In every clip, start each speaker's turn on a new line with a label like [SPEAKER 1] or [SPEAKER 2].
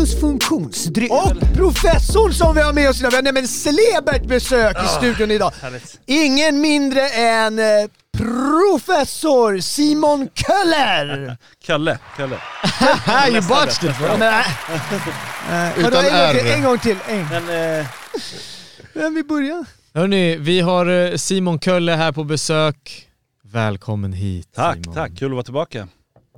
[SPEAKER 1] Celsius funktionsdryck och professorn som vi har med oss idag. Vi har nämligen celebert besök i studion idag. Ingen mindre än eh, professor Simon Köller!
[SPEAKER 2] Kalle, Kalle.
[SPEAKER 3] you botched it bro.
[SPEAKER 1] Men, vadå,
[SPEAKER 3] Utan
[SPEAKER 1] en, gång till,
[SPEAKER 3] R.
[SPEAKER 1] en gång till, en.
[SPEAKER 2] Men eh,
[SPEAKER 1] Men vi börjar.
[SPEAKER 3] Hörni, vi har eh, Simon Kölle här på besök. Välkommen hit
[SPEAKER 2] tack,
[SPEAKER 3] Simon.
[SPEAKER 2] tack. Kul att vara tillbaka.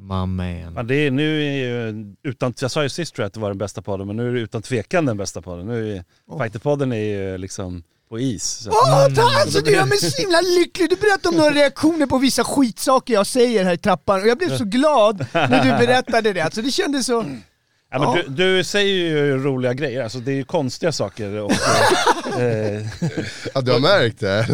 [SPEAKER 3] My man.
[SPEAKER 2] Ja, det är, nu är ju, utan, jag sa ju sist tror jag att det var den bästa podden, men nu är det utan tvekan den bästa podden. Nu är, Fighterpodden är ju liksom på is. Så.
[SPEAKER 1] Åh, tack! Alltså, du gör mig så himla lycklig. Du berättade om några reaktioner på vissa skitsaker jag säger här i trappan och jag blev så glad när du berättade det. Alltså, det kändes så...
[SPEAKER 2] Ja, men du, du säger ju roliga grejer, alltså det är ju konstiga saker. Och, eh,
[SPEAKER 4] Ja, du har märkt det?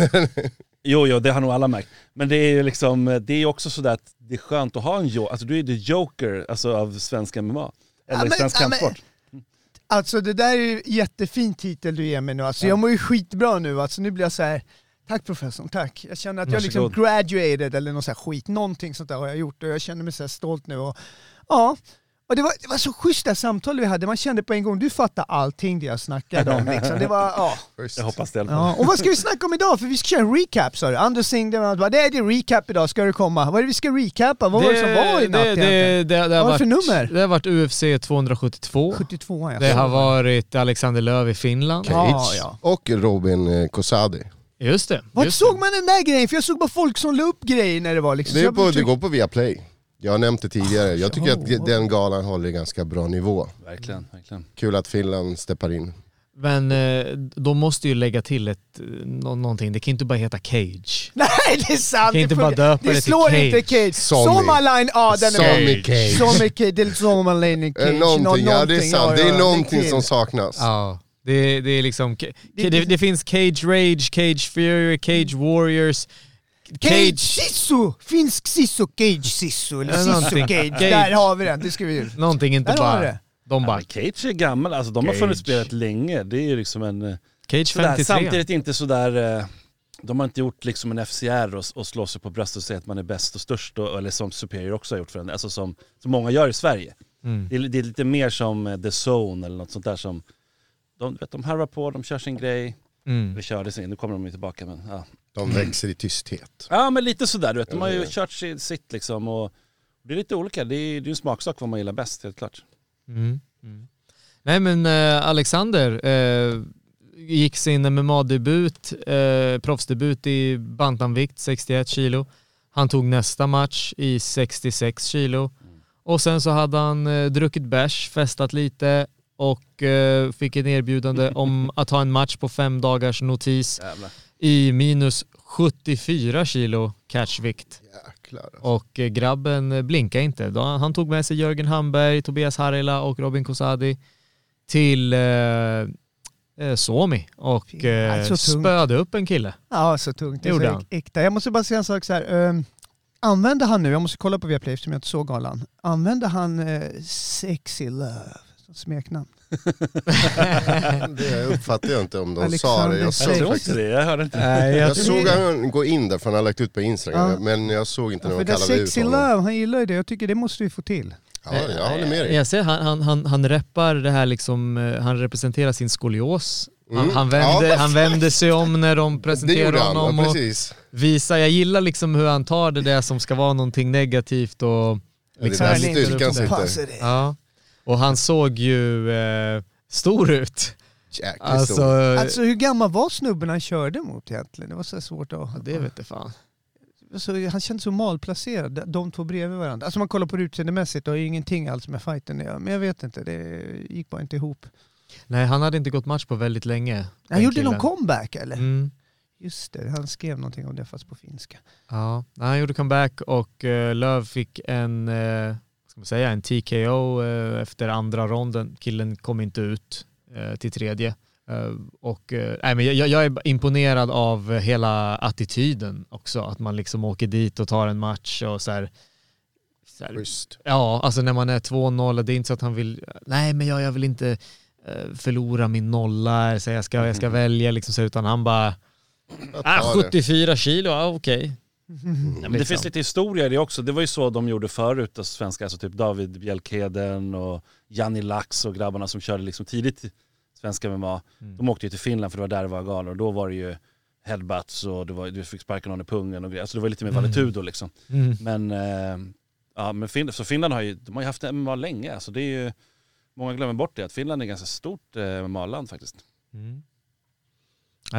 [SPEAKER 2] Jo, jo, det har nog alla märkt. Men det är ju liksom, det är också sådär att det är skönt att ha en joker, alltså du är the joker alltså, av svensk MMA. Eller
[SPEAKER 1] Ja, men-
[SPEAKER 2] svensk
[SPEAKER 1] ja,
[SPEAKER 2] kampsport.
[SPEAKER 1] Alltså det där är ju jättefin titel du ger mig nu. Alltså, Jag mår ju skitbra nu. Alltså, nu blir jag så här. Tack professorn, tack. Jag känner att jag liksom graduated eller något så här skit. Någonting sånt där har jag gjort och jag känner mig så stolt nu. Och, ja. Och det var, det var så schysst det här samtalet vi hade, man kände på en gång, du fattar allting det jag snackade om. Liksom. Det var, ja.
[SPEAKER 2] Jag hoppas det.
[SPEAKER 1] Ja, och vad ska vi snacka om idag? För vi ska köra en recap sa du. Anders Singh, det var- det är det recap idag, ska det komma. Vad är det vi ska recapa? Vad var det som var i natt
[SPEAKER 3] det, det, det, det,
[SPEAKER 1] Vad var det för nummer?
[SPEAKER 3] Det har varit UFC 272.
[SPEAKER 1] 72 ja.
[SPEAKER 3] Det har varit Alexander Löv i Finland.
[SPEAKER 4] Cage.
[SPEAKER 1] Ja, ja.
[SPEAKER 4] Och Robin eh, Kosadi.
[SPEAKER 3] Just det.
[SPEAKER 1] Vart
[SPEAKER 3] just
[SPEAKER 1] såg man den där grejen? För jag såg bara folk som la upp grejer när det var liksom.
[SPEAKER 4] Det, är på, det går på Viaplay. Jag har nämnt det tidigare. Jag tycker att den galan håller ganska bra nivå.
[SPEAKER 2] Verkligen, verkligen.
[SPEAKER 4] Kul att Finland steppar in.
[SPEAKER 3] Men eh, de måste ju lägga till ett, nå- någonting. Det kan inte bara heta Cage.
[SPEAKER 1] Nej det är sant!
[SPEAKER 3] Kan inte
[SPEAKER 1] det
[SPEAKER 3] bara döpa det
[SPEAKER 1] Det
[SPEAKER 3] till
[SPEAKER 1] slår
[SPEAKER 3] Cage.
[SPEAKER 1] inte Cage. Sommarline, ja den är
[SPEAKER 4] Cage.
[SPEAKER 1] Sommy Cage, det är Sommarline Cage.
[SPEAKER 4] Någonting,
[SPEAKER 1] Nå-
[SPEAKER 4] ja det är sant. Det är någonting som saknas.
[SPEAKER 3] Ja. Det, det är liksom...
[SPEAKER 1] Det-
[SPEAKER 3] Det, det, det finns Cage Rage, Cage Fury, Cage Warriors,
[SPEAKER 1] Cage. Sisu! Finsk Sisu, Cage Sisu, eller
[SPEAKER 3] Ja,
[SPEAKER 1] Sisu. Cage. Där har vi den, det ska vi...
[SPEAKER 3] Någonting inte
[SPEAKER 1] Där har
[SPEAKER 3] bara...
[SPEAKER 1] det.
[SPEAKER 3] De bara...
[SPEAKER 2] Cage är gammal, alltså de har
[SPEAKER 3] Cage.
[SPEAKER 2] funnits spelat länge. Det är ju liksom en... eh,
[SPEAKER 3] Cage
[SPEAKER 2] Sådär,
[SPEAKER 3] 53.
[SPEAKER 2] samtidigt inte sådär... eh, De har inte gjort liksom en FCR och, och slå sig på bröstet och säga att man är bäst och störst, och, eller som Superior också har gjort för en, alltså som, som många gör i Sverige.
[SPEAKER 3] Mm.
[SPEAKER 2] Det, är, det är lite mer som eh, The Zone eller något sånt där som... De, vet, de harvar på, de kör sin grej.
[SPEAKER 3] Mm.
[SPEAKER 2] Vi körde sin, nu kommer de ju tillbaka men ja.
[SPEAKER 4] De växer i tysthet.
[SPEAKER 2] Ja men lite sådär du vet, de har ju kört si- sitt liksom och det är lite olika, det är ju en smaksak vad man gillar bäst helt klart.
[SPEAKER 3] Mm. Mm. Nej men eh, Alexander eh, gick sin MMA-debut, eh, proffsdebut i bantamvikt 61 kilo. Han tog nästa match i 66 kilo. Och sen så hade han eh, druckit bärs, festat lite och eh, fick ett erbjudande om att ha en match på fem dagars notis
[SPEAKER 2] Jävlar.
[SPEAKER 3] I minus 74 kilo catchvikt.
[SPEAKER 4] Jäklar. alltså.
[SPEAKER 3] Och eh, grabben eh, blinkade inte. Han tog med sig Jörgen Hamberg, Tobias Harila och Robin Kosadi till eh, eh, Suomi och eh, spöade upp en kille.
[SPEAKER 1] Ja, så tungt. Det
[SPEAKER 3] Gjorde han.
[SPEAKER 1] äkta. Jag måste bara säga en sak så här. Um, använde han nu, jag måste kolla på Viaplay eftersom jag inte såg galan. Använde han eh, Sexy Love som smeknamn?
[SPEAKER 4] Det uppfattar jag inte om de sa
[SPEAKER 1] Alexander
[SPEAKER 4] det. Jag
[SPEAKER 2] Jag
[SPEAKER 4] såg,
[SPEAKER 1] Cage.
[SPEAKER 2] tror
[SPEAKER 4] faktiskt,
[SPEAKER 2] inte det, jag hörde inte.
[SPEAKER 3] Nej,
[SPEAKER 4] jag såg han gå in där för han har lagt ut på Instagram.
[SPEAKER 1] Ja.
[SPEAKER 4] Men jag såg inte
[SPEAKER 1] Ja,
[SPEAKER 4] när
[SPEAKER 1] för
[SPEAKER 4] de
[SPEAKER 1] det
[SPEAKER 4] kallade ut
[SPEAKER 1] Sexy
[SPEAKER 4] honom.
[SPEAKER 1] Love, han gillar ju det. Jag tycker det måste vi få till.
[SPEAKER 4] Ja, jag håller med dig.
[SPEAKER 3] Jag ser, han, han, han, han reppar det här liksom, eh, han representerar sin skolios. Han,
[SPEAKER 4] Mm.
[SPEAKER 3] han, vände,
[SPEAKER 4] Ja,
[SPEAKER 3] han vände sig om när de
[SPEAKER 4] Det
[SPEAKER 3] presenterade
[SPEAKER 4] han,
[SPEAKER 3] honom och
[SPEAKER 4] precis.
[SPEAKER 3] visar, jag gillar liksom hur han tar det där som ska vara någonting negativt och liksom
[SPEAKER 4] där
[SPEAKER 1] Träning.
[SPEAKER 4] styrkan sitter.
[SPEAKER 3] Ja. Och han såg ju eh, stor ut.
[SPEAKER 4] Jäkligt
[SPEAKER 3] Alltså,
[SPEAKER 4] stor.
[SPEAKER 1] Alltså hur gammal var snubben han körde mot egentligen? Det var så svårt att...
[SPEAKER 3] ja, det vet fan.
[SPEAKER 1] alltså, han kändes så malplacerad, de två bredvid varandra. Alltså man kollar på det utseendemässigt, det har ju ingenting alls med fighten. Men jag vet inte, det gick bara inte ihop.
[SPEAKER 3] Nej, han hade inte gått match på väldigt länge.
[SPEAKER 1] Han gjorde
[SPEAKER 3] killen.
[SPEAKER 1] någon comeback eller?
[SPEAKER 3] Mm.
[SPEAKER 1] Just det, han skrev någonting om det fast på finska.
[SPEAKER 3] Ja, han gjorde comeback och uh, Löv fick en, vad ska man säga, en TKO eh, efter andra ronden. Killen kom inte ut eh, till tredje. Eh, och, nej, men jag, jag är imponerad av hela attityden också, att man liksom åker dit och tar en match och så här, så här. Ja, alltså när man är 2-0, det är inte så att han vill, nej men jag, jag vill inte förlora min nolla, så jag ska, jag ska välja liksom så, utan han bara, ah,
[SPEAKER 4] tar det.
[SPEAKER 3] 74 kilo, ja okej.
[SPEAKER 2] Ja, men det finns lite historia i det också. Det var ju så de gjorde förut, alltså svenska, alltså typ David Bjelkeden och Janni Lax och grabbarna som körde liksom tidigt svenska MMA. De åkte ju till Finland för det var där det var galor och då var det ju headbutts och det var, du fick sparka någon i pungen och grejer. Alltså det var lite mer valetudo liksom.
[SPEAKER 3] Mm.
[SPEAKER 2] Men, eh, ja, men fin- så Finland har ju, de har ju haft MMA länge. Alltså det är ju, många glömmer bort det, att Finland är ett ganska stort eh, MMA-land faktiskt.
[SPEAKER 3] Mm.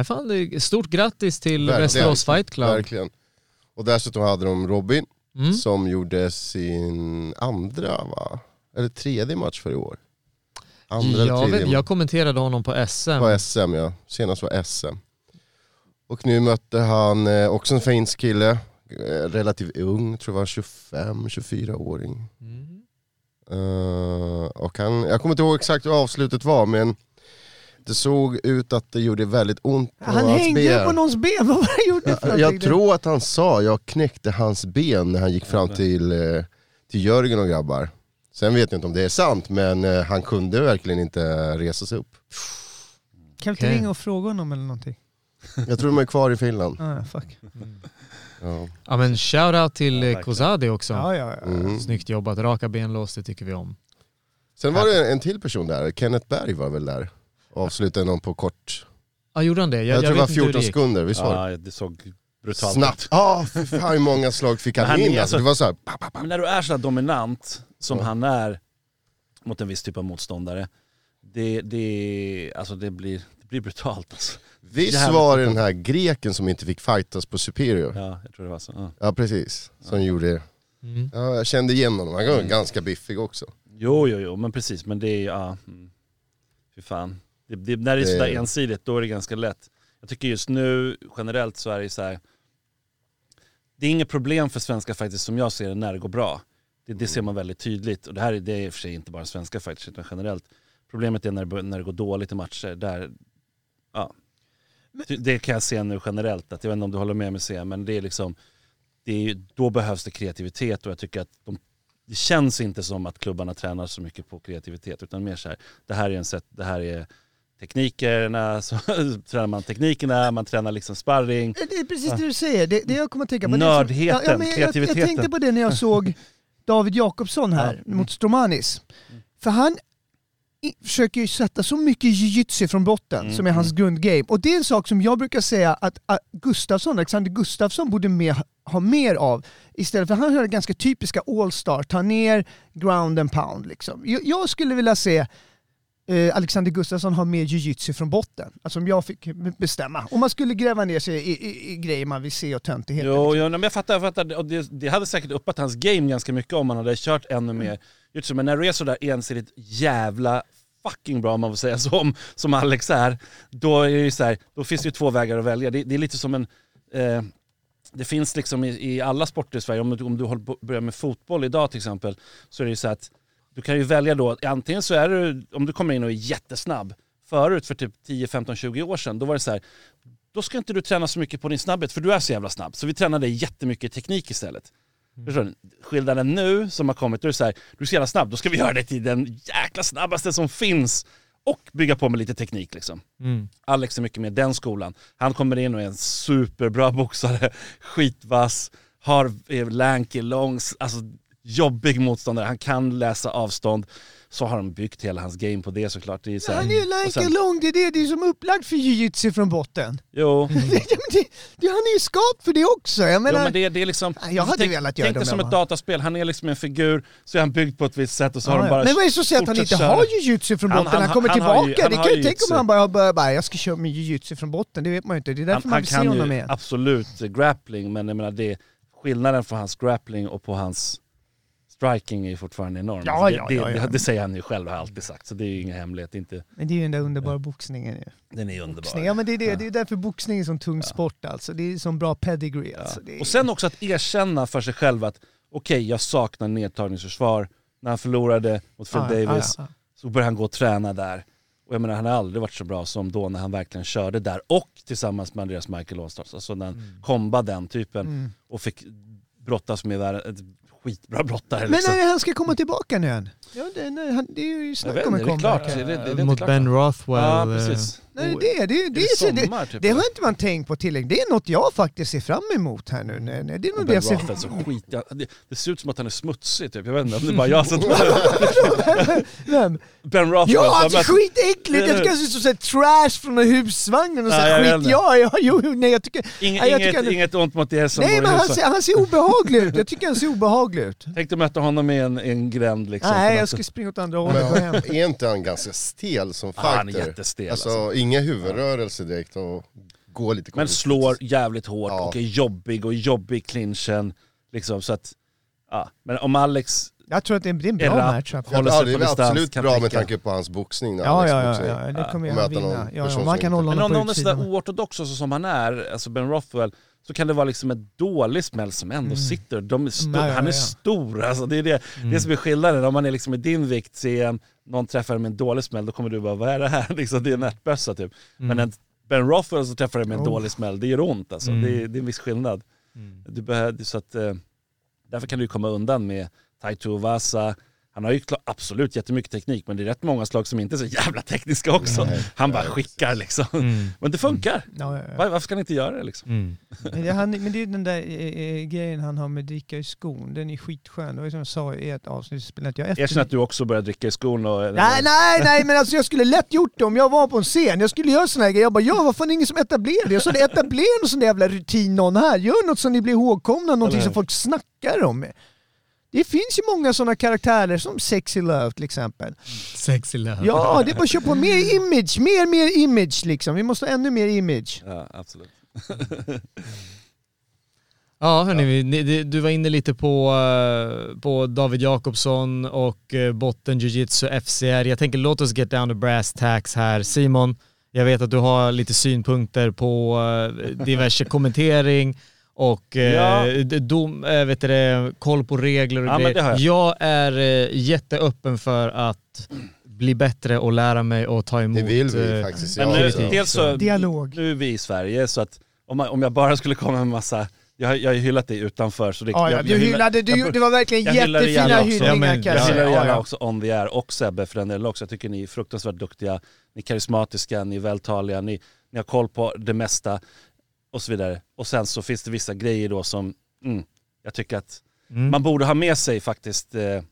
[SPEAKER 3] Fan, stort grattis till. Västerås Fight Club.
[SPEAKER 4] Verkligen. Och dessutom hade de Robin
[SPEAKER 3] Mm.
[SPEAKER 4] som gjorde sin andra va? Eller tredje match för i år. Andra eller
[SPEAKER 3] Jag,
[SPEAKER 4] tredje
[SPEAKER 3] vet, jag kommenterade honom på SM.
[SPEAKER 4] på SM ja, senast var SM. Och nu mötte han eh, också en finsk kille, eh, relativt ung, tror jag var 25-24-åring.
[SPEAKER 3] Mm.
[SPEAKER 4] Eh, och han, jag kommer inte ihåg exakt hur avslutet var men det såg ut att det gjorde väldigt ont på
[SPEAKER 1] Han
[SPEAKER 4] hans
[SPEAKER 1] hängde ju
[SPEAKER 4] ben.
[SPEAKER 1] på någons ben, vad var det han gjorde för
[SPEAKER 4] Jag,
[SPEAKER 1] någonting?
[SPEAKER 4] jag tror att han sa, jag knäckte hans ben när han gick fram till, eh, till Jörgen och grabbar. Sen vet jag inte om det är sant men eh, han kunde verkligen inte resa sig upp.
[SPEAKER 1] Kan vi inte
[SPEAKER 3] Okej.
[SPEAKER 1] ringa och fråga honom eller någonting?
[SPEAKER 4] Jag tror de är kvar i Finland.
[SPEAKER 1] Ah, fuck.
[SPEAKER 4] Ja.
[SPEAKER 3] Ja men shoutout till
[SPEAKER 2] verkligen.
[SPEAKER 3] Kozadi också.
[SPEAKER 1] Ja, ja, ja.
[SPEAKER 4] Mm.
[SPEAKER 3] Snyggt jobbat, raka benlås, det tycker vi om.
[SPEAKER 4] Sen var det en till person där, Kenneth Berg var väl där. Avslutade någon på kort.
[SPEAKER 3] Ja gjorde han det?
[SPEAKER 4] Jag,
[SPEAKER 3] Jag,
[SPEAKER 4] tror det var
[SPEAKER 3] vet inte hur
[SPEAKER 4] 14
[SPEAKER 3] det gick.
[SPEAKER 4] sekunder, visst var det?
[SPEAKER 2] Ja, det såg brutalt
[SPEAKER 4] Snabbt.
[SPEAKER 2] ut.
[SPEAKER 4] Ja, för fan hur många slag fick han,
[SPEAKER 2] han är
[SPEAKER 4] in? Alltså,
[SPEAKER 2] alltså-
[SPEAKER 4] det var så här, pa, pa, pa.
[SPEAKER 2] Men när du är så här dominant som
[SPEAKER 4] Ja.
[SPEAKER 2] han är mot en viss typ av motståndare, det, det, alltså det, blir, det blir brutalt. Alltså.
[SPEAKER 4] Visst var det den här greken som inte fick fightas på Superior? Ja,
[SPEAKER 2] Ja, jag tror det var så. Ja.
[SPEAKER 4] precis, som gjorde
[SPEAKER 3] Mm.
[SPEAKER 4] Ja, jag kände igen honom, han var
[SPEAKER 2] Mm.
[SPEAKER 4] ganska biffig också.
[SPEAKER 2] Jo, jo, jo, men precis. Men det är ja, mm. fy fan. Det, det, när det är sådär ensidigt, då är det ganska lätt. Jag tycker just nu, generellt så är det så här. Det är inget problem för svenska fighters som jag ser det när det går bra. Det, det ser man väldigt tydligt. Och det här är, det är i och för sig inte bara svenska fighters utan generellt. Problemet är när det, när det går dåligt i matcher. Där, ja. Det kan jag se nu generellt, att jag vet inte om du håller med mig se, men det är liksom, det är, då behövs det kreativitet och jag tycker att de, det känns inte som att klubbarna tränar så mycket på kreativitet utan mer så här, det här är en sätt, det här är teknikerna, så tränar man teknikerna, man tränar liksom sparring.
[SPEAKER 1] Det är precis det du säger, det, det jag kommer att tänka på.
[SPEAKER 2] Nördheten,
[SPEAKER 1] det är som- men jag, jag
[SPEAKER 2] kreativiteten.
[SPEAKER 1] tänkte på det när jag såg David Jakobsson här
[SPEAKER 2] Ja.
[SPEAKER 1] mot Stromanis. För han försöker ju sätta så mycket jiu-jitsu från botten
[SPEAKER 2] Mm,
[SPEAKER 1] som är hans grundgame. Och det är en sak som jag brukar säga att, Gustafsson, Alexander Gustafsson borde mer, ha mer av. Istället för han har ganska typiska all-star, ta ner ground and pound. Liksom. Jag, jag skulle vilja se eh, Alexander Gustafsson ha mer jiu-jitsu från botten. Alltså om jag fick bestämma. Om man skulle gräva ner sig i, i, i grejer man vill se och töntigheter.
[SPEAKER 2] Jo, jo men jag fattar, jag fattar. Och det, det hade säkert uppat hans game ganska mycket om han hade kört ännu mer jiu-jitsu. Men när du är sådär ensidigt jävla fucking bra om man får säga så, som, som Alex är, då, är det så här, då finns det ju två vägar att välja. Det, det är lite som en... Eh, det finns liksom i, i alla sporter i Sverige, om du, om du håller på, börjar med fotboll idag till exempel, så är det ju så att du kan ju välja då, antingen så är du, om du kommer in och är jättesnabb, förut för typ 10, 15, 20 år sedan, då var det så här, då ska inte du träna så mycket på din snabbhet för du är så jävla snabb. Så vi tränar dig jättemycket teknik istället. Förstår du? Skillnaden nu som har kommit, då är det så här, du är så jävla snabb, då ska vi göra dig till den jäkla snabbaste som finns och bygga på med lite teknik liksom.
[SPEAKER 3] Mm.
[SPEAKER 2] Alex är mycket med den skolan. Han kommer in och är en superbra boxare, skitvass, har lanky, lång, alltså jobbig motståndare. Han kan läsa avstånd. Så har de byggt hela hans game på det såklart. Det är så här-
[SPEAKER 1] Han är ju lanka
[SPEAKER 2] sen-
[SPEAKER 1] lång, det är det, det är som upplagt för jiu-jitsu från botten.
[SPEAKER 2] Jo,
[SPEAKER 1] det, men det, det, han är ju skapt för det också. Jag
[SPEAKER 2] jo
[SPEAKER 1] menar,
[SPEAKER 2] men det, det är liksom...
[SPEAKER 1] Jag hade
[SPEAKER 2] tänk,
[SPEAKER 1] velat göra
[SPEAKER 2] tänk
[SPEAKER 1] det
[SPEAKER 2] som ett dataspel, han är liksom en figur, så är han byggd på ett visst sätt och så har
[SPEAKER 1] Ja,
[SPEAKER 2] de bara
[SPEAKER 1] Men vad är så sätt att han inte
[SPEAKER 2] köra.
[SPEAKER 1] har jiu-jitsu från
[SPEAKER 2] Han-
[SPEAKER 1] botten? Han,
[SPEAKER 2] han-
[SPEAKER 1] kommer
[SPEAKER 2] han har ju-
[SPEAKER 1] tillbaka.
[SPEAKER 2] han
[SPEAKER 1] det
[SPEAKER 2] har
[SPEAKER 1] kan ju
[SPEAKER 2] ju
[SPEAKER 1] tänka om han bara, bara, bara jag ska köra med jiu-jitsu från botten. Det vet man ju inte. Det är därför
[SPEAKER 2] han,
[SPEAKER 1] man
[SPEAKER 2] han
[SPEAKER 1] vill se
[SPEAKER 2] kan
[SPEAKER 1] honom
[SPEAKER 2] ju
[SPEAKER 1] igen.
[SPEAKER 2] absolut grappling, men jag menar det, skillnaden på hans grappling och på hans striking är ju fortfarande enorm.
[SPEAKER 1] Ja,
[SPEAKER 2] Alltså,
[SPEAKER 1] ja,
[SPEAKER 2] det,
[SPEAKER 1] ja,
[SPEAKER 2] det,
[SPEAKER 1] ja.
[SPEAKER 2] det säger han ju själv, har alltid sagt. Så det är ju inga hemligheter. Inte,
[SPEAKER 1] Men det är ju den där underbara boxningen ju.
[SPEAKER 2] den är underbar.
[SPEAKER 1] Boxning. Ja men det är, det, det är därför boxning är en sån tung sport alltså. Det är sån bra pedigree alltså.
[SPEAKER 2] Och sen också att erkänna för sig själv att okej, jag saknar nedtagningsförsvar. När han förlorade mot Phil Davis
[SPEAKER 1] ja, ja.
[SPEAKER 2] så började han gå och träna där. Och jag menar, han har aldrig varit så bra som då när han verkligen körde där och tillsammans med Andreas Michael Allstars. Alltså när han
[SPEAKER 1] Mm.
[SPEAKER 2] kombade den typen och fick brottas med skitbra brottare.
[SPEAKER 1] Men
[SPEAKER 2] liksom.
[SPEAKER 1] när är han ska komma tillbaka nu än? Ja, det, nej, han, det är ju snack om en comeback.
[SPEAKER 3] Mot. Ben Rothwell.
[SPEAKER 2] Ja,
[SPEAKER 3] eh,
[SPEAKER 2] precis.
[SPEAKER 1] Nej, det, det, det, det,
[SPEAKER 2] det
[SPEAKER 1] det,
[SPEAKER 2] sommar,
[SPEAKER 1] det,
[SPEAKER 2] typ,
[SPEAKER 1] det har
[SPEAKER 2] eller?
[SPEAKER 1] inte man tänkt på tillräckligt. Det är något jag faktiskt ser fram emot här nu. Nej, nej, Det är nog det
[SPEAKER 2] Ben
[SPEAKER 1] jag ser
[SPEAKER 2] Rothwell så skit, det, det ser ut som att han är smutsig typ. Jag vet inte om det är bara jag som...
[SPEAKER 1] Vem?
[SPEAKER 2] ben Rothwell.
[SPEAKER 1] Ja,
[SPEAKER 2] så
[SPEAKER 1] alltså
[SPEAKER 2] jag-
[SPEAKER 1] skitäckligt! Jag tycker han ser ut som trash från en husvagn och så
[SPEAKER 2] jag vet
[SPEAKER 1] skit. Ja, ja, jo, nej jag tycker...
[SPEAKER 2] Inget,
[SPEAKER 1] nej, jag
[SPEAKER 2] inget,
[SPEAKER 1] tycker han-
[SPEAKER 2] inget ont mot er som
[SPEAKER 1] Nej men han ser, han ser obehaglig ut. Jag tycker han ser obehaglig ut.
[SPEAKER 2] Tänkte möta honom i en, en gränd liksom.
[SPEAKER 1] Nej, jag
[SPEAKER 2] något
[SPEAKER 1] ska
[SPEAKER 2] sätt.
[SPEAKER 1] springa åt andra hållet och hem.
[SPEAKER 4] Men är inte han ganska stel som fighter?
[SPEAKER 2] han är jättestel
[SPEAKER 4] Alltså,
[SPEAKER 2] alltså.
[SPEAKER 4] Inga huvudrörelser direkt och går lite
[SPEAKER 2] Men slår jävligt hårt
[SPEAKER 4] Ja.
[SPEAKER 2] och är jobbig och jobbig i clinchen. Liksom, så att, ja. Men om Alex
[SPEAKER 1] Jag tror att det är, en bra
[SPEAKER 2] håller
[SPEAKER 4] Ja, det är absolut
[SPEAKER 2] kan
[SPEAKER 4] bra med tanke på hans boxning.
[SPEAKER 1] Ja,
[SPEAKER 4] Alex
[SPEAKER 1] ja, ja, ja, det kommer jag vinna. Ja, ja, man kan hålla
[SPEAKER 2] Men om någon är sådär oortodox så som han är, alltså Ben Rothwell, så kan det vara liksom en dålig smäll som ändå sitter. De är sto-
[SPEAKER 1] Mm, ja, ja,
[SPEAKER 2] han är
[SPEAKER 1] ja.
[SPEAKER 2] stor, alltså det är det, det som är skillnaden. Om man är liksom i din vikt, ser en, någon träffar med en dålig smäll, då kommer du bara vad är det här? Liksom, det är en ärtbössa typ. Men en Ben Rothwell som träffar dig med en
[SPEAKER 1] Mm. Oh.
[SPEAKER 2] dålig smäll, det gör ont alltså.
[SPEAKER 3] Mm.
[SPEAKER 2] Det, är, det är en viss skillnad. Du behöver, så att, eh, därför kan du komma undan med Taito Vasa. Han har ju absolut jättemycket teknik men det är rätt många slag som inte är så jävla tekniska också. Han bara skickar liksom.
[SPEAKER 3] Mm.
[SPEAKER 2] Men det funkar.
[SPEAKER 1] Ja, ja, ja.
[SPEAKER 2] Var- Varför ska han inte göra det liksom?
[SPEAKER 3] Mm.
[SPEAKER 1] Men det, han, men det är den där eh, eh, grejen han har med dricka i skon. Den är skitskön. Det var som jag sa i ett avsnitt. Spelat jag efter...
[SPEAKER 2] Erkänn att du också börjar dricka i skon och...
[SPEAKER 1] Nej, nej, nej, men alltså jag skulle lätt gjort det om jag var på en scen. Jag skulle göra såna här grejer. Jag bara, ja vad fan är det ingen som etablerar det? Jag sa det, etablera någon sån där jävla rutin någon här. Gör något som ni blir ihågkomna, någonting
[SPEAKER 2] Eller
[SPEAKER 1] som folk snackar om. Det finns ju många sådana karaktärer som Sexy Love till exempel.
[SPEAKER 3] Sexy love.
[SPEAKER 1] Ja, det är bara att köra på mer image, mer, mer image liksom. Vi måste ha ännu mer image.
[SPEAKER 2] Ja, absolut.
[SPEAKER 3] Ja hörni, du var inne lite på, eh, på David Jakobsson och eh, botten jiu-jitsu FCR. Jag tänker låt oss get down to brass tacks här. Simon, jag vet att du har lite synpunkter på eh, diverse kommentering och eh,
[SPEAKER 2] Ja.
[SPEAKER 3] dom, eh, vet du det, koll på regler och
[SPEAKER 2] Ja,
[SPEAKER 3] grejer.
[SPEAKER 2] jag.
[SPEAKER 3] jag är eh, jätteöppen för att bli bättre och lära mig och ta emot
[SPEAKER 4] Det vill vi faktiskt.
[SPEAKER 2] Men
[SPEAKER 4] Ja,
[SPEAKER 2] nu, dels så,
[SPEAKER 1] Dialog.
[SPEAKER 2] nu är vi i Sverige så att om, man, om jag bara skulle komma med massa... Jag, har- jag har ju hyllat dig utanför så det,
[SPEAKER 1] Ja, ja,
[SPEAKER 2] jag,
[SPEAKER 1] du
[SPEAKER 2] jag hyllar-
[SPEAKER 1] hyllade, du,
[SPEAKER 2] jag-
[SPEAKER 1] det var verkligen
[SPEAKER 2] hyllar
[SPEAKER 1] jättefina
[SPEAKER 2] gärna också.
[SPEAKER 3] Ja,
[SPEAKER 1] hyllningar
[SPEAKER 3] men-
[SPEAKER 1] kan
[SPEAKER 2] Jag
[SPEAKER 1] säga.
[SPEAKER 2] gärna
[SPEAKER 1] Ja, ja.
[SPEAKER 2] också On the Air och Sebbe för den delen också. Jag tycker ni är fruktansvärt duktiga, ni är karismatiska, ni är vältaliga, ni, ni har koll på det mesta och så vidare. Och sen så finns det vissa grejer då som mm, jag tycker att
[SPEAKER 3] Mm.
[SPEAKER 2] man borde ha med sig faktiskt. Eh,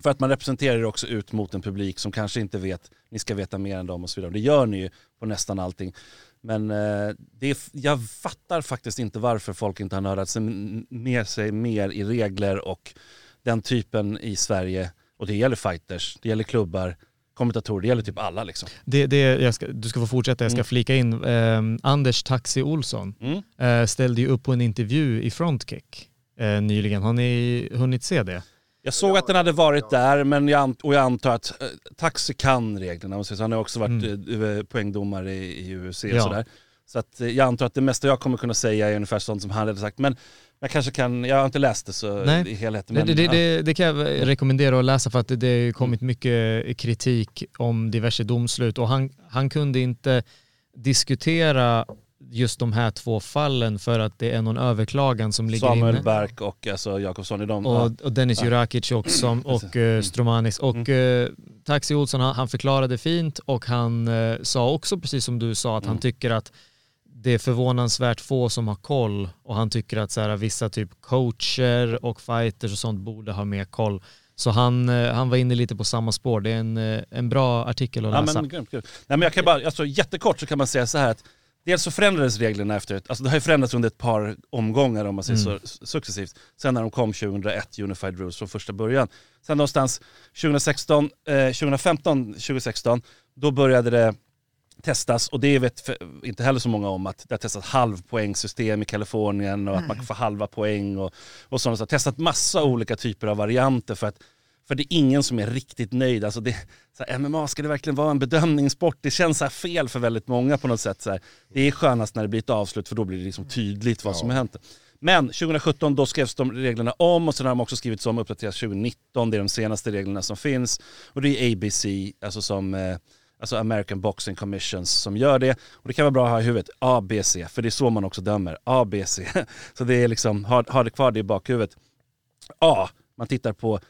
[SPEAKER 2] för att man representerar er också ut mot en publik som kanske inte vet, ni ska veta mer än dem och så vidare. Det gör ni ju på nästan allting. Men eh, det är, jag fattar faktiskt inte varför folk inte har nördat sig med sig mer i regler och den typen i Sverige. Och det gäller fighters, det gäller klubbar, kommentatorer, det gäller typ alla liksom.
[SPEAKER 3] Det, det, ska, du ska få fortsätta, jag ska
[SPEAKER 2] Mm.
[SPEAKER 3] flika in. Eh, Anders Taxi Olsson
[SPEAKER 2] Mm.
[SPEAKER 3] eh, ställde ju upp på en intervju i Frontkick eh, nyligen. Har ni hunnit se det?
[SPEAKER 2] Jag såg att den hade varit där men jag, och jag antar att eh, Taxi kan reglerna. så- Han har också varit eh, poängdomare i, i UFC och
[SPEAKER 3] Ja.
[SPEAKER 2] sådär. Så att, eh, jag antar att det mesta jag kommer kunna säga är ungefär sånt som han hade sagt. Men jag kanske kan, jag har inte läst det så
[SPEAKER 3] Nej.
[SPEAKER 2] i helhet.
[SPEAKER 3] Det,
[SPEAKER 2] Men,
[SPEAKER 3] det, det, det, det kan jag rekommendera att läsa för att det, det har kommit mycket kritik om diverse domslut och han, han kunde inte diskutera just de här två fallen för att det är någon överklagan som ligger
[SPEAKER 2] Samuel
[SPEAKER 3] inne.
[SPEAKER 2] Berk och alltså, Jakobsson i dem.
[SPEAKER 3] Och, och Dennis
[SPEAKER 2] Ja.
[SPEAKER 3] Jurakic också och uh, Stromanis. Och uh, Taxi Olsson han, han förklarade fint och han eh, sa också precis som du sa att han
[SPEAKER 2] Mm.
[SPEAKER 3] tycker att det är förvånansvärt få som har koll och han tycker att så här, vissa typ coacher och fighters och sånt borde ha mer koll. Så han, eh, han var inne lite på samma spår. Det är en, eh, en bra artikel att
[SPEAKER 2] Ja,
[SPEAKER 3] läsa.
[SPEAKER 2] men, grymt, grymt. Nej, men jag kan bara, alltså, jättekort så kan man säga så här att dels så förändrades reglerna efter alltså det har ju förändrats under ett par omgångar om man säger
[SPEAKER 3] Mm.
[SPEAKER 2] så successivt. Sen när de kom 2001, Unified Rules från första början. Sen någonstans 2016, eh, 2015, 2016, då började det testas, och det vet inte heller så många om, att det har testat halvpoängsystem i Kalifornien och att man kan få halva poäng och, och sådana saker. Testat massa olika typer av varianter för att för det är ingen som är riktigt nöjd. Alltså det, så här, MMA, ska det verkligen vara en bedömningssport? Det känns så här fel för väldigt många på något sätt. Så här. Det är skönast när det blir ett avslut för då blir det liksom tydligt vad som har hänt. Men 2017 då skrevs de reglerna om och sen har de också skrivits om och uppdaterats 2019. Det är de senaste reglerna som finns. Och det är ABC, alltså som eh, alltså American Boxing Commissions som gör det. Och det kan vara bra att ha i huvudet, ABC, för det är så man också dömer. ABC. Så det är liksom, ha, ha det kvar det i bakhuvudet. A, man tittar på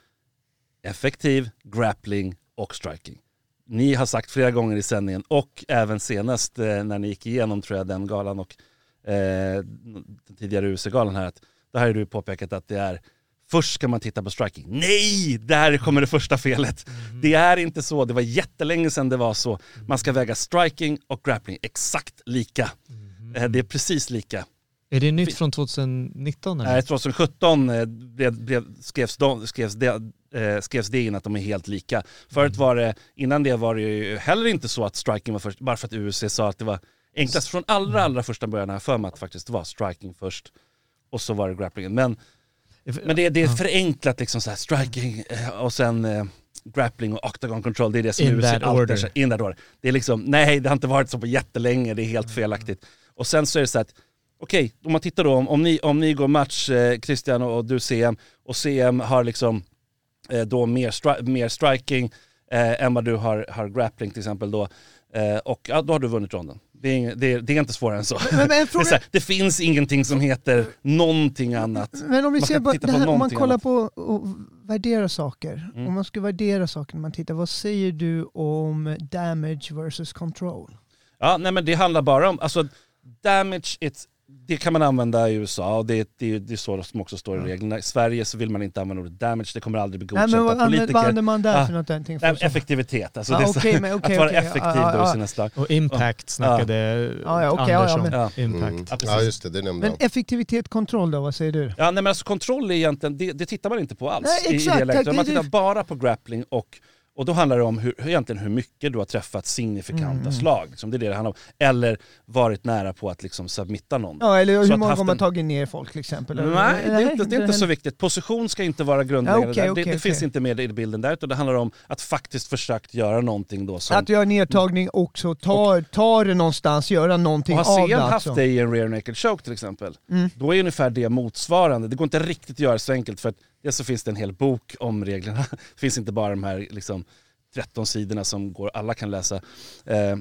[SPEAKER 2] effektiv, grappling och striking. Ni har sagt flera gånger i sändningen och även senast eh, när ni gick igenom tror jag den galan och eh, den tidigare UFC-galan här, att det här har du påpekat att det är Först ska man titta på striking. Nej! Där kommer det första felet. Det är inte så, det var jättelänge sedan det var så. Man ska väga striking och grappling exakt lika. Eh, Det är precis lika.
[SPEAKER 3] Är det nytt från 2019 eller?
[SPEAKER 2] Nej, 2017 eh, skrevs, de, skrevs, det, eh, skrevs det in att de är helt lika. Förut var det, innan det var det ju heller inte så att striking var först, bara för att UFC sa att det var enklast. Från allra, allra första början har jag för mig att det faktiskt var striking först och så var det grapplingen. Men, men det, det är förenklat liksom så här, striking eh, och sen eh, grappling och octagon control, det är det som
[SPEAKER 3] In that
[SPEAKER 2] alltid In that order. Det är liksom, nej det har inte varit så på jättelänge, det är helt felaktigt. Och sen så är det så att, okej, om man tittar då, om, om, ni, om ni går match, eh, Christian och, och du CM, och CM har liksom eh, då mer, stri- mer striking eh, än vad du har, har grappling till exempel då, eh, och ja, då har du vunnit ronden. Det är, det, är, det är inte svårare än så.
[SPEAKER 1] Men- men
[SPEAKER 2] det,
[SPEAKER 1] fråga-
[SPEAKER 2] så här, det finns ingenting som heter någonting annat.
[SPEAKER 1] Men om vi
[SPEAKER 2] Man
[SPEAKER 1] ser
[SPEAKER 2] titta
[SPEAKER 1] det här, om man kollar
[SPEAKER 2] annat.
[SPEAKER 1] på och värdera saker.
[SPEAKER 2] Mm.
[SPEAKER 1] Om man ska värdera saker när man tittar, vad säger du om damage versus control?
[SPEAKER 2] Ja, nej men det handlar bara om, alltså damage, it's, det kan man använda i USA och det, det, det är så som också står i reglerna. I Sverige så vill man inte använda ordet damage, det kommer aldrig bli
[SPEAKER 1] Nej,
[SPEAKER 2] godkänt
[SPEAKER 1] men vad,
[SPEAKER 2] av
[SPEAKER 1] använder,
[SPEAKER 2] politiker.
[SPEAKER 1] vad använder man där
[SPEAKER 2] Ah,
[SPEAKER 1] för någonting?
[SPEAKER 2] Nej,
[SPEAKER 1] För så-
[SPEAKER 2] effektivitet, alltså
[SPEAKER 1] Ah,
[SPEAKER 2] det är så,
[SPEAKER 1] okej, men okej,
[SPEAKER 2] att vara
[SPEAKER 1] okej.
[SPEAKER 2] effektiv
[SPEAKER 1] Ah,
[SPEAKER 2] då i
[SPEAKER 1] ah,
[SPEAKER 2] sina slag.
[SPEAKER 3] Och impact snackade
[SPEAKER 1] Ja, ja, okej, ja, ja,
[SPEAKER 3] Anders om.
[SPEAKER 2] men-
[SPEAKER 3] Impact.
[SPEAKER 4] Mm.
[SPEAKER 2] Ja,
[SPEAKER 4] just det, det nämnde
[SPEAKER 1] Men effektivitet, kontroll då, vad säger du?
[SPEAKER 2] Ja, nej, men alltså kontroll är egentligen, det, det tittar man inte på alls
[SPEAKER 1] Nej,
[SPEAKER 2] i, i
[SPEAKER 1] exakt,
[SPEAKER 2] det läget. Man tittar bara på grappling och, och då handlar det om hur, egentligen hur mycket du har träffat signifikanta
[SPEAKER 1] Mm.
[SPEAKER 2] slag. Liksom, det är det det handlar om. Eller varit nära på att liksom submitta någon.
[SPEAKER 1] Ja, eller hur många gånger man tagit ner folk till exempel? eller?
[SPEAKER 2] Nej, det är inte, det är inte så viktigt. Position ska inte vara grundläggande.
[SPEAKER 1] Ja,
[SPEAKER 2] där.
[SPEAKER 1] okej,
[SPEAKER 2] det det
[SPEAKER 1] okej.
[SPEAKER 2] finns inte med i bilden där, utan det handlar om att faktiskt försökt göra någonting då som...
[SPEAKER 1] Att göra nedtagning också, ta, ta det någonstans, göra någonting
[SPEAKER 2] och har
[SPEAKER 1] av det
[SPEAKER 2] CM haft
[SPEAKER 1] alltså.
[SPEAKER 2] det i en rear naked choke till exempel,
[SPEAKER 1] Mm.
[SPEAKER 2] då är ungefär det motsvarande. Det går inte riktigt att göra så enkelt för att dels så finns det en hel bok om reglerna. Det finns inte bara de här liksom, 13 sidorna som går, alla kan läsa. Eh,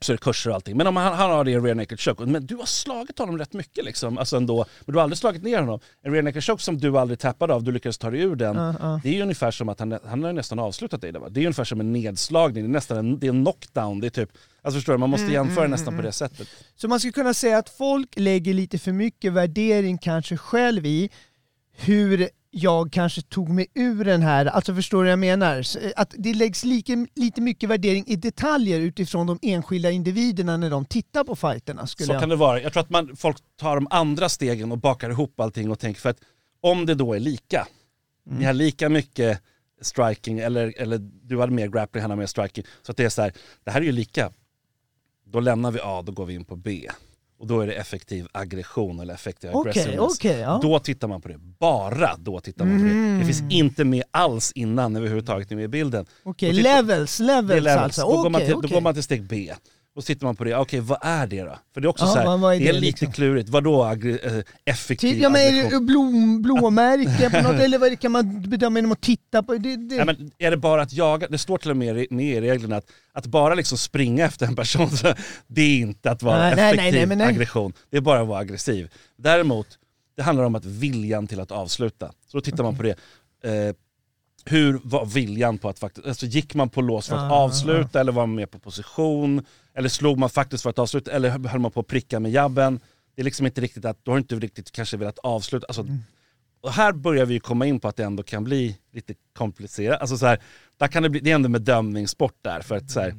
[SPEAKER 2] så är det kurser och allting. Men om han, han har det i en rear naked choke, men du har slagit honom rätt mycket liksom, alltså ändå, men du har aldrig slagit ner honom. En rear naked choke som du aldrig tappade av, du lyckades ta dig ur den,
[SPEAKER 1] Ja, ja.
[SPEAKER 2] det är ju ungefär som att han, han har nästan avslutat dig va? Det är ungefär som en nedslagning, det är nästan en, det är en knockdown, det är typ, alltså förstår du, man måste
[SPEAKER 1] Mm,
[SPEAKER 2] jämföra
[SPEAKER 1] mm,
[SPEAKER 2] nästan
[SPEAKER 1] mm,
[SPEAKER 2] på det sättet.
[SPEAKER 1] Så man skulle kunna säga att folk lägger lite för mycket värdering kanske själv i hur jag kanske tog mig ur den här, alltså förstår du vad jag menar? Eh, Att det läggs lika, lite mycket värdering i detaljer utifrån de enskilda individerna när de tittar på fighterna.
[SPEAKER 2] Så
[SPEAKER 1] jag.
[SPEAKER 2] kan det vara. Jag tror att man, folk tar de andra stegen och bakar ihop allting och tänker, för att om det då är lika,
[SPEAKER 1] Mm.
[SPEAKER 2] ni har lika mycket striking, eller, eller du hade mer grappling, han har mer striking, så att det är så här, det här är ju lika. Då lämnar vi A, då går vi in på B. Och då är det effektiv aggression eller effektiv
[SPEAKER 1] Okej,
[SPEAKER 2] aggressiveness.
[SPEAKER 1] okej. ja.
[SPEAKER 2] Då tittar man på det. Bara då tittar man på det. Det finns inte med alls innan överhuvudtaget med i bilden.
[SPEAKER 1] Okej,
[SPEAKER 2] tittar-
[SPEAKER 1] levels, levels,
[SPEAKER 2] levels.
[SPEAKER 1] alltså.
[SPEAKER 2] Då, går man till, då går man till steg B. Och så tittar man på det, okej vad är det då? För det är också
[SPEAKER 1] Ja,
[SPEAKER 2] så här,
[SPEAKER 1] vad- är
[SPEAKER 2] det är
[SPEAKER 1] det
[SPEAKER 2] lite
[SPEAKER 1] liksom?
[SPEAKER 2] klurigt. Vadå äh, effektiv
[SPEAKER 1] Typ, ja, men är det blom, blåmärken på något, eller vad är kan man bedöma genom att titta på? Det, det.
[SPEAKER 2] Nej, men är det bara att jaga, det står till och med med i reglerna att, att bara liksom springa efter en person, så det är inte att vara
[SPEAKER 1] Nej,
[SPEAKER 2] effektiv
[SPEAKER 1] nej, nej, nej.
[SPEAKER 2] aggression. Det är bara att vara aggressiv. Däremot, det handlar om att viljan till att avsluta. Så då tittar man på det. Eh, hur var viljan på att faktiskt, alltså gick man på lås för att
[SPEAKER 1] Ah,
[SPEAKER 2] avsluta eller var man med på position? Eller slog man faktiskt för att avsluta eller höll man på att pricka med jabben? Det är liksom inte riktigt att, då har du inte riktigt kanske velat avsluta. Alltså,
[SPEAKER 1] Mm.
[SPEAKER 2] och här börjar vi ju komma in på att det ändå kan bli lite komplicerat. Alltså så här, där kan det, bli, det är ändå bedömningssport där. För att så här,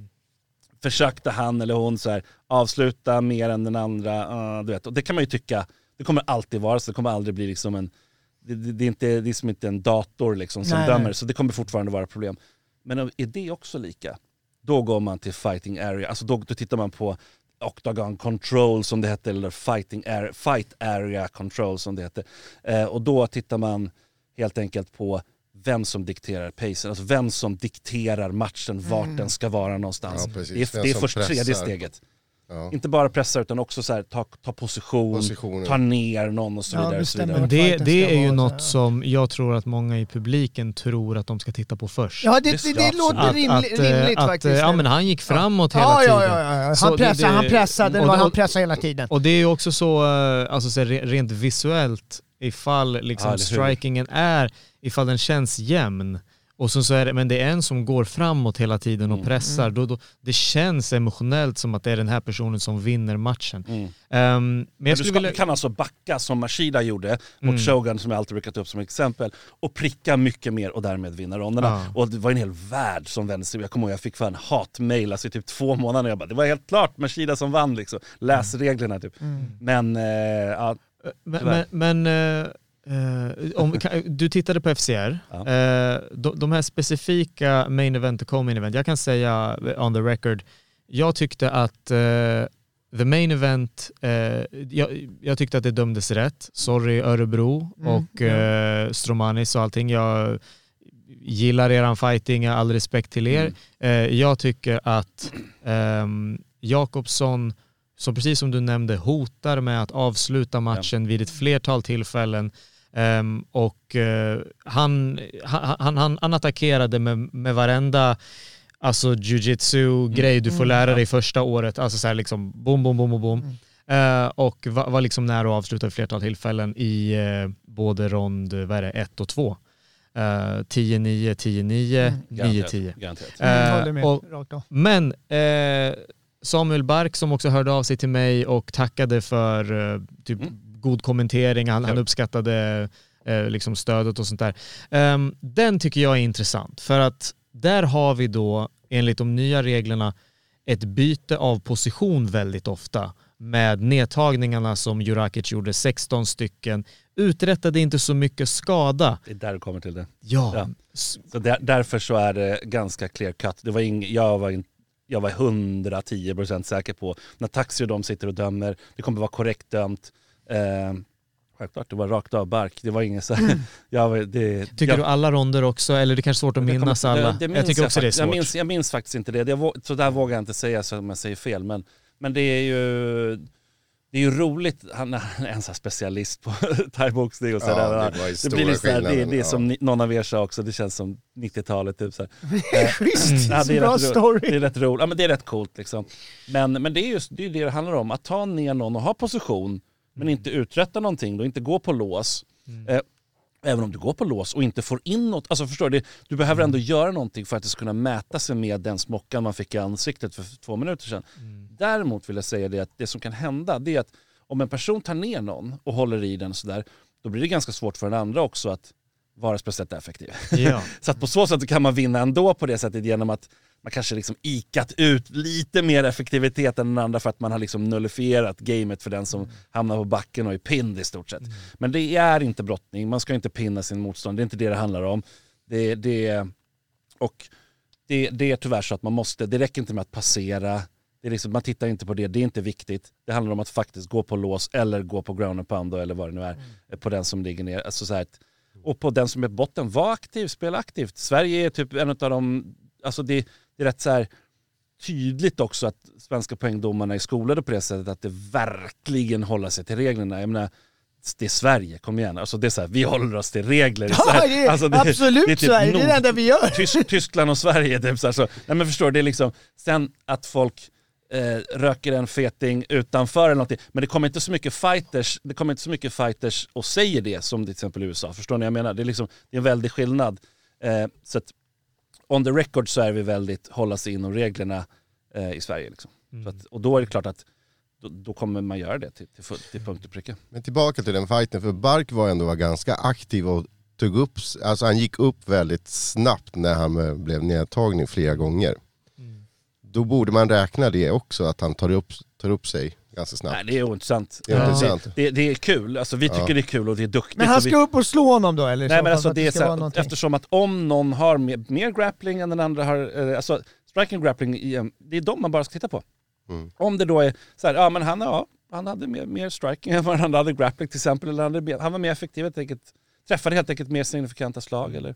[SPEAKER 2] försökte han eller hon så här, avsluta mer än den andra? Uh, du vet. Och det kan man ju tycka, det kommer alltid vara så. Det kommer aldrig bli liksom en, det, det, det är, inte, det är som inte en dator liksom som
[SPEAKER 1] Nej,
[SPEAKER 2] dömer.
[SPEAKER 1] nej.
[SPEAKER 2] Så det kommer fortfarande vara problem. Men är det också lika? då går man till fighting area. Alltså då, då tittar man på Octagon control som det hette, eller fighting area, fight area control som det hette. Eh, och då tittar man helt enkelt på vem som dikterar pacen, alltså vem som dikterar matchen, vart den ska vara någonstans.
[SPEAKER 4] Ja,
[SPEAKER 2] det är, det är först tredje
[SPEAKER 4] pressar.
[SPEAKER 2] steget.
[SPEAKER 4] Ja.
[SPEAKER 2] Inte bara pressa utan också så här, ta, ta position,
[SPEAKER 4] Positionen.
[SPEAKER 2] ta ner någon och så
[SPEAKER 1] Ja,
[SPEAKER 2] vidare. och så vidare.
[SPEAKER 1] vart
[SPEAKER 3] Det, det är ju
[SPEAKER 1] vara,
[SPEAKER 3] något som jag tror att många i publiken tror att de ska titta på först.
[SPEAKER 1] Ja, det,
[SPEAKER 2] Det
[SPEAKER 1] det, låter rimligt,
[SPEAKER 3] eh,
[SPEAKER 1] rimligt
[SPEAKER 3] att,
[SPEAKER 1] faktiskt.
[SPEAKER 3] Ja men han gick framåt hela
[SPEAKER 1] ja,
[SPEAKER 3] tiden.
[SPEAKER 1] ja, ja, ja. Han pressade,
[SPEAKER 3] det-
[SPEAKER 1] han pressade,
[SPEAKER 3] och-
[SPEAKER 1] och, han pressade hela tiden.
[SPEAKER 3] Och det är ju också så, eh, alltså så rent visuellt, ifall liksom strikingen är, ifall den känns jämn, och så, så är det, men det är en som går framåt hela tiden och
[SPEAKER 2] Mm.
[SPEAKER 3] pressar, Då, då, det känns emotionellt som att det är den här personen som vinner matchen.
[SPEAKER 2] Mm.
[SPEAKER 3] Ehm, men
[SPEAKER 2] Men
[SPEAKER 3] jag
[SPEAKER 2] du, ska,
[SPEAKER 3] vilja...
[SPEAKER 2] du kan alltså backa som Mashida gjorde mot
[SPEAKER 3] Mm.
[SPEAKER 2] Shogun som jag alltid brukat upp som exempel och pricka mycket mer och därmed vinna ronderna.
[SPEAKER 3] Ja.
[SPEAKER 2] Och det var en hel värld som vände sig. Jag kommer ihåg jag fick fan hatmail alltså i typ två månader jag bara det var helt klart Mashida som vann liksom. Läs
[SPEAKER 3] Mm.
[SPEAKER 2] reglerna typ. Men eh, ja,
[SPEAKER 3] Men, men, men eh, eh, om, kan- du tittade på FCR.
[SPEAKER 2] Ja.
[SPEAKER 3] Eh, de, de här specifika main event och co-main event, jag kan säga on the record, jag tyckte att eh, the main event, eh, jag, jag tyckte att det dömdes rätt. Sorry Örebro
[SPEAKER 1] Mm,
[SPEAKER 3] och
[SPEAKER 1] ja.
[SPEAKER 3] eh, Stromanis och allting. Jag gillar eran fighting, jag har all respekt till er.
[SPEAKER 2] Mm.
[SPEAKER 3] Eh, jag tycker att ehm, Jakobsson, som precis som du nämnde, hotar med att avsluta matchen vid ett flertal tillfällen. Ehm, och eh, han, han, han, han, attackerade med, med varenda alltså jujitsu-grej du får lära dig första året. Alltså så här liksom boom, boom, boom, boom, boom. Eh, och var, var liksom nära att avsluta ett flertal tillfällen i eh, både rond, vad är det, 1 och 2. Uh, 10-9, 10-9, 9-10.
[SPEAKER 2] garanterat.
[SPEAKER 1] Mm,
[SPEAKER 3] Eh,
[SPEAKER 1] håller med,
[SPEAKER 3] och-
[SPEAKER 1] rakt av.
[SPEAKER 3] Men Samuel Bark som också hörde av sig till mig och tackade för typ
[SPEAKER 2] Mm.
[SPEAKER 3] God kommentering, han, han
[SPEAKER 2] Ja.
[SPEAKER 3] uppskattade eh, liksom stödet och sånt där. Ehm, den tycker jag är intressant för att där har vi då enligt de nya reglerna ett byte av position väldigt ofta med nedtagningarna som Jurakic gjorde, 16 stycken, uträttade inte så mycket skada.
[SPEAKER 2] Det är där du kommer till det.
[SPEAKER 3] Ja,
[SPEAKER 2] Ja. Så där, därför så är det ganska clear cut. Det var ing, jag, var in, jag var 110% säker på när Taxi och de sitter och dömer, det kommer vara korrekt dömt. Eh, självklart, det var rakt av bark. Det var inget så här, jag, det,
[SPEAKER 3] Tycker
[SPEAKER 2] jag,
[SPEAKER 3] du alla ronder också, eller det är kanske svårt att
[SPEAKER 2] jag kommer-
[SPEAKER 3] minnas alla?
[SPEAKER 2] det- det minns
[SPEAKER 3] jag tycker också det är
[SPEAKER 2] fakt-
[SPEAKER 3] svårt.
[SPEAKER 2] Jag minns, jag minns faktiskt inte det, det så där vågar jag inte säga så om jag säger fel. Men, men det är ju det är ju roligt, han är en sån här specialist på thaiboxning och
[SPEAKER 4] Ja,
[SPEAKER 2] sådär.
[SPEAKER 4] det ju
[SPEAKER 2] det
[SPEAKER 4] stora
[SPEAKER 2] blir lite det, det är
[SPEAKER 4] ja.
[SPEAKER 2] som ni- någon av er sa också, det känns som 90-talet typ så här.
[SPEAKER 1] Schysst,
[SPEAKER 2] Ja, det, är
[SPEAKER 1] bra
[SPEAKER 2] rätt
[SPEAKER 1] story.
[SPEAKER 2] det är rätt roligt. Ja, men det är rätt coolt liksom. Men, men det är just det, är det det handlar om. Att ta ner någon och ha position, men inte uträtta någonting då, inte gå på lås. Eh, även om du går på lås och inte får in något. Alltså förstår du? Du behöver ändå göra någonting för att det ska kunna mäta sig med den smockan man fick i ansiktet för två minuter sedan. Däremot vill jag säga det att det som kan hända det är att om en person tar ner någon och håller i den sådär, då blir det ganska svårt för den andra också att vara speciellt effektiv.
[SPEAKER 3] Ja.
[SPEAKER 2] Så att på så sätt kan man vinna ändå på det sättet genom att man kanske liksom ikat ut lite mer effektivitet än den andra för att man har liksom nullifierat gamet för den som hamnar på backen och är pinned i stort sett. Men det är inte brottning, man ska inte pinna sin motståndare, det är inte det det handlar om. Det, det, och det, det är tyvärr så att man måste, det räcker inte med att passera, det är liksom, man tittar inte på det, det är inte viktigt. Det handlar om att faktiskt gå på lås eller gå på ground and pound eller vad det nu är, på den som ligger ner. Alltså så här, och på den som är botten, var aktiv, spela aktivt. Sverige är typ en av de, alltså det, det är rätt så här tydligt också att svenska poängdomarna är skolade på det sättet att det verkligen håller sig till reglerna. Jag menar, det är Sverige, kom igen. Alltså det är så här, vi håller oss till regler.
[SPEAKER 1] Ja, det är
[SPEAKER 2] alltså
[SPEAKER 1] absolut
[SPEAKER 2] det är typ
[SPEAKER 1] Sverige, det är det enda vi gör.
[SPEAKER 2] Tysk, Tyskland och Sverige. Typ så här, så. Nej men förstår det är liksom, sen att folk eh, röker en feting utanför eller någonting, men det kommer inte så mycket fighters, det kommer inte så mycket fighters och säger det som till exempel USA. Förstår ni vad jag menar? Det är, liksom, det är en väldig skillnad. Eh, så att on the record så är vi väldigt hålla sig inom reglerna eh, i Sverige. Liksom. Så att, och då är det klart att då, då kommer man göra det till, till, full- till punkt och pricka.
[SPEAKER 4] Men tillbaka till den fighten, för Bark var ändå var ganska aktiv och tog upp, alltså han gick upp väldigt snabbt när han eh, blev nedtagen flera gånger. Då borde man räkna det också, att han tar upp, tar upp sig ganska snabbt.
[SPEAKER 2] Nej det är ointressant.
[SPEAKER 4] Det är
[SPEAKER 3] Ja.
[SPEAKER 4] intressant.
[SPEAKER 2] Det, det är kul, alltså, vi tycker
[SPEAKER 4] Ja.
[SPEAKER 2] det är kul och det är duktigt.
[SPEAKER 1] Men han
[SPEAKER 2] och vi,
[SPEAKER 1] ska upp och slå honom då eller?
[SPEAKER 2] Nej
[SPEAKER 1] så
[SPEAKER 2] men alltså det är
[SPEAKER 1] ska
[SPEAKER 2] så här, eftersom att om någon har mer, mer grappling än den andra har, eh, alltså striking och grappling, det är de man bara ska titta på.
[SPEAKER 4] Mm.
[SPEAKER 2] Om det då är så här, ja men han, ja, han hade mer, mer striking än vad han hade grappling till exempel, eller han, hade, han var mer effektiv helt enkelt, träffade helt enkelt mer signifikanta slag eller,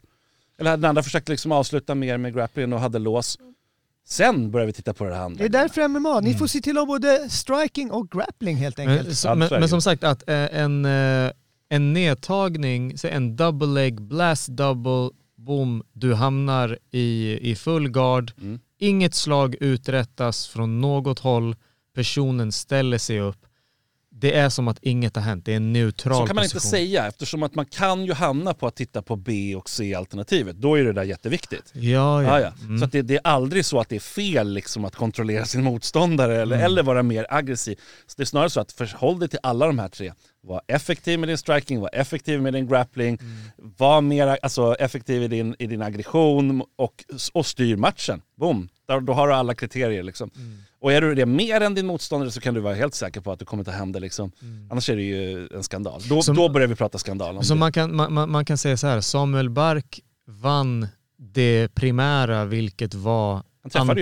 [SPEAKER 2] eller hade den andra försökt liksom avsluta mer med grappling och hade lås. Sen börjar vi titta på det andra.
[SPEAKER 1] Det är därför MMA, ni får se till att både striking och grappling helt enkelt.
[SPEAKER 3] Men, så, men, men som sagt, att eh, en, eh, en nedtagning, så en double leg, blast double, boom, du hamnar i, i full guard.
[SPEAKER 2] Mm.
[SPEAKER 3] Inget slag uträttas från något håll, personen ställer sig upp. Det är som att inget har hänt, det är en neutral
[SPEAKER 2] Så kan man
[SPEAKER 3] position.
[SPEAKER 2] inte säga eftersom att man kan ju hamna på att titta på B och C-alternativet. Då är det där jätteviktigt.
[SPEAKER 3] Ja,
[SPEAKER 2] Ja,
[SPEAKER 3] ja.
[SPEAKER 2] ja.
[SPEAKER 3] Mm.
[SPEAKER 2] Så det, det är aldrig så att det är fel liksom, att kontrollera sin motståndare eller,
[SPEAKER 3] Mm.
[SPEAKER 2] eller vara mer aggressiv. Så det är snarare så att förhåll dig till alla de här tre. Var effektiv med din striking, var effektiv med din grappling,
[SPEAKER 3] Mm.
[SPEAKER 2] var mer alltså, effektiv i din, i din aggression och, och styr matchen. Boom! Då, då har du alla kriterier. Liksom.
[SPEAKER 3] Mm.
[SPEAKER 2] Och är du det mer än din motståndare så kan du vara helt säker på att du kommer ta hem det. Liksom.
[SPEAKER 3] Mm.
[SPEAKER 2] Annars är det ju en skandal. Då,
[SPEAKER 3] Som-
[SPEAKER 2] då börjar vi prata skandal. Om
[SPEAKER 3] Så
[SPEAKER 2] det.
[SPEAKER 3] man kan, man, man- kan säga så här, Samuel Bark vann det primära vilket var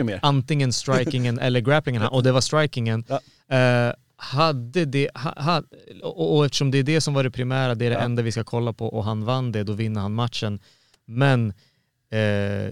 [SPEAKER 2] mer.
[SPEAKER 3] antingen strikingen eller grapplingen och det var strikingen.
[SPEAKER 2] Ja.
[SPEAKER 3] Eh, hade det, ha, ha, och, och eftersom det är det som var det primära, det är det
[SPEAKER 2] Ja.
[SPEAKER 3] enda vi ska kolla på och han vann det, då vinner han matchen. Men eh,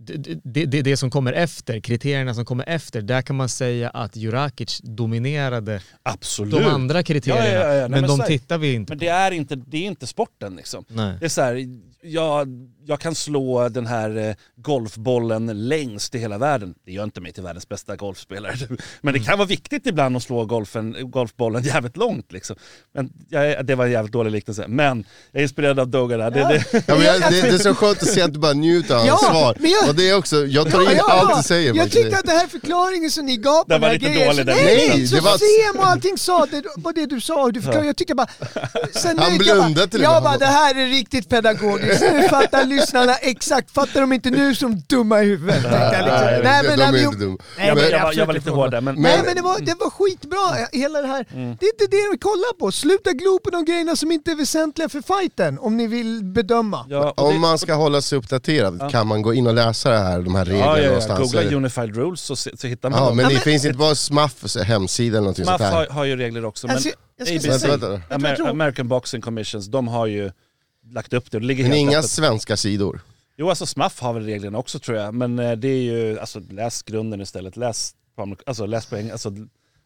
[SPEAKER 3] det, det, det, det som kommer efter, kriterierna som kommer efter, där kan man säga att Jurakic dominerade
[SPEAKER 2] Absolut.
[SPEAKER 3] de andra kriterierna.
[SPEAKER 2] Ja, ja, ja. Nej,
[SPEAKER 3] men,
[SPEAKER 2] men
[SPEAKER 3] de
[SPEAKER 2] så är-
[SPEAKER 3] tittar vi inte
[SPEAKER 2] Men
[SPEAKER 3] på.
[SPEAKER 2] det är inte, det är inte sporten liksom.
[SPEAKER 3] Nej.
[SPEAKER 2] Det är så här, jag, jag kan slå den här eh, golfbollen längst i hela världen. Det gör inte mig till världens bästa golfspelare. Men det kan vara viktigt ibland att slå golfen, golfbollen jävligt långt. Liksom. Men jag, det var en jävligt dålig liknelse. Men jag är inspirerad av Doga där. Det, det,
[SPEAKER 4] Ja, men jag, det, det är så skönt att se att du bara njuter av hans
[SPEAKER 1] Ja,
[SPEAKER 4] svar.
[SPEAKER 1] men jag-
[SPEAKER 4] och det är också, jag tar
[SPEAKER 1] Ja,
[SPEAKER 4] in
[SPEAKER 1] ja,
[SPEAKER 4] allt
[SPEAKER 1] ja.
[SPEAKER 4] du säger.
[SPEAKER 1] Jag tycker att den här förklaringen som ni gav på
[SPEAKER 2] Den var
[SPEAKER 1] här
[SPEAKER 2] lite
[SPEAKER 1] grejen,
[SPEAKER 2] dålig,
[SPEAKER 1] så-
[SPEAKER 2] den
[SPEAKER 1] nej, nej, så
[SPEAKER 4] Det var-
[SPEAKER 1] Sem och allting sa det, på det du sa och du förklarade, jag tycker bara... Sen
[SPEAKER 4] Han
[SPEAKER 1] jag
[SPEAKER 4] blundade till och
[SPEAKER 1] Jag
[SPEAKER 4] med.
[SPEAKER 1] bara, det här är riktigt pedagogiskt, nu fattar lyssnarna exakt, fattar de inte nu som dumma i huvudet? liksom.
[SPEAKER 4] Nej,
[SPEAKER 1] Nej,
[SPEAKER 4] de
[SPEAKER 1] men,
[SPEAKER 4] är
[SPEAKER 1] nej, men,
[SPEAKER 4] inte dumma.
[SPEAKER 1] Nej,
[SPEAKER 2] jag,
[SPEAKER 1] men
[SPEAKER 2] jag, var, jag var
[SPEAKER 1] absolut
[SPEAKER 2] lite hård där. Men,
[SPEAKER 1] Nej
[SPEAKER 4] Men-
[SPEAKER 1] men det var, det var skitbra, hela det här.
[SPEAKER 2] Mm.
[SPEAKER 1] Det är inte det vi kollar på. Sluta glo på de grejerna som inte är väsentliga för fighten, om ni vill bedöma.
[SPEAKER 2] ja,
[SPEAKER 4] Om
[SPEAKER 2] det-
[SPEAKER 4] man ska hålla sig uppdaterad,
[SPEAKER 2] Ja.
[SPEAKER 4] kan man gå in och läsa det här, de här reglerna
[SPEAKER 2] Ja, ja, ja.
[SPEAKER 4] någonstans?
[SPEAKER 2] Googla
[SPEAKER 4] eller?
[SPEAKER 2] Unified Rules så, så hittar man
[SPEAKER 4] Ja,
[SPEAKER 2] dem.
[SPEAKER 4] men
[SPEAKER 1] Ja,
[SPEAKER 4] det
[SPEAKER 1] men-
[SPEAKER 4] finns inte bara SMAFs hemsida eller någonting sånt
[SPEAKER 2] SMAF har, har ju regler också. Men
[SPEAKER 1] Alltså, jag ska
[SPEAKER 2] ABC, American Boxing Commissions, de har ju lagt upp det. det ligger
[SPEAKER 4] Men
[SPEAKER 2] helt
[SPEAKER 4] inga
[SPEAKER 2] öppet.
[SPEAKER 4] svenska sidor?
[SPEAKER 2] Jo, alltså SMAF har väl reglerna också tror jag, men eh, det är ju, alltså läs grunden istället. Läs på, alltså, läs på engelska, alltså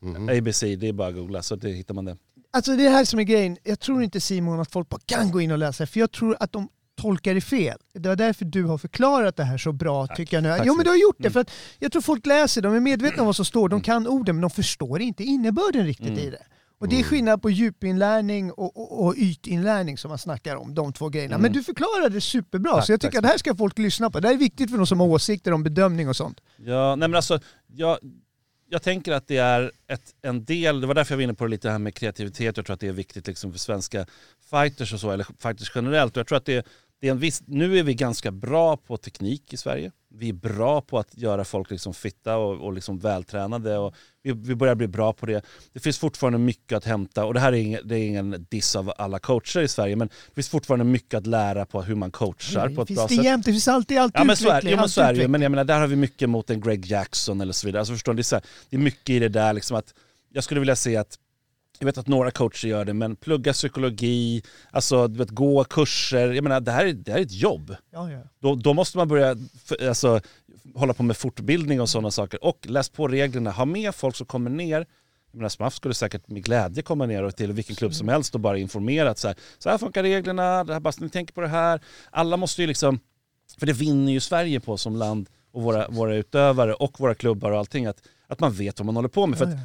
[SPEAKER 4] Mhm.
[SPEAKER 2] ABC, det är bara att googla så det hittar man det.
[SPEAKER 1] Alltså det är det här som är grejen. Jag tror inte Simon att folk bara kan gå in och läsa, för jag tror att de tolkar det fel. Det var därför du har förklarat det här så bra
[SPEAKER 2] Tack.
[SPEAKER 1] tycker jag nu.
[SPEAKER 2] Tack
[SPEAKER 1] Jo men du har gjort det,
[SPEAKER 2] Mm.
[SPEAKER 1] för att jag tror folk läser, de är medvetna om vad som står, de kan orden men de förstår inte innebörden riktigt
[SPEAKER 2] Mm.
[SPEAKER 1] i det. Och det är skillnad på djupinlärning och, och, och ytinlärning som man snackar om, de två grejerna.
[SPEAKER 2] Mm.
[SPEAKER 1] Men du förklarade det superbra,
[SPEAKER 2] Tack,
[SPEAKER 1] så jag
[SPEAKER 2] tack
[SPEAKER 1] tycker
[SPEAKER 2] så
[SPEAKER 1] att det här ska folk lyssna på. Det här är viktigt för de som har åsikter om bedömning och sånt.
[SPEAKER 2] Ja, nej men alltså, jag, jag tänker att det är ett, en del, det var därför jag var inne på det lite här med kreativitet, jag tror att det är viktigt liksom för svenska fighters och så, eller fighters generellt. Och jag tror att det, det är en viss, nu är vi ganska bra på teknik i Sverige. Vi är bra på att göra folk liksom fitta och, och liksom vältränade och vi, vi börjar bli bra på det. Det finns fortfarande mycket att hämta och det här är ingen, det är ingen diss av alla coacher i Sverige men det finns fortfarande mycket att lära på hur man coachar på
[SPEAKER 1] det
[SPEAKER 2] ett
[SPEAKER 1] finns
[SPEAKER 2] bra
[SPEAKER 1] det
[SPEAKER 2] sätt.
[SPEAKER 1] jämt, det finns alltid allt
[SPEAKER 2] Ja men så är, jo, men så är det men jag menar där har vi mycket mot en Greg Jackson eller så vidare. Alltså förstår det, är så här, det är mycket i det där liksom att jag skulle vilja se att jag vet att några coacher gör det, men plugga psykologi, alltså du vet, gå kurser. Jag menar, det här är, det här är ett jobb.
[SPEAKER 1] Ja, ja.
[SPEAKER 2] Då, då måste man börja alltså, hålla på med fortbildning och sådana saker. Och läs på reglerna, ha med folk som kommer ner. Jag menar, SMAF skulle säkert med glädje komma ner och till vilken klubb som helst och bara informera att så här, så här funkar reglerna, det här, bara, ni tänker på det här. Alla måste ju liksom, för det vinner ju Sverige på som land och våra, våra utövare och våra klubbar och allting, att, att man vet vad man håller på med. För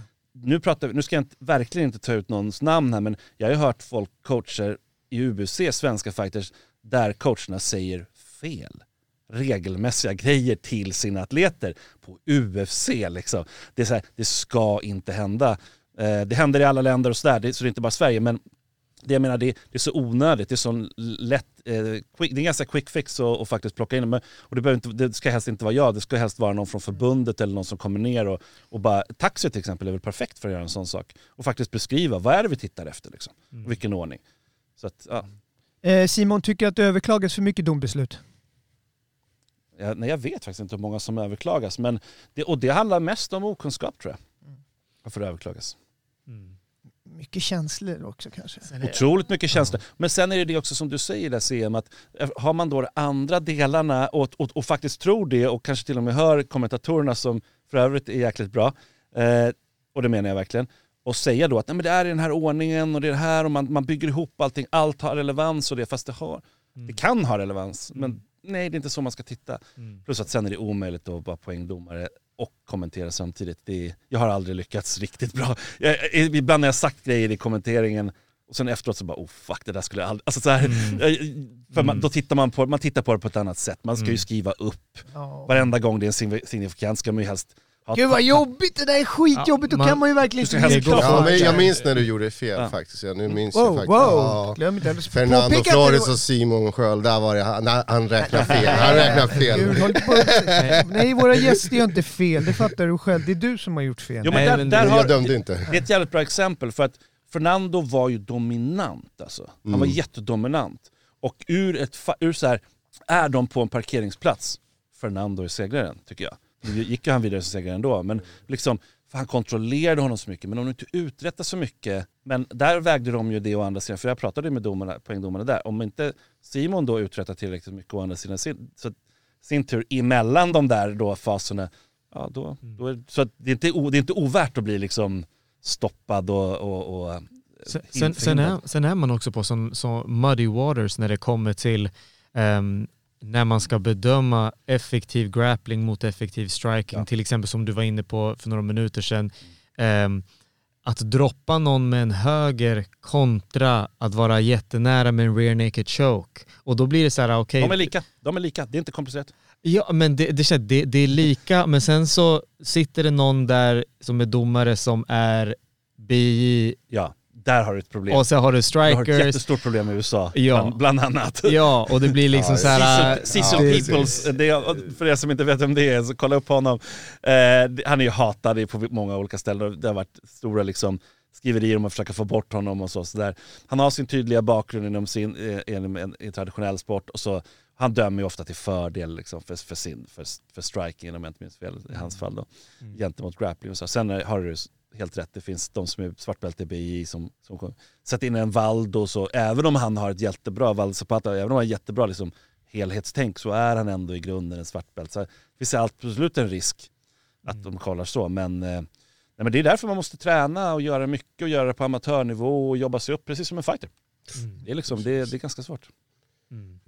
[SPEAKER 2] nu, pratar, nu ska jag inte, verkligen inte ta ut någons namn här, men jag har ju hört folk, coacher i UBC, svenska fighters, där coacherna säger fel regelmässiga grejer till sina atleter på UFC. Liksom. Det, är så här, det ska inte hända. Eh, det händer i alla länder och sådär, så det är inte bara Sverige. Men det jag menar, det, det är så onödigt, det är så lätt, eh, quick, det är en ganska quick fix att, faktiskt plocka in. Men, och det, behöver inte, det ska helst inte vara jag, det ska helst vara någon från förbundet eller någon som kommer ner och, och bara, taxi till exempel är väl perfekt för att göra en sån sak. Och faktiskt beskriva, vad är det vi tittar efter liksom? Och vilken ordning. Så att, ja.
[SPEAKER 1] Eh, Simon tycker att det överklagas för mycket dombeslut.
[SPEAKER 2] Jag, nej, jag vet faktiskt inte hur många som överklagas. Men det, och det handlar mest om okunskap tror jag. Varför det överklagas.
[SPEAKER 1] Mycket känslor också kanske.
[SPEAKER 2] Otroligt mycket känslor. Men sen är det det också som du säger där CM, att har man då de andra delarna och, och, och faktiskt tror det och kanske till och med hör kommentatorerna som för övrigt är jäkligt bra, eh, och det menar jag verkligen, och säga då att Nej, men det är i den här ordningen och det är det här och man, man bygger ihop allting, allt har relevans och det, fast det har, det kan ha relevans, men nej det är inte så man ska titta. Plus att sen är det omöjligt att vara poängdomare och kommentera samtidigt. Det är, jag har aldrig lyckats riktigt bra. Jag, ibland har jag sagt grejer i kommenteringen och sen efteråt så bara oh fuck det där skulle jag aldrig... Alltså så här, eh, för man, då tittar man på, man tittar på det på ett annat sätt. Man ska ju skriva upp.
[SPEAKER 1] Ja.
[SPEAKER 2] Varenda gång det är en sign- signifikant ska man ju helst.
[SPEAKER 1] Gud vad jobbigt, det där är skitjobbigt, då
[SPEAKER 3] Ja, man-
[SPEAKER 1] kan man ju verkligen inte
[SPEAKER 4] Ja, men jag minns när du gjorde fel
[SPEAKER 2] Ja.
[SPEAKER 4] faktiskt. Ja, nu minns
[SPEAKER 1] Wow,
[SPEAKER 4] jag faktiskt.
[SPEAKER 1] wow!
[SPEAKER 4] Ja.
[SPEAKER 1] Glöm inte
[SPEAKER 4] Fernando
[SPEAKER 1] påpeka
[SPEAKER 4] Flores och Simon Sköld, där var det, han, han räknar fel. Han räknar fel.
[SPEAKER 1] Gud, på. Nej, våra gäster gör inte fel, det fattar du själv. Det är du som har gjort fel.
[SPEAKER 2] Jo, men
[SPEAKER 3] Nej,
[SPEAKER 2] där, där har,
[SPEAKER 4] Jag dömde inte.
[SPEAKER 2] Det är ett jävligt bra exempel för att Fernando var ju dominant alltså. Han var jättedominant. Och ur ett ur så här, är de på en parkeringsplats, Fernando är segraren tycker jag. Nu gick ju han vidare som segrare ändå, men liksom, för han kontrollerade honom så mycket. Men om du inte uträttar så mycket, men där vägde de ju det å andra sidan, för jag pratade med domarna, poängdomarna där, om inte Simon då uträttar tillräckligt mycket å andra sidan sin, så sin tur emellan de där då faserna, ja då, då är, så det, är inte, det är inte ovärt att bli liksom stoppad och, och, och
[SPEAKER 3] Sen, sen, sen, är, sen är man också på sån, så muddy waters när det kommer till ehm, när man ska bedöma effektiv grappling mot effektiv striking.
[SPEAKER 2] Ja.
[SPEAKER 3] Till exempel som du var inne på för några minuter sedan. ehm, att droppa någon med en höger kontra att vara jättenära med en rear naked choke. Och då blir det så här, okej,
[SPEAKER 2] De är lika, de är lika, det är inte komplicerat.
[SPEAKER 3] Ja men det, det, det, det är lika, men sen så sitter det någon där som är domare som är BI
[SPEAKER 2] Ja, där har du ett problem.
[SPEAKER 3] och så har du
[SPEAKER 2] du har ett
[SPEAKER 3] strikers.
[SPEAKER 2] jättestort problem i USA,
[SPEAKER 3] Ja.
[SPEAKER 2] bland, bland annat.
[SPEAKER 3] Ja, och det blir liksom
[SPEAKER 4] Ja,
[SPEAKER 3] så här...
[SPEAKER 2] Cecil, Cecil
[SPEAKER 3] ja,
[SPEAKER 2] Peoples, det, är- för er som inte vet vem det är, så kolla upp honom. Eh, han är ju hatad på många olika ställen. Det har varit stora liksom, skriverier om att försöka få bort honom och så. så där. Han har sin tydliga bakgrund inom sin, eh, inom en, en traditionell sport och så han dömer ju ofta till fördel liksom, för, för, sin, för, för striking, om jag inte minns fel, i hans fall då, gentemot grappling och så. Sen har du helt rätt, det finns de som är svartbälte i BI som, som kommer. Sätt in en Valdo så, även om han har ett jättebra, Valdo Zapata, även om han har jättebra liksom, helhetstänk så är han ändå i grunden en svartbälte. Så det finns absolut en risk att de kollar så, men, eh, nej, men det är därför man måste träna och göra mycket och göra det på amatörnivå och jobba sig upp, precis som en fighter. Det är, liksom, det, är- det är ganska svårt.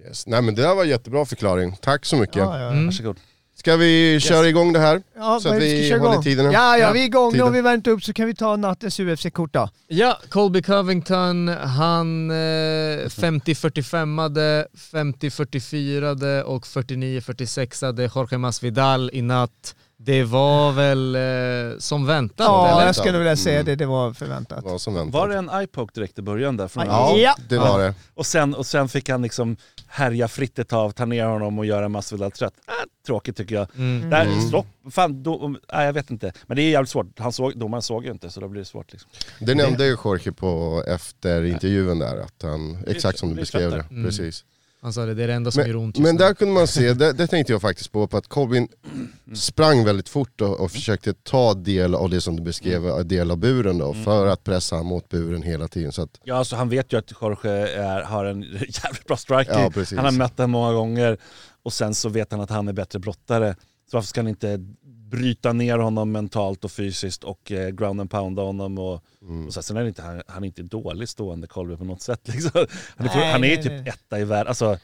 [SPEAKER 4] Yes. Nej men det där var jättebra förklaring. Tack så mycket.
[SPEAKER 1] Ja, ja.
[SPEAKER 3] Mm.
[SPEAKER 2] Varsågod.
[SPEAKER 4] Ska vi köra igång det här?
[SPEAKER 1] Ja,
[SPEAKER 4] Så att vi
[SPEAKER 1] ska köra
[SPEAKER 4] håller
[SPEAKER 1] igång?
[SPEAKER 4] tiderna.
[SPEAKER 1] Ja, ja, vi är igång. Nu
[SPEAKER 4] tiden.
[SPEAKER 1] har vi värmt upp så kan vi ta nattens UFC-kort då.
[SPEAKER 3] Ja, Colby Covington, han eh, 50-45ade, 50-44 och 49-46ade Jorge Masvidal i natt. Det var väl eh, som väntat
[SPEAKER 1] Ja,
[SPEAKER 3] eller?
[SPEAKER 1] jag skulle vilja säga
[SPEAKER 4] Mm.
[SPEAKER 1] det. Det var förväntat.
[SPEAKER 4] Vad som väntat.
[SPEAKER 2] Var det en eye-poke direkt i början där? Från
[SPEAKER 4] Ja,
[SPEAKER 1] Ja.
[SPEAKER 4] det var det.
[SPEAKER 2] och, sen, och sen fick han liksom härja fritt ett tag, ta ner honom och göra Masvidal trött. Äh, tråkigt tycker jag.
[SPEAKER 3] Mm.
[SPEAKER 2] Där,
[SPEAKER 4] Mm.
[SPEAKER 2] stopp, fan, då, nej, jag vet inte. Men det är jävligt svårt. Han såg, domaren såg ju inte så då blir det svårt. Liksom.
[SPEAKER 4] Det nämnde ju Jorge på efter intervjun där, att han, exakt som du beskrev det.
[SPEAKER 2] klart
[SPEAKER 3] Mm. Han sa det, det är det enda som gör ont
[SPEAKER 4] Men där kunde man se, det, det tänkte jag faktiskt på, på att Colvin sprang väldigt fort och, och försökte ta del av det som du beskrev, del av buren då, för att pressa mot buren hela tiden. Så att,
[SPEAKER 2] Ja, alltså, han vet ju att Jorge är, har en jävligt bra striking.
[SPEAKER 4] Ja,
[SPEAKER 2] han har mött den många gånger och sen så vet han att han är bättre brottare. Så varför ska han inte bryta ner honom mentalt och fysiskt och eh, ground and pounda honom och,
[SPEAKER 4] mm.
[SPEAKER 2] och så, sen är det inte, han, han är inte dålig stående Colby på något sätt. Liksom. Han är,
[SPEAKER 1] Nej,
[SPEAKER 2] han är ju
[SPEAKER 1] nej,
[SPEAKER 2] typ
[SPEAKER 1] nej.
[SPEAKER 2] etta i världen, alltså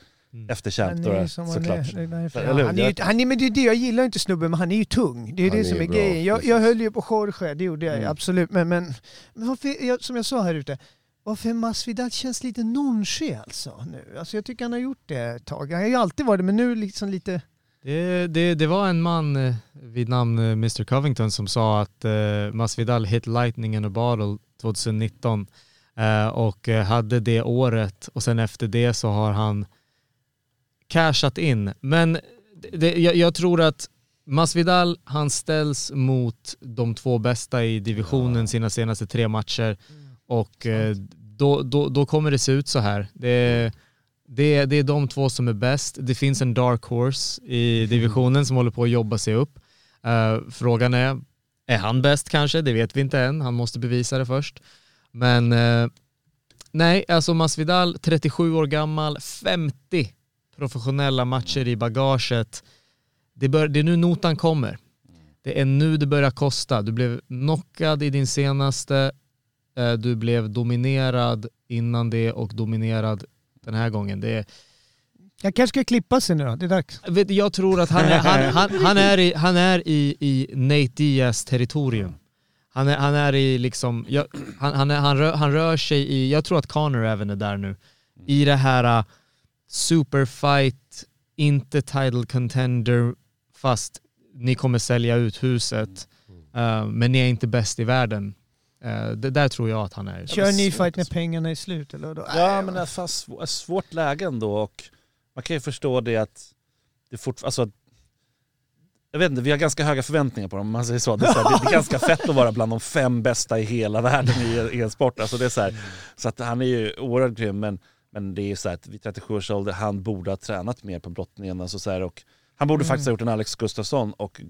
[SPEAKER 2] efter champ
[SPEAKER 1] Han han
[SPEAKER 2] såklart. hur?
[SPEAKER 1] Han är ju, han är, men det är det, jag gillar inte snubben, men han är ju tung. Det är
[SPEAKER 4] Han
[SPEAKER 1] det som
[SPEAKER 4] är
[SPEAKER 1] är
[SPEAKER 4] bra,
[SPEAKER 1] grejen. Jag, jag höll ju på Jorge, det gjorde jag
[SPEAKER 2] Mm.
[SPEAKER 1] absolut. Men, men, men varför, jag, som jag sa här ute, varför Masvidal känns lite nonché alltså nu. Alltså jag tycker han har gjort det ett tag. Han har ju alltid varit det, men nu liksom lite...
[SPEAKER 3] Det, det, det var en man eh, vid namn eh, Mr Covington som sa att eh, Masvidal hit lightning in a bottle 2019 eh, och eh, hade det året och sen efter det så har han cashat in. Men det, jag, jag tror att Masvidal, han ställs mot de två bästa i divisionen sina senaste tre matcher och eh, då, då, då kommer det se ut så här. Det, Det är, det är de två som är bäst. Det finns en dark horse i divisionen som håller på att jobba sig upp. Eh, frågan är, är han bäst kanske? Det vet vi inte än. Han måste bevisa det först. Men eh, nej, alltså Masvidal, 37 år gammal, 50 professionella matcher i bagaget. Det, bör, det är nu notan kommer. Det är nu det börjar kosta. Du blev knockad i din senaste, eh, du blev dominerad innan det och dominerad den här gången. Det är,
[SPEAKER 1] Jag kanske ska klippa sig nu då, det är dags.
[SPEAKER 3] jag tror att han är, han, han, han är, i, han är i, i Nate Diaz territorium. Han är, han är i liksom, jag, han, han, är, han, rör, han rör sig i, jag tror att Connor även är där nu, i det här uh, superfight, inte title contender, fast ni kommer sälja ut huset, uh, men ni är inte bäst i världen. Uh, det där tror jag att han är.
[SPEAKER 1] Kör ny fight när pengarna är slut eller då?
[SPEAKER 2] Ja men det är ett svårt läge ändå och man kan ju förstå det att det fort, alltså, jag vet inte, vi har ganska höga förväntningar på dem om man säger så. Det är, så här, det, är ganska fett att vara bland de fem bästa i hela världen i, i en sport. Alltså det är så, här, så att han är ju oerhört grym men, men det är ju så här att vid 37 års ålder, han borde ha tränat mer på brottningen. Alltså så här, och han borde faktiskt ha gjort en Alex Gustafsson och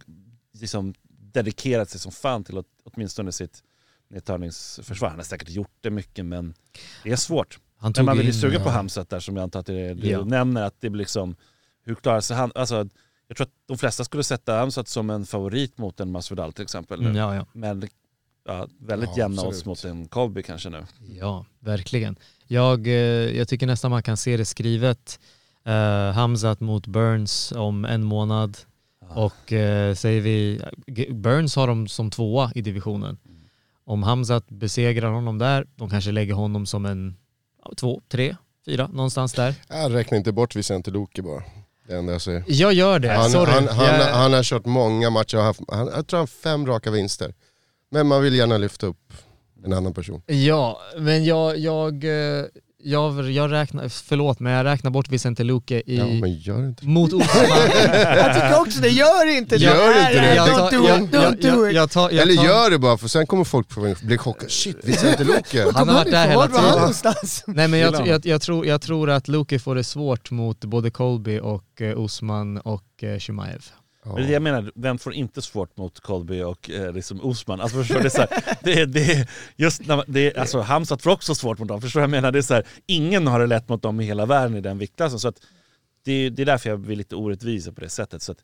[SPEAKER 2] liksom dedikerat sig som fan till att, åtminstone sitt nedtagningsförsvar. Han har säkert gjort det mycket men det är svårt.
[SPEAKER 3] Han
[SPEAKER 2] Men man vill ju suga på
[SPEAKER 3] eh,
[SPEAKER 2] Hamzat där som jag antar att det du
[SPEAKER 3] Ja.
[SPEAKER 2] nämner, att det blir liksom, hur klarar sig han? Alltså, jag tror att de flesta skulle sätta Hamzat som en favorit mot en Masvidal till exempel.
[SPEAKER 3] Mm, Ja, ja.
[SPEAKER 2] Men ja, väldigt
[SPEAKER 4] Ja,
[SPEAKER 2] jämna odds mot en Colby kanske nu.
[SPEAKER 3] Ja, verkligen. Jag, eh, jag tycker nästan man kan se det skrivet. Uh, Hamzat mot Burns om en månad. Och eh, säger vi, Burns har dem som tvåa i divisionen. Om Hamzat besegrar honom där, de kanske lägger honom som en ja, två, tre, fyra, någonstans där.
[SPEAKER 4] Jag räknar inte bort Vicente Luque bara. Det enda jag säger.
[SPEAKER 3] Jag gör det,
[SPEAKER 4] Han,
[SPEAKER 3] sorry.
[SPEAKER 4] han, han,
[SPEAKER 3] jag,
[SPEAKER 4] han har kört många matcher, och haft, han, jag tror han har fem raka vinster. Men man vill gärna lyfta upp en annan person.
[SPEAKER 3] Ja, men jag, jag, eh, jag, jag räknar, förlåt men jag räknar bort Vicente Luque i,
[SPEAKER 4] Ja men gör inte det.
[SPEAKER 3] mot Osman.
[SPEAKER 1] Jag tycker också det, gör inte det!
[SPEAKER 4] Gör inte det.
[SPEAKER 3] Jag
[SPEAKER 1] Don't do
[SPEAKER 3] jag-
[SPEAKER 1] it,
[SPEAKER 3] jag- jag- tar- jag
[SPEAKER 4] Eller
[SPEAKER 3] tar-
[SPEAKER 4] gör det bara för sen kommer folk bli chockade. Shit, Vicente Luque.
[SPEAKER 3] Han har varit där hela tiden. Nej men jag,
[SPEAKER 2] Gillar
[SPEAKER 3] jag, jag, tror, jag tror att Luke får det svårt mot både Colby och eh, Usman och eh, Shimaev.
[SPEAKER 2] Men det jag menar, vem får inte svårt mot Colby och eh, liksom Osman? Alltså förstår du, det är här, det, är- det, är just när man, det är, alltså Hamzat får också svårt mot dem, förstår du jag menar? Det är så här, ingen har det lätt mot dem i hela världen i den viktklassen. Så att det, är- det är därför jag blir lite orättvis på det sättet. Så att,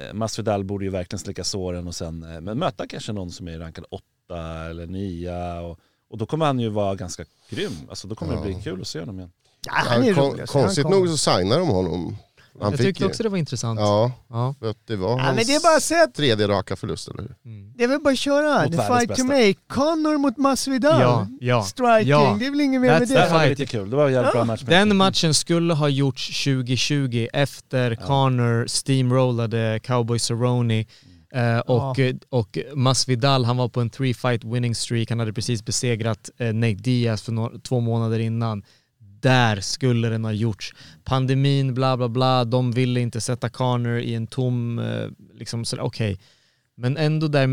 [SPEAKER 2] eh, Masvidal borde ju verkligen slicka såren och sen eh, men möta kanske någon som är rankad åtta eller nia. Och, och då kommer han ju vara ganska grym. Alltså då kommer det bli kul att se honom igen.
[SPEAKER 1] Ja, han är
[SPEAKER 4] Ja, kon-
[SPEAKER 1] rolig. alltså. Han
[SPEAKER 4] konstigt
[SPEAKER 1] kommer.
[SPEAKER 4] nog så signar de honom. Han
[SPEAKER 3] jag tyckte också det var intressant.
[SPEAKER 4] Ja,
[SPEAKER 3] Ja.
[SPEAKER 4] för att det var
[SPEAKER 1] Ja,
[SPEAKER 4] hans
[SPEAKER 1] men det är bara att säga att
[SPEAKER 4] tredje raka förlust, eller hur?
[SPEAKER 3] Mm.
[SPEAKER 1] det är väl bara att köra.
[SPEAKER 2] Mot
[SPEAKER 1] The fight to
[SPEAKER 2] bästa.
[SPEAKER 1] make. Connor mot Masvidal.
[SPEAKER 3] Ja, ja,
[SPEAKER 1] Striking,
[SPEAKER 3] ja.
[SPEAKER 1] det är väl inget mer med
[SPEAKER 3] That's
[SPEAKER 2] Det
[SPEAKER 1] det.
[SPEAKER 2] här var lite kul, det var en jävligt bra match.
[SPEAKER 3] Den matchen skulle ha gjorts 2020 efter Connor steamrollade Cowboy Cerrone eh, och, och Masvidal, han var på en three fight winning streak, han hade precis besegrat eh, Nate Diaz för nå- två månader innan. Där skulle den ha gjorts. Pandemin, bla bla bla, de ville inte sätta Connor i en tom, eh, liksom sådär, okej. Men ändå där,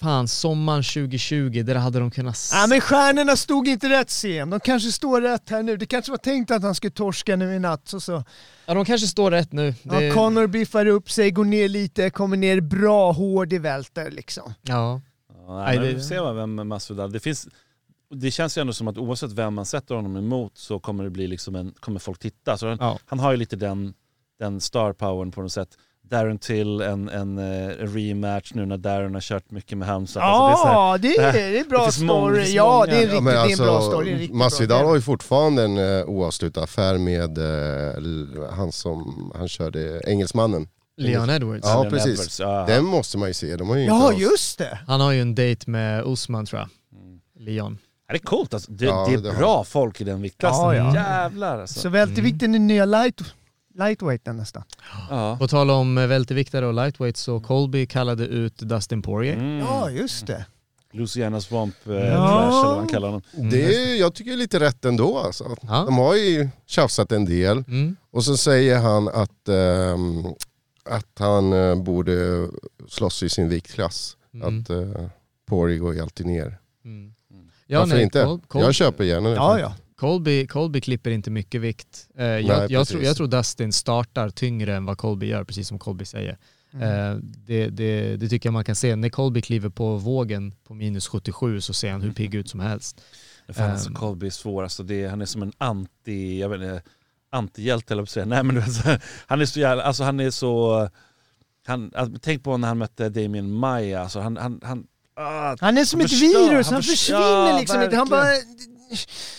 [SPEAKER 3] fan sommaren 2020, där hade de kunnat...
[SPEAKER 1] Ja men stjärnorna stod inte rätt scen. De kanske står rätt här nu. Det kanske var tänkt att han skulle torska nu i natt. Så, så.
[SPEAKER 3] Ja, de kanske står rätt nu. Det-
[SPEAKER 1] Ja, Connor biffar upp sig, går ner lite, kommer ner bra hård i välter liksom.
[SPEAKER 3] Ja.
[SPEAKER 2] Ja, nej, men
[SPEAKER 3] det-
[SPEAKER 2] vi får se vem Masvidal... Det, finns, det känns ju ändå som att oavsett vem man sätter honom emot så kommer det bli liksom en, kommer folk titta. Så han,
[SPEAKER 3] Ja.
[SPEAKER 2] han har ju lite den, den star powern på något sätt. Darren till en, en eh, rematch nu när Darren har kört mycket med Hamzat. Alltså, det är så här-
[SPEAKER 1] Ja, det är, det är bra
[SPEAKER 2] många- det
[SPEAKER 1] story.
[SPEAKER 2] finns
[SPEAKER 1] Ja,
[SPEAKER 2] många.
[SPEAKER 1] det är en,
[SPEAKER 2] Ja,
[SPEAKER 1] riktigt, det är en bra
[SPEAKER 4] alltså,
[SPEAKER 1] story. det är en riktigt
[SPEAKER 4] Masvidal har ju fortfarande en uh, oavslutad affär med l- han som han körde, engelsmannen.
[SPEAKER 3] Leon Edwards.
[SPEAKER 4] Ja,
[SPEAKER 2] Leon
[SPEAKER 4] precis.
[SPEAKER 2] Edwards, ja.
[SPEAKER 4] Den måste man ju se. De har ju
[SPEAKER 1] Ja, just det.
[SPEAKER 3] Han har ju en date med Usman tror jag. Leon.
[SPEAKER 2] Det är coolt alltså. det,
[SPEAKER 4] Ja,
[SPEAKER 2] det är
[SPEAKER 4] det har-
[SPEAKER 2] bra folk i den viktklassen.
[SPEAKER 1] Ja, ja.
[SPEAKER 2] Jävlar alltså.
[SPEAKER 1] Så vältervikten är nya light, lightweighten nästan.
[SPEAKER 2] Ja.
[SPEAKER 3] På tal om eh, välterviktare och lightweight så Colby kallade ut Dustin Poirier.
[SPEAKER 2] Mm.
[SPEAKER 1] Ja, just det.
[SPEAKER 2] Luciana Swamp eh,
[SPEAKER 1] Ja.
[SPEAKER 2] Trash eller vad han kallar honom.
[SPEAKER 4] Det är, jag tycker det är lite rätt ändå alltså.
[SPEAKER 3] Ja.
[SPEAKER 4] De har ju tjafsat en del
[SPEAKER 3] Mm.
[SPEAKER 4] och så säger han att, ehm, att han eh, borde slåss i sin viktklass.
[SPEAKER 3] Mm.
[SPEAKER 4] Att uh, Pori går ju alltid ner.
[SPEAKER 3] Mm. Ja,
[SPEAKER 4] Varför
[SPEAKER 3] nej,
[SPEAKER 4] inte?
[SPEAKER 3] Col- Col-
[SPEAKER 4] Jag köper gärna det.
[SPEAKER 1] Ja, ja.
[SPEAKER 3] Colby, Colby klipper inte mycket vikt. Eh, jag, jag,
[SPEAKER 4] precis.
[SPEAKER 3] tror, jag tror Dustin startar tyngre än vad Colby gör, precis som Colby säger. Eh, det, det, det tycker jag man kan se. När Colby kliver på vågen på minus 77 så ser han hur pigg ut som helst.
[SPEAKER 2] Fan, alltså,
[SPEAKER 3] Ehm.
[SPEAKER 2] Colby är svår, alltså, det, han är som en anti, jag vet inte, antihjälte eller säga. Nej men du vet, så här, han är så jävla, alltså han är så, han, alltså, tänk på när han mötte Damien Maya, alltså han, han, han
[SPEAKER 1] Han är som ett virus,
[SPEAKER 2] han
[SPEAKER 1] försvinner
[SPEAKER 2] ja,
[SPEAKER 1] liksom inte. Han bara...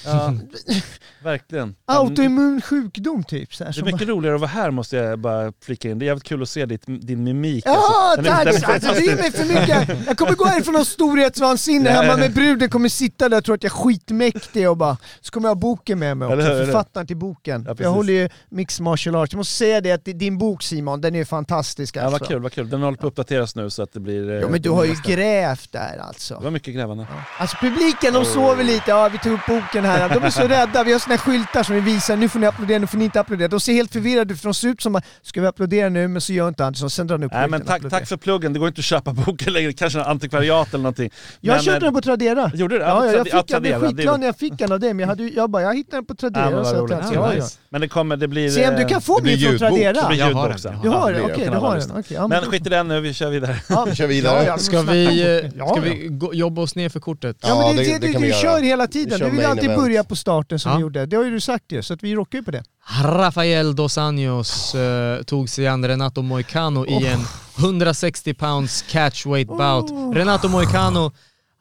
[SPEAKER 2] ja, verkligen.
[SPEAKER 1] Autoimmun sjukdom typ. Så här,
[SPEAKER 2] Det är mycket roligare att vara här måste jag bara flika in. Det är jävligt kul att se ditt, din mimik.
[SPEAKER 1] Ja,
[SPEAKER 2] alltså.
[SPEAKER 1] Tack!
[SPEAKER 2] den är
[SPEAKER 1] Alltså, det är mig för mycket. Jag kommer gå härifrån och storhetsvansinne
[SPEAKER 2] Ja,
[SPEAKER 1] hemma
[SPEAKER 2] ja.
[SPEAKER 1] med bruden, kommer sitta där och tror att jag är skitmäktig och bara, så kommer jag ha boken med mig också, författaren till boken.
[SPEAKER 2] Ja,
[SPEAKER 1] jag håller ju mixed martial arts. Jag måste säga det att din bok Simon, den är fantastisk
[SPEAKER 2] Ja,
[SPEAKER 1] alltså.
[SPEAKER 2] vad kul, vad kul. Den håller på att uppdateras nu så att det blir... eh,
[SPEAKER 1] Ja men du har ju
[SPEAKER 2] nästa.
[SPEAKER 1] grävt där alltså.
[SPEAKER 2] Det var mycket grävande.
[SPEAKER 1] Alltså publiken, de sover lite, ja vi tog upp boken här, de är så rädda, vi har såna skyltar som vi visar, nu får ni applådera, nu får ni inte applådera. De ser helt förvirrade ut för de ser ut som att, ska vi applådera nu? Men så gör inte Andersson, sen drar han upp
[SPEAKER 2] Nej men tack, tack för pluggen, det går inte att köpa boken längre, kanske en antikvariat eller någonting.
[SPEAKER 1] Jag
[SPEAKER 2] Men,
[SPEAKER 1] köpte
[SPEAKER 2] eh,
[SPEAKER 1] den på Tradera.
[SPEAKER 2] Gjorde du det?
[SPEAKER 1] Ja, ja, jag fick, jag blev
[SPEAKER 2] det
[SPEAKER 1] skitglad när jag fick den av dig, men jag, hade, jag bara, jag hittade den på
[SPEAKER 2] Ja,
[SPEAKER 1] Tradera.
[SPEAKER 2] men vad
[SPEAKER 1] så att,
[SPEAKER 2] roligt. Ja,
[SPEAKER 1] ja, ja.
[SPEAKER 2] nice. Men det kommer, det blir...
[SPEAKER 1] Se om du
[SPEAKER 2] eh,
[SPEAKER 1] kan få
[SPEAKER 4] det
[SPEAKER 1] min från. Tradera.
[SPEAKER 2] Det blir
[SPEAKER 3] Jag har
[SPEAKER 2] ljudbok
[SPEAKER 3] den,
[SPEAKER 1] Du
[SPEAKER 3] har
[SPEAKER 2] det
[SPEAKER 1] den? Okej, du har den. Ja,
[SPEAKER 2] Men skit i den nu, vi kör vidare.
[SPEAKER 1] ja.
[SPEAKER 4] Vi kör vidare.
[SPEAKER 1] Ja, ja,
[SPEAKER 3] Ska vi, eh,
[SPEAKER 1] Ja, ja.
[SPEAKER 3] jobba oss ner för kortet?
[SPEAKER 1] Ja men
[SPEAKER 4] Ja,
[SPEAKER 1] det,
[SPEAKER 4] det-
[SPEAKER 1] det,
[SPEAKER 4] det
[SPEAKER 1] du,
[SPEAKER 4] kan vi
[SPEAKER 1] du
[SPEAKER 4] göra.
[SPEAKER 1] kör hela tiden,
[SPEAKER 4] kör
[SPEAKER 1] du vill alltid
[SPEAKER 4] event.
[SPEAKER 1] börja på starten som
[SPEAKER 3] Ja.
[SPEAKER 1] vi gjorde. Det har ju du sagt ju, så att vi rockar ju på det.
[SPEAKER 3] Rafael Dos Anjos eh, tog sig an Renato Moicano i en 160 pounds catchweight bout.
[SPEAKER 1] Oh.
[SPEAKER 3] Renato Moicano,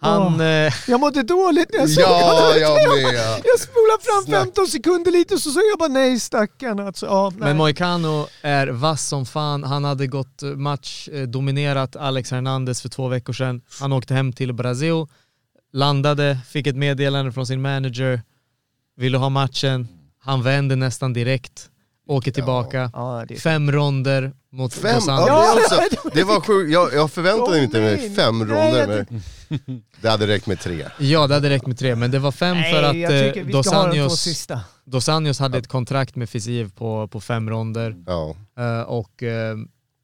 [SPEAKER 3] han... Eh,
[SPEAKER 1] Jag mådde dåligt när jag såg
[SPEAKER 4] Ja,
[SPEAKER 1] honom.
[SPEAKER 4] jag med.
[SPEAKER 1] Jag spolade fram
[SPEAKER 4] Snack.
[SPEAKER 1] 15 sekunder lite och så sa jag bara nej stackarn alltså. Ja,
[SPEAKER 3] men Moicano är vass som fan. Han hade gått match, eh, dominerat Alex Hernandez för två veckor sedan. Han åkte hem till Brasil, landade, fick ett meddelande från sin manager. Vill du ha matchen? Han vänder nästan direkt, åker tillbaka.
[SPEAKER 1] Ja, det är...
[SPEAKER 3] Fem ronder mot
[SPEAKER 4] Fem?
[SPEAKER 3] Dos
[SPEAKER 4] Ja, det, också, det var sjukt. Jag, jag förväntade mig inte mig fem ronder. Men det hade räckt med tre.
[SPEAKER 3] Ja, det hade räckt med tre, men det var fem för att
[SPEAKER 1] Nej, jag tycker
[SPEAKER 3] eh, Dos Anjos,
[SPEAKER 1] sista.
[SPEAKER 3] Dos Anjos hade ett kontrakt med Fiziev på, på fem ronder.
[SPEAKER 4] Ja.
[SPEAKER 3] Eh, och eh,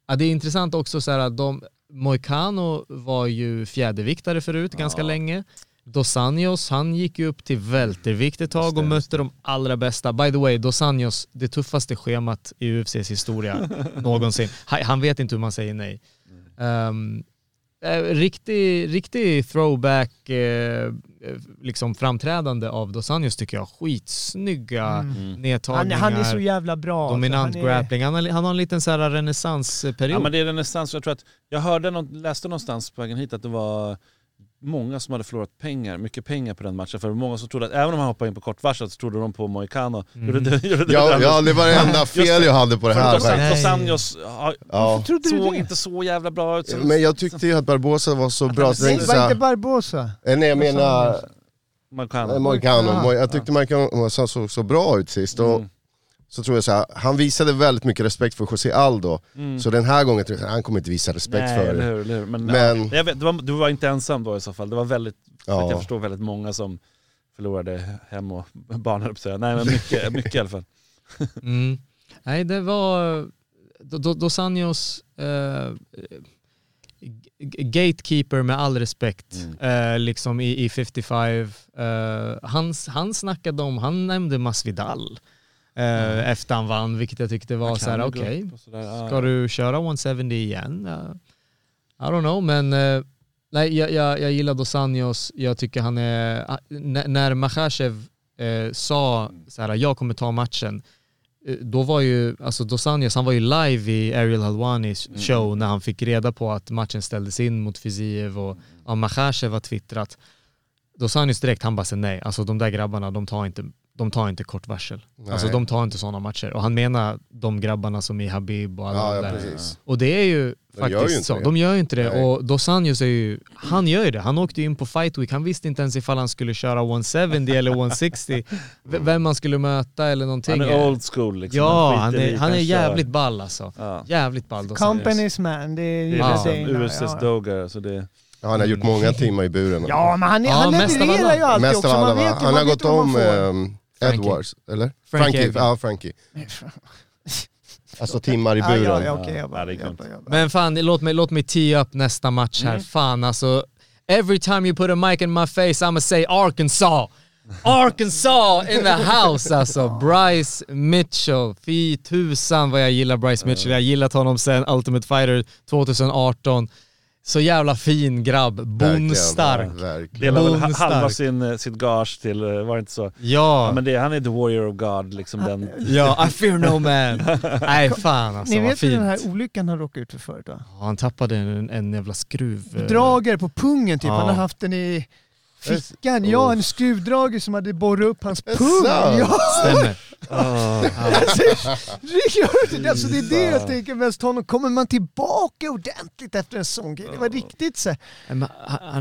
[SPEAKER 3] ja, det är intressant också så här att de, Moicano var ju fjäderviktare förut ganska länge. Dos Anjos, han gick ju upp till vältervikt ett tag och mötte de allra bästa. By the way, Dos Anjos, det tuffaste schemat i UFCs historia någonsin. Han vet inte hur man säger nej. Um, eh, riktig, riktig throwback eh, liksom framträdande av Dos Anjos tycker jag. Skitsnygga
[SPEAKER 1] Mm. Han,
[SPEAKER 3] nedtagningar.
[SPEAKER 1] han är så jävla bra.
[SPEAKER 3] Dominant
[SPEAKER 1] alltså. Han är-
[SPEAKER 3] grappling. Han har, han har en liten så här renässansperiod.
[SPEAKER 2] Ja men det är renässans, jag tror att, jag hörde, läste någonstans på vägen hit att det var många som hade förlorat pengar, mycket pengar på den matchen. För många som trodde att även om han hoppade in på kort varsel så trodde de på Moicano. Gjorde du, gjorde
[SPEAKER 4] Ja,
[SPEAKER 2] det?
[SPEAKER 4] ja, det var det enda fel jag hade på det här
[SPEAKER 2] Dos. Dos Anjos ja,
[SPEAKER 4] Ja.
[SPEAKER 1] Trodde du
[SPEAKER 2] såg
[SPEAKER 1] det?
[SPEAKER 2] inte så jävla bra ut.
[SPEAKER 4] Men jag tyckte ju att Barbosa var så bra,
[SPEAKER 1] Nej, det var inte Barbosa.
[SPEAKER 4] nej jag menar
[SPEAKER 2] Moicano.
[SPEAKER 4] Moicano,
[SPEAKER 1] Ja.
[SPEAKER 4] Mo- jag tyckte Moicano såg så, så bra ut sist. Och
[SPEAKER 2] Mm.
[SPEAKER 4] Så tror jag så här, han visade väldigt mycket respekt för José Aldo,
[SPEAKER 2] Mm.
[SPEAKER 4] så den här gången tror jag att han kommer inte visa respekt
[SPEAKER 2] Nej,
[SPEAKER 4] för
[SPEAKER 2] eller hur, eller hur. Men,
[SPEAKER 4] Men-
[SPEAKER 2] ja, jag vet, du, var, du var inte ensam då i så fall. Det var väldigt,
[SPEAKER 4] Ja.
[SPEAKER 2] jag förstår väldigt många som förlorade hem och barn. Nej men mycket, mycket i alla fall.
[SPEAKER 3] Mm. Nej, det var Do- Do- Dos Anjos eh, gatekeeper med all respekt,
[SPEAKER 2] Mm.
[SPEAKER 3] eh, liksom i, i 55. Eh, han, han snackade om, han nämnde Masvidal eh, efter han vann, vilket jag tyckte var så här: okej,
[SPEAKER 2] ja.
[SPEAKER 3] ska du köra 170 igen? I don't know, men eh, nej, jag, jag, jag gillar Dos Anjos, jag tycker han är, ah, när Makhachev eh, sa så här, jag kommer ta matchen, eh, då var ju, alltså Dos Anjos, han var ju live i Ariel Halwanis
[SPEAKER 2] Mm.
[SPEAKER 3] show när han fick reda på att matchen ställdes in mot Fiziev och ja, Makhachev har twittrat. Dos Anjos direkt, han bara säger nej, alltså de där grabbarna, de tar inte, de tar inte kort varsel. Alltså
[SPEAKER 4] Nej.
[SPEAKER 3] de tar inte sådana matcher. Och han menar de grabbarna som är Habib och alla
[SPEAKER 4] Ja, ja,
[SPEAKER 3] där.
[SPEAKER 4] precis.
[SPEAKER 3] Och det är ju
[SPEAKER 4] De
[SPEAKER 3] faktiskt så.
[SPEAKER 4] det.
[SPEAKER 3] De gör ju inte det.
[SPEAKER 4] Nej.
[SPEAKER 3] Och Dos Anjos är ju, han gör ju det. Han åkte ju in på Fight Week, han visste inte ens ifall han skulle köra 170 eller 160. V- Vem man skulle möta eller någonting.
[SPEAKER 2] Han är old school liksom.
[SPEAKER 3] Ja, han
[SPEAKER 2] i,
[SPEAKER 3] är, han är
[SPEAKER 2] kör.
[SPEAKER 3] jävligt ball alltså.
[SPEAKER 2] Ja.
[SPEAKER 3] Jävligt ball Dos.
[SPEAKER 1] Company's man, det är
[SPEAKER 2] Det
[SPEAKER 1] ju
[SPEAKER 2] är
[SPEAKER 3] Ja.
[SPEAKER 2] liksom USS
[SPEAKER 1] ja.
[SPEAKER 2] Doga, så det...
[SPEAKER 4] Ja, han har gjort många timmar i buren.
[SPEAKER 1] Ja, men han, är,
[SPEAKER 3] Ja,
[SPEAKER 1] han levererar ju alltid
[SPEAKER 4] Mest
[SPEAKER 1] också.
[SPEAKER 4] av alla va? Han
[SPEAKER 1] man
[SPEAKER 4] har gått om. Edwards, eller?
[SPEAKER 3] Frankie
[SPEAKER 4] Frankie, ja Frankie. Alltså timmar i buren.
[SPEAKER 1] ja, ja, okej, jag bara,
[SPEAKER 2] Ja, det är
[SPEAKER 1] jag
[SPEAKER 2] coolt.
[SPEAKER 1] bara, jag bara.
[SPEAKER 3] Men fan, låt mig, låt mig tee upp nästa match här. Fan alltså. Every time you put a mic in my face I'ma say Arkansas. Arkansas in the house alltså. Bryce Mitchell. Fy tusan vad jag gillar Bryce Mitchell. Jag har gillat honom sen Ultimate Fighter 2018. Så jävla fin grabb.
[SPEAKER 4] Verkligen.
[SPEAKER 2] Delar väl
[SPEAKER 3] Bondstark.
[SPEAKER 2] halva sin, eh, sitt gage till, eh, var det inte så? Ja,
[SPEAKER 3] Ja,
[SPEAKER 2] men det, han är the warrior of God, liksom den...
[SPEAKER 3] ja, I fear no man. Nej fan alltså,
[SPEAKER 1] Ni
[SPEAKER 3] vad
[SPEAKER 1] vet ju
[SPEAKER 3] fint.
[SPEAKER 1] den här olyckan han råkade ut för förut va?
[SPEAKER 3] Ja, Han tappade en, en jävla skruv. eh,
[SPEAKER 1] Dragare på pungen typ,
[SPEAKER 3] Ja.
[SPEAKER 1] han har haft den i fickan. Ja, en skruvdragare som hade borrat upp hans pung. Ja,
[SPEAKER 3] Stämmer.
[SPEAKER 1] alltså, det- alltså det är det jag tänker mest. Honom. Kommer man tillbaka ordentligt efter en sån grej? Det var riktigt så
[SPEAKER 3] Han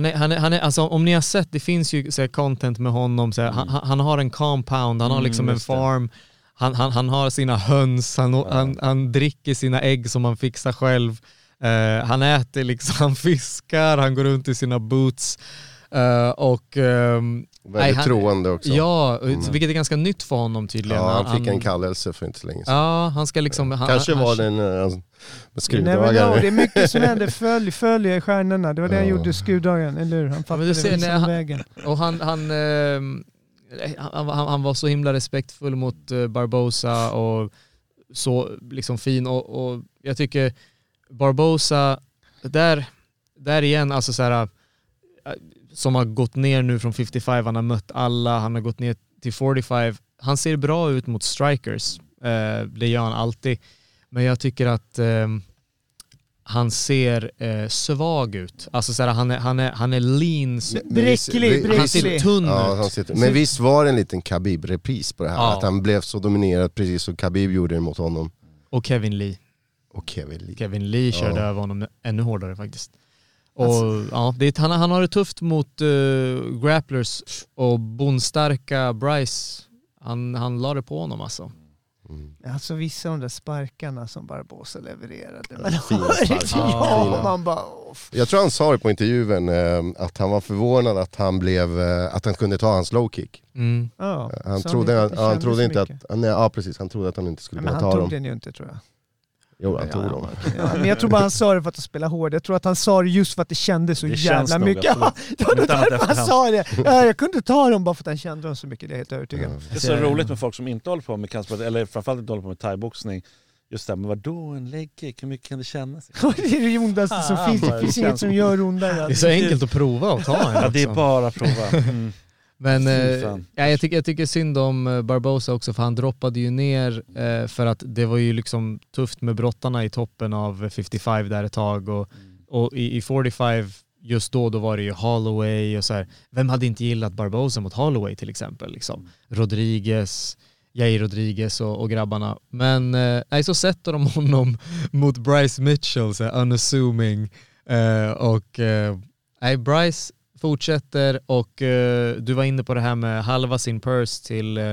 [SPEAKER 3] är, han är, han är, alltså, om ni har sett, det finns ju så här, content med honom, så här, han, han han har en compound, han har
[SPEAKER 2] Mm,
[SPEAKER 3] liksom en farm, han, han, han har sina höns, han, han, han dricker sina ägg som han fixar själv, Eh, han äter liksom, han fiskar, han går runt i sina boots Eh, och ehm,
[SPEAKER 4] Väldigt
[SPEAKER 3] Nej, han-
[SPEAKER 4] troende också.
[SPEAKER 3] ja,
[SPEAKER 4] Mm.
[SPEAKER 3] vilket är ganska nytt för honom tydligen.
[SPEAKER 4] Ja, han fick en kallelse för inte så länge sedan.
[SPEAKER 3] Ja, han ska liksom... Han,
[SPEAKER 4] Kanske
[SPEAKER 3] han,
[SPEAKER 4] var
[SPEAKER 3] han,
[SPEAKER 4] det en, skruvdragare.
[SPEAKER 1] Det är mycket som händer. Följ, följ stjärnorna. Det var det han gjorde skruvdragaren, eller hur? Han
[SPEAKER 3] men
[SPEAKER 1] fattade
[SPEAKER 3] du ser,
[SPEAKER 1] liksom
[SPEAKER 3] när han-
[SPEAKER 1] vägen.
[SPEAKER 3] Och han, han, ehm, han, han, han var så himla respektfull mot eh, Barbosa och så liksom fin och, och jag tycker Barbosa, där, där igen, alltså så här, eh, som har gått ner nu från 55, han har mött alla, han har gått ner till 45. Han ser bra ut mot strikers, eh, det gör han alltid. Men jag tycker att ehm, han ser eh, svag ut. Alltså så här, han, är, han, är, han är lean,
[SPEAKER 1] Bräcklig,
[SPEAKER 4] vi-
[SPEAKER 3] han ser
[SPEAKER 1] bräcklig.
[SPEAKER 3] tunn
[SPEAKER 4] Ja,
[SPEAKER 3] ut.
[SPEAKER 4] han. Men visst var det en liten Khabib-repris på det här?
[SPEAKER 3] Ja.
[SPEAKER 4] Att han blev så dominerad precis som Khabib gjorde det mot honom.
[SPEAKER 3] Och Kevin Lee.
[SPEAKER 4] Och Kevin Lee.
[SPEAKER 3] Kevin Lee körde
[SPEAKER 4] Ja.
[SPEAKER 3] över honom ännu hårdare faktiskt. Och,
[SPEAKER 1] Alltså-
[SPEAKER 3] ja, det, är- han, han har det tufft mot uh, grapplers och bondstarka Bryce. Han, han la det på honom alltså.
[SPEAKER 4] Mm.
[SPEAKER 1] Alltså vissa av de där sparkarna som Barbosa levererade.
[SPEAKER 4] Fina sparkar.
[SPEAKER 1] ja, man bara... åh, f-
[SPEAKER 4] Jag tror han sa det på intervjun, eh, att han var förvånad att han, blev, eh, att han kunde ta hans low kick.
[SPEAKER 3] Mm.
[SPEAKER 1] Ja,
[SPEAKER 4] Han trodde, han
[SPEAKER 1] kände
[SPEAKER 4] trodde inte
[SPEAKER 1] mycket.
[SPEAKER 4] att, nej, ja precis, han trodde att han inte skulle
[SPEAKER 1] Nej, men
[SPEAKER 4] kunna
[SPEAKER 1] han
[SPEAKER 4] ta
[SPEAKER 1] tog
[SPEAKER 4] dem.
[SPEAKER 1] den ju inte tror jag.
[SPEAKER 4] Jo, han tog
[SPEAKER 1] ja. Ja, men jag tror bara han sa det för att spela hård. Jag tror att han sa det just för att det kändes så
[SPEAKER 2] Det
[SPEAKER 1] jävla
[SPEAKER 2] nog,
[SPEAKER 1] mycket. Ja, det var därför han sa det. Ja, jag kunde ta dem bara för att han kände dem så mycket, det är jag helt övertygad om.
[SPEAKER 2] Det är så roligt med folk som inte håller på med kampsport, eller framförallt inte håller på med thaiboxning. Just det, men vadå en legkick, hur mycket kan det kännas?
[SPEAKER 1] Det är det ondaste som
[SPEAKER 2] Ah,
[SPEAKER 1] finns. Det finns
[SPEAKER 2] det
[SPEAKER 1] inget som gör ondare.
[SPEAKER 3] Det är så enkelt att prova och ta en
[SPEAKER 2] Ja, det är
[SPEAKER 3] också.
[SPEAKER 2] bara att prova. Mm.
[SPEAKER 3] Men eh, jag, tycker, jag tycker synd om eh, Barbosa också för han droppade ju ner eh, för att det var ju liksom tufft med brottarna i toppen av 55 där ett tag och, och i, i 45 just då, då var det ju Holloway och så här. Vem hade inte gillat Barbosa mot Holloway till exempel? Liksom. Rodriguez, Jair Rodriguez och, och grabbarna. Men eh, så sätter de honom mot Bryce Mitchell, så här, unassuming. Eh, och eh, Bryce fortsätter och eh, du var inne på det här med halva sin purse till eh,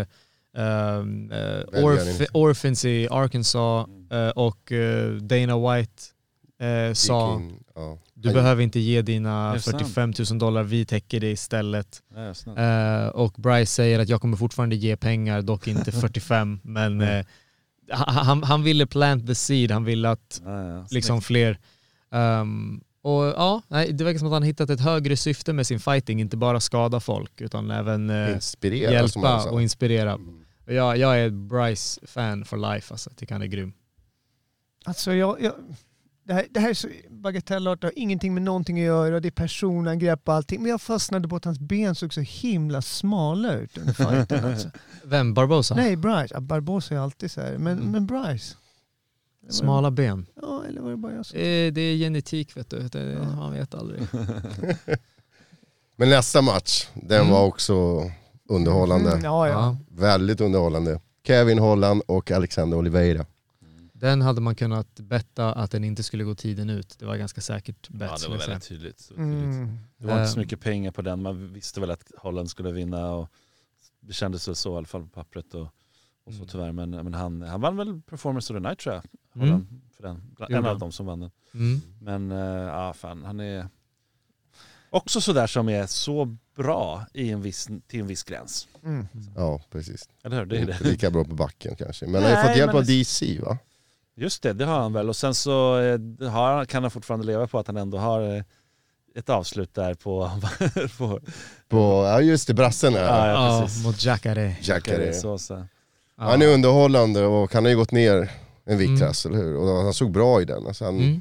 [SPEAKER 3] um, eh, orf. Orphans i Arkansas eh, och eh, Dana White eh, sa
[SPEAKER 4] in, ja.
[SPEAKER 3] du
[SPEAKER 4] Han-
[SPEAKER 3] behöver inte ge dina
[SPEAKER 2] Det är sant.
[SPEAKER 3] 45 000 dollar, vi täcker det istället.
[SPEAKER 2] Ja.
[SPEAKER 3] Eh, och Bryce säger att jag kommer fortfarande ge pengar, dock inte 45, men eh, han, han ville plant the seed, han ville att
[SPEAKER 2] Ja, ja,
[SPEAKER 3] liksom fler. Um, och ja, nej, det verkar som att han hittat ett högre syfte med sin fighting, inte bara skada folk utan även eh, hjälpa och inspirera. Och Jag, jag är Bryce-fan for life alltså, jag tycker han är grym.
[SPEAKER 1] Alltså jag, jag, det, här, det här är så bagatellartat, det har ingenting med någonting att göra, det är personangrepp och allting. Men jag fastnade på att hans ben såg så himla smala ut under fighten. Alltså.
[SPEAKER 3] Vem? Barbosa?
[SPEAKER 1] Nej, Bryce. Ja, Barbosa är alltid så här. Men,
[SPEAKER 3] Mm.
[SPEAKER 1] men Bryce.
[SPEAKER 3] Smala ben.
[SPEAKER 1] Ja, eller var det bara jag som...
[SPEAKER 3] Eh, Det är genetik vet du, det,
[SPEAKER 1] Ja.
[SPEAKER 3] man vet aldrig.
[SPEAKER 4] Men nästa match, den
[SPEAKER 3] Mm.
[SPEAKER 4] var också underhållande.
[SPEAKER 1] Mm, ja, ja.
[SPEAKER 4] Väldigt underhållande. Kevin Holland och Alexander Oliveira.
[SPEAKER 3] Den hade man kunnat betta att den inte skulle gå tiden ut. Det var ganska säkert bett.
[SPEAKER 2] Ja, det var väldigt tydligt. Så tydligt.
[SPEAKER 1] Mm.
[SPEAKER 2] Det var inte så
[SPEAKER 3] Eh.
[SPEAKER 2] mycket pengar på den, man visste väl att Holland skulle vinna och det kändes väl så i alla fall på pappret och, och så
[SPEAKER 3] Mm.
[SPEAKER 2] tyvärr. Men, men han, han vann väl Performance of the Night tror jag,
[SPEAKER 3] Mm.
[SPEAKER 2] För den. En
[SPEAKER 3] Gjorde
[SPEAKER 2] av dem som vann den.
[SPEAKER 3] Mm.
[SPEAKER 2] Men äh, ja, fan, han är också sådär som är så bra i en viss, till en viss gräns.
[SPEAKER 1] Mm.
[SPEAKER 4] Ja, precis.
[SPEAKER 2] Eller hur? Det är
[SPEAKER 4] Inte
[SPEAKER 2] det.
[SPEAKER 4] lika bra på backen kanske. Men han har
[SPEAKER 1] Nej,
[SPEAKER 4] fått hjälp
[SPEAKER 1] men
[SPEAKER 4] av DC va?
[SPEAKER 2] Just det, det har han väl. Och sen så eh, har, kan han fortfarande leva på att han ändå har eh, ett avslut där på... på
[SPEAKER 4] På, ja just det, brassen
[SPEAKER 2] ja, ja,
[SPEAKER 3] Ja,
[SPEAKER 2] precis.
[SPEAKER 3] mot Jacare.
[SPEAKER 4] Jacare.
[SPEAKER 2] Så, så.
[SPEAKER 3] Ja.
[SPEAKER 4] Han är underhållande och han har ju gått ner en viktklass, eller hur? Och han såg bra i den. Alltså han,
[SPEAKER 3] Mm.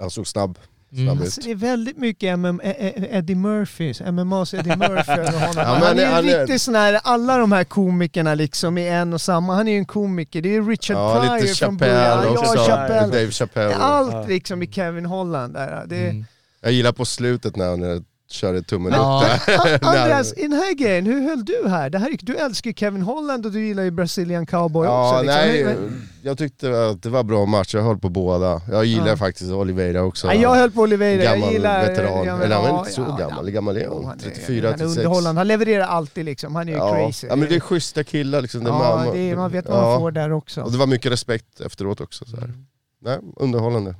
[SPEAKER 4] han såg snabb,
[SPEAKER 3] Mm.
[SPEAKER 1] Alltså, det är väldigt mycket MM, Eddie Murphy, MMAs Eddie Murphy över honom.
[SPEAKER 4] Ja,
[SPEAKER 1] han är ju
[SPEAKER 4] han är-
[SPEAKER 1] riktigt sån här, alla de här komikerna liksom är en och samma. Han är ju en komiker, det är Richard
[SPEAKER 4] Ja,
[SPEAKER 1] Pryor
[SPEAKER 4] lite
[SPEAKER 1] från början.
[SPEAKER 4] också.
[SPEAKER 1] Ja, Chappelle.
[SPEAKER 4] Dave Chappelle.
[SPEAKER 1] Allt liksom i Kevin Holland där. Det,
[SPEAKER 3] Mm.
[SPEAKER 4] Jag gillar på slutet när han eh, körde tummen
[SPEAKER 3] Ja.
[SPEAKER 4] upp där.
[SPEAKER 1] Andreas, i den här grejen, hur höll du här? Det här är, du älskar ju Kevin Holland och du gillar ju Brazilian cowboy
[SPEAKER 4] Ja,
[SPEAKER 1] också. Liksom.
[SPEAKER 4] nej, jag tyckte att det var bra match, jag höll på båda. Jag gillar
[SPEAKER 1] Ja.
[SPEAKER 4] faktiskt Oliveira också.
[SPEAKER 1] Nej, jag höll på Oliveira,
[SPEAKER 4] Gammal
[SPEAKER 1] jag gillar...
[SPEAKER 4] veteran.
[SPEAKER 1] ja, men-
[SPEAKER 4] Eller han är
[SPEAKER 1] ja,
[SPEAKER 4] inte så
[SPEAKER 1] ja,
[SPEAKER 4] gammal,
[SPEAKER 1] ja.
[SPEAKER 4] hur gammal är han?
[SPEAKER 1] han är-
[SPEAKER 4] 34,
[SPEAKER 1] han är
[SPEAKER 4] 36?
[SPEAKER 1] underhållande, han levererar alltid liksom, han är ju
[SPEAKER 4] Ja.
[SPEAKER 1] crazy.
[SPEAKER 4] ja men det är schyssta killar liksom. Det
[SPEAKER 1] ja,
[SPEAKER 4] man,
[SPEAKER 1] det är, man vet vad man
[SPEAKER 4] ja.
[SPEAKER 1] får där också.
[SPEAKER 4] Och det var mycket respekt efteråt också. Så här.
[SPEAKER 1] Mm.
[SPEAKER 4] Nej, underhållande.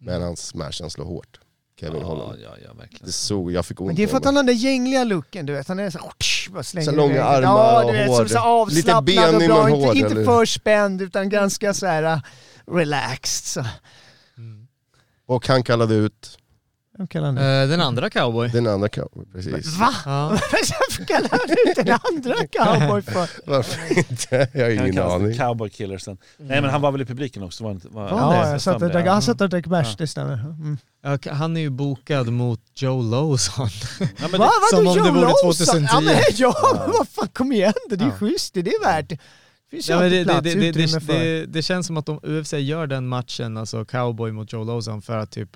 [SPEAKER 4] Men hans smash, han slår hårt. Kevin
[SPEAKER 2] Ja,
[SPEAKER 4] Holland.
[SPEAKER 2] ja, ja, verkligen.
[SPEAKER 4] Det såg, jag fick ont
[SPEAKER 1] Men det är för att han har den där gängliga looken, du vet. Han är så, oh, bara slänger
[SPEAKER 4] Så långa
[SPEAKER 1] iväg.
[SPEAKER 4] armar
[SPEAKER 1] ja,
[SPEAKER 4] och
[SPEAKER 1] du vet,
[SPEAKER 4] hår.
[SPEAKER 1] Som så avslappnad
[SPEAKER 4] Lite benig
[SPEAKER 1] och bra.
[SPEAKER 4] men
[SPEAKER 1] Inte,
[SPEAKER 4] hård,
[SPEAKER 1] inte för spänd, utan ganska så här relaxed. Så.
[SPEAKER 4] Och han kallade ut
[SPEAKER 1] Vem kallar han det?
[SPEAKER 3] Eh, Den andra cowboy.
[SPEAKER 4] den andra cowboy, precis.
[SPEAKER 1] Va?
[SPEAKER 3] Ja.
[SPEAKER 1] Varför kallar han ut den andra cowboy för?
[SPEAKER 4] Varför inte? Jag har ingen aning.
[SPEAKER 2] Cowboy Killersen. Nej men han var väl i publiken också? Var, inte- var,
[SPEAKER 1] Ja,
[SPEAKER 2] det?
[SPEAKER 1] jag satt och drack, han satt och drack bärs, det stämmer. Mm.
[SPEAKER 3] Ja, Han är ju bokad mot Joe Lawson.
[SPEAKER 2] Ja, men
[SPEAKER 1] Va?
[SPEAKER 2] det,
[SPEAKER 1] Vadå
[SPEAKER 3] som om det
[SPEAKER 1] Joe
[SPEAKER 3] vore
[SPEAKER 1] Lawson?
[SPEAKER 3] 2010.
[SPEAKER 1] Ja, men, ja, men vad fan, kom igen det är ju
[SPEAKER 3] Ja.
[SPEAKER 1] schysst, det är värt. Det
[SPEAKER 3] Ja, det, det, det, det, det, det känns som att de UFC gör den matchen, alltså cowboy mot Joe Lawson, för att typ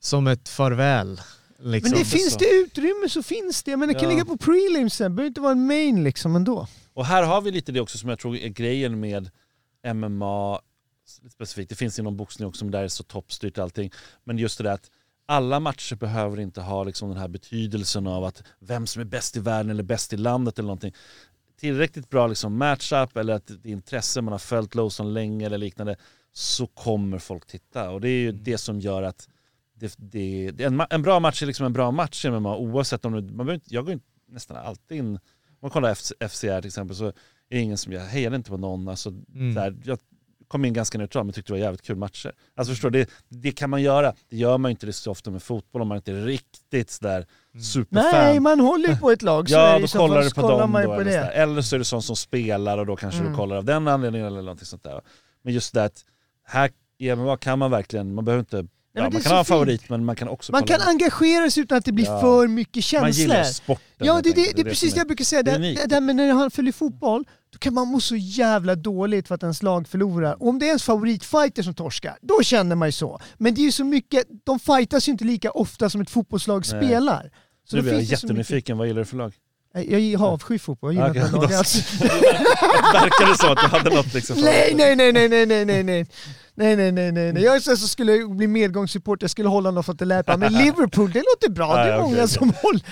[SPEAKER 3] som ett farväl. Liksom.
[SPEAKER 1] Men det
[SPEAKER 2] så.
[SPEAKER 1] finns det utrymme så finns det, men det kan
[SPEAKER 2] Ja.
[SPEAKER 1] ligga på prelimsen, det behöver inte vara en main liksom ändå.
[SPEAKER 2] Och här har vi lite det också som jag tror är grejen med MMA specifikt. Det finns inom boxning också, men där är så toppstyrt allting. Men just det där att alla matcher behöver inte ha liksom den här betydelsen av att vem som är bäst i världen eller bäst i landet eller någonting. Tillräckligt bra liksom matchup eller att det är intresse, man har följt Lawson länge eller liknande, så kommer folk titta. Och det är ju det som gör att det, det, det, en, en bra match är liksom en bra match i MMA oavsett om du, man behöver inte, jag går inte nästan alltid in, om man kollar FC, FCR till exempel så är det ingen som, jag hejade inte på någon, alltså,
[SPEAKER 3] Mm.
[SPEAKER 2] så här, jag kom in ganska neutral men tyckte det var jävligt kul matcher. Alltså förstår du, det, det kan man göra, det gör man ju inte det så ofta med fotboll om man inte är riktigt sådär superfan.
[SPEAKER 1] Nej, man håller ju på ett lag. Så
[SPEAKER 2] Ja, då
[SPEAKER 1] så
[SPEAKER 2] kollar du
[SPEAKER 1] så
[SPEAKER 2] på
[SPEAKER 1] kollar
[SPEAKER 2] dem
[SPEAKER 1] man ju
[SPEAKER 2] då.
[SPEAKER 1] på
[SPEAKER 2] Eller,
[SPEAKER 1] det.
[SPEAKER 2] sådär. eller så är det sån som spelar och då kanske
[SPEAKER 1] Mm.
[SPEAKER 2] du kollar av den anledningen eller någonting sånt där. Men just det att här i MMA kan man verkligen, man behöver inte, ja,
[SPEAKER 1] det
[SPEAKER 2] man kan ha en
[SPEAKER 1] fint.
[SPEAKER 2] favorit men man kan också
[SPEAKER 1] Man kan engagera sig utan att det blir
[SPEAKER 2] Ja.
[SPEAKER 1] för mycket
[SPEAKER 2] Man
[SPEAKER 1] känslor.
[SPEAKER 2] gillar sporten.
[SPEAKER 1] Ja, det, det,
[SPEAKER 2] enkelt.
[SPEAKER 1] det är precis
[SPEAKER 2] som
[SPEAKER 1] det jag brukar säga.
[SPEAKER 2] det
[SPEAKER 1] Det, det, det, men när han följer fotboll, då kan man må så jävla dåligt för att ens lag förlorar. Och om det är ens favoritfighter som torskar, då känner man ju så. Men det är ju så mycket, de fightas ju inte lika ofta som ett fotbollslag
[SPEAKER 2] Nej.
[SPEAKER 1] spelar. Så
[SPEAKER 2] Nu blir jag
[SPEAKER 1] det
[SPEAKER 2] jättenyfiken, vad gillar du för lag?
[SPEAKER 1] Jag jag avskyr fotboll, jag gillar inte
[SPEAKER 2] då-
[SPEAKER 1] laget alls.
[SPEAKER 2] Verkar det så att du hade något liksom?
[SPEAKER 1] Nej, nej, nej, nej, nej, nej, nej, nej. Nej, nej, nej, nej, nej. Jag så så skulle jag bli medgångssupporter, jag skulle hålla någon för att läpa. Men Liverpool, det låter bra. Det är många som håller.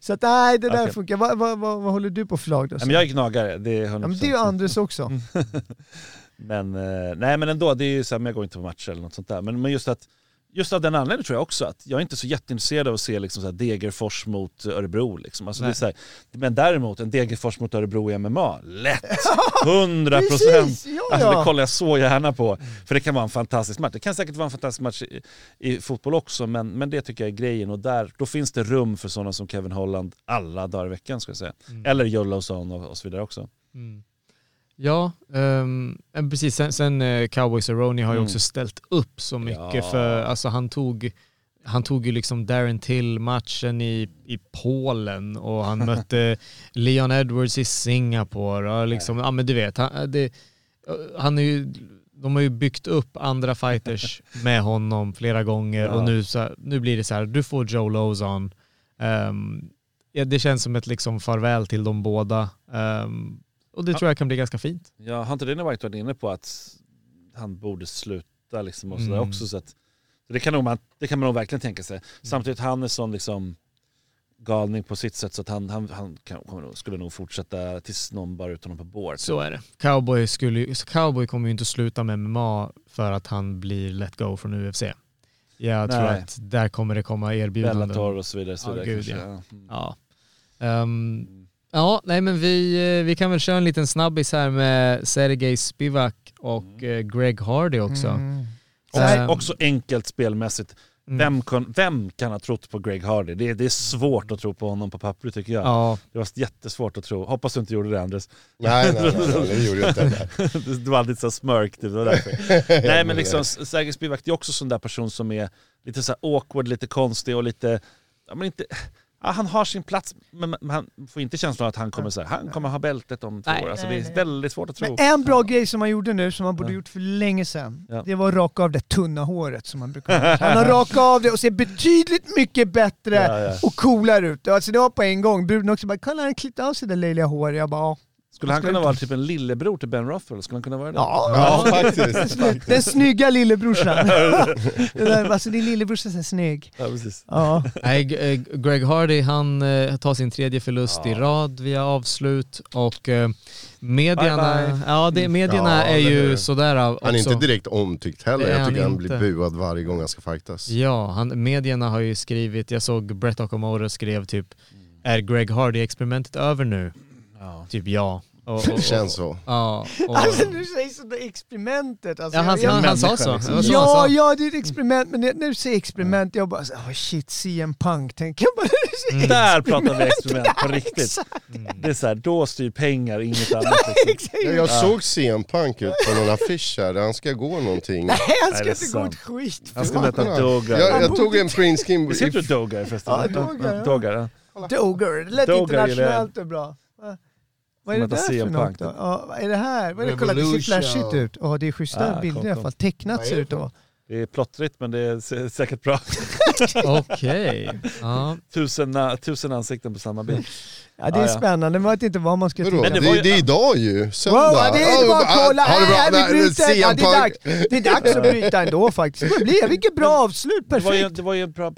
[SPEAKER 1] Så att nej, det där
[SPEAKER 2] Okej.
[SPEAKER 1] funkar. Vad, vad, vad, vad håller du på för lag då?
[SPEAKER 2] Men jag är gnagare, det är 100%.
[SPEAKER 1] Ja, men det är ju Andres också.
[SPEAKER 2] Men, eh, nej men ändå, det är ju så här, men jag går inte på matcher eller något sånt där. Men, men just att Just av den anledningen tror jag också att jag är inte så jätteintresserad av att se liksom så Degerfors mot Örebro. Liksom. Alltså här, men däremot en Degerfors mot Örebro i MMA, lätt! 100 procent!
[SPEAKER 1] Ja,
[SPEAKER 2] Alltså det kollar jag så gärna på. För det kan vara en fantastisk match. Det kan säkert vara en fantastisk match i, i fotboll också, men, men det tycker jag är grejen. Och där, då finns det rum för sådana som Kevin Holland alla dagar i veckan ska jag säga. Eller Joe Lawson och, och så vidare också.
[SPEAKER 3] Mm. Ja, men precis. Sen, sen eh, Cowboys och Roney har ju
[SPEAKER 2] Mm.
[SPEAKER 3] också ställt upp så mycket
[SPEAKER 2] Ja.
[SPEAKER 3] för, alltså han tog, han tog ju liksom Darren Till-matchen i, i Polen och han mötte Leon Edwards i Singapore och liksom, ja men du vet, han, det, han är ju, de har ju byggt upp andra fighters med honom flera gånger
[SPEAKER 2] Ja.
[SPEAKER 3] och nu, så, nu blir det så här, du får Joe Lozon. Ehm, ja, det känns som ett liksom farväl till de båda. Ehm, och det tror jag kan bli ganska fint.
[SPEAKER 2] Ja, har inte Dana White varit inne på att han borde sluta liksom och sådär
[SPEAKER 3] Mm.
[SPEAKER 2] också? Så att, så det, kan man, det kan man nog verkligen tänka sig. Samtidigt han är sån liksom galning på sitt sätt så att han, han, han kan, skulle nog fortsätta tills någon bara ut honom på board.
[SPEAKER 3] Så är det. Cowboy, skulle, Cowboy kommer ju inte sluta med MMA för att han blir let go från UFC. Jag tror
[SPEAKER 2] Nej.
[SPEAKER 3] att där kommer det komma erbjudanden.
[SPEAKER 2] Bellator och så vidare. Så vidare
[SPEAKER 3] gud,
[SPEAKER 2] kanske.
[SPEAKER 3] ja.
[SPEAKER 2] Mm.
[SPEAKER 3] Ja. Ehm, ja, nej men vi, eh, vi kan väl köra en liten snabbis här med Sergej Spivak och eh, Greg Hardy också.
[SPEAKER 1] Mm.
[SPEAKER 2] Också, också enkelt spelmässigt.
[SPEAKER 3] Mm.
[SPEAKER 2] Vem, kan, vem kan ha trott på Greg Hardy? Det, är- det är svårt att tro på honom på pappret tycker jag.
[SPEAKER 3] Ja,
[SPEAKER 2] Det var jättesvårt att tro. Hoppas du inte gjorde det Andres.
[SPEAKER 4] Nej, nej, nej, nej, det gjorde jag inte.
[SPEAKER 2] Du var alltid så smörk, det var därför. Nej men liksom, Sergej Spivak är också sån där person som är lite så här awkward, lite konstig och lite, ja men inte, ja, han har sin plats men man- får inte känslan av att han kommer så här, han kommer ha bältet om två
[SPEAKER 3] Nej,
[SPEAKER 2] år. Alltså, det är väldigt svårt att tro.
[SPEAKER 1] Men en bra grej som han gjorde nu, som han borde
[SPEAKER 2] Ja.
[SPEAKER 1] gjort för länge sedan,
[SPEAKER 2] Ja.
[SPEAKER 1] det var att raka av det tunna håret som han brukar ha. Han har rakat av det och ser betydligt mycket bättre
[SPEAKER 2] Ja, ja.
[SPEAKER 1] och coolare ut. Alltså det var på en gång. Bruden också bara “Kolla han har klippt av sig det löjliga håret”. Jag bara ja.
[SPEAKER 2] Skulle han kunna vara typ en lillebror till Ben Ruffalo? Skulle han kunna vara det?
[SPEAKER 1] Ja,
[SPEAKER 4] Ja, faktiskt.
[SPEAKER 1] Den snygga lillebrorsan. Alltså din lillebrorsa är snygg.
[SPEAKER 2] Ja, precis.
[SPEAKER 1] Ja.
[SPEAKER 3] Nej, eh, Greg Hardy han eh, tar sin tredje förlust i rad via avslut och eh, medierna,
[SPEAKER 2] Bye, bye.
[SPEAKER 3] Ja, det, medierna
[SPEAKER 4] Ja,
[SPEAKER 3] är ju
[SPEAKER 4] hur?
[SPEAKER 3] sådär av-
[SPEAKER 4] Han är
[SPEAKER 3] också.
[SPEAKER 4] inte direkt omtyckt heller.
[SPEAKER 3] Är
[SPEAKER 4] Jag tycker
[SPEAKER 3] han
[SPEAKER 4] han blir buad varje gång han ska fightas.
[SPEAKER 3] Ja, han, medierna har ju skrivit, jag såg Brett Okamoto skrev typ Är Greg Hardy-experimentet över nu?
[SPEAKER 2] Ja.
[SPEAKER 3] Typ ja. Och, och,
[SPEAKER 4] Det känns så.
[SPEAKER 3] Ja, och,
[SPEAKER 1] Alltså du säger sådär experimentet. Alltså,
[SPEAKER 3] ja han,
[SPEAKER 1] jag,
[SPEAKER 3] han, han sa så. Det var så
[SPEAKER 1] ja,
[SPEAKER 3] sa.
[SPEAKER 1] ja, det är ett experiment, men när du säger experiment, jag bara så, oh shit, CM Punk, tänker jag bara.
[SPEAKER 3] Mm.
[SPEAKER 2] Där pratar vi experiment på riktigt.
[SPEAKER 1] Exakt,
[SPEAKER 2] Det är så här, då styr pengar, inget annat. Liksom.
[SPEAKER 1] exakt.
[SPEAKER 4] Ja, jag såg CM Punk ut på någon affisch här där han ska gå någonting.
[SPEAKER 1] Nej, han
[SPEAKER 2] Nej,
[SPEAKER 1] ska
[SPEAKER 2] det är
[SPEAKER 1] inte gå
[SPEAKER 2] sant.
[SPEAKER 1] ett skit.
[SPEAKER 2] Han ska möta Dogar.
[SPEAKER 4] Jag, jag tog en printskin
[SPEAKER 2] Visst heter du Dogar förresten?
[SPEAKER 1] Ja, Dogar, ja.
[SPEAKER 2] Dogar, ja.
[SPEAKER 1] Doger, det lät
[SPEAKER 2] Doger
[SPEAKER 1] internationellt och bra. Vad är det där för något då? Ja, vad är det här? Vad är det? Kolla, det ser flashigt ut. Ja, det är schyssta
[SPEAKER 2] Ah,
[SPEAKER 1] bilder i alla fall. Tecknat ser
[SPEAKER 4] det
[SPEAKER 1] ut att.
[SPEAKER 2] Det är plottrigt men det är sä- säkert bra.
[SPEAKER 3] Okej. Ja.
[SPEAKER 2] Tusen, na- tusen ansikten på samma bild.
[SPEAKER 1] Ja, det är
[SPEAKER 2] Ah, ja.
[SPEAKER 1] sände, man vet inte vad man ska
[SPEAKER 4] Vadå?
[SPEAKER 2] Men
[SPEAKER 4] Det,
[SPEAKER 2] ju-
[SPEAKER 4] det är idag ju, söndag.
[SPEAKER 1] Wow, det är bara att kolla!
[SPEAKER 4] Ha det bra.
[SPEAKER 1] Vi bryter. Ja, det, är dags. det är dags att bryta ändå faktiskt. Det blir, vilket bra avslut,
[SPEAKER 2] Det var ju,
[SPEAKER 1] perfekt!
[SPEAKER 2] det var ju ett bra,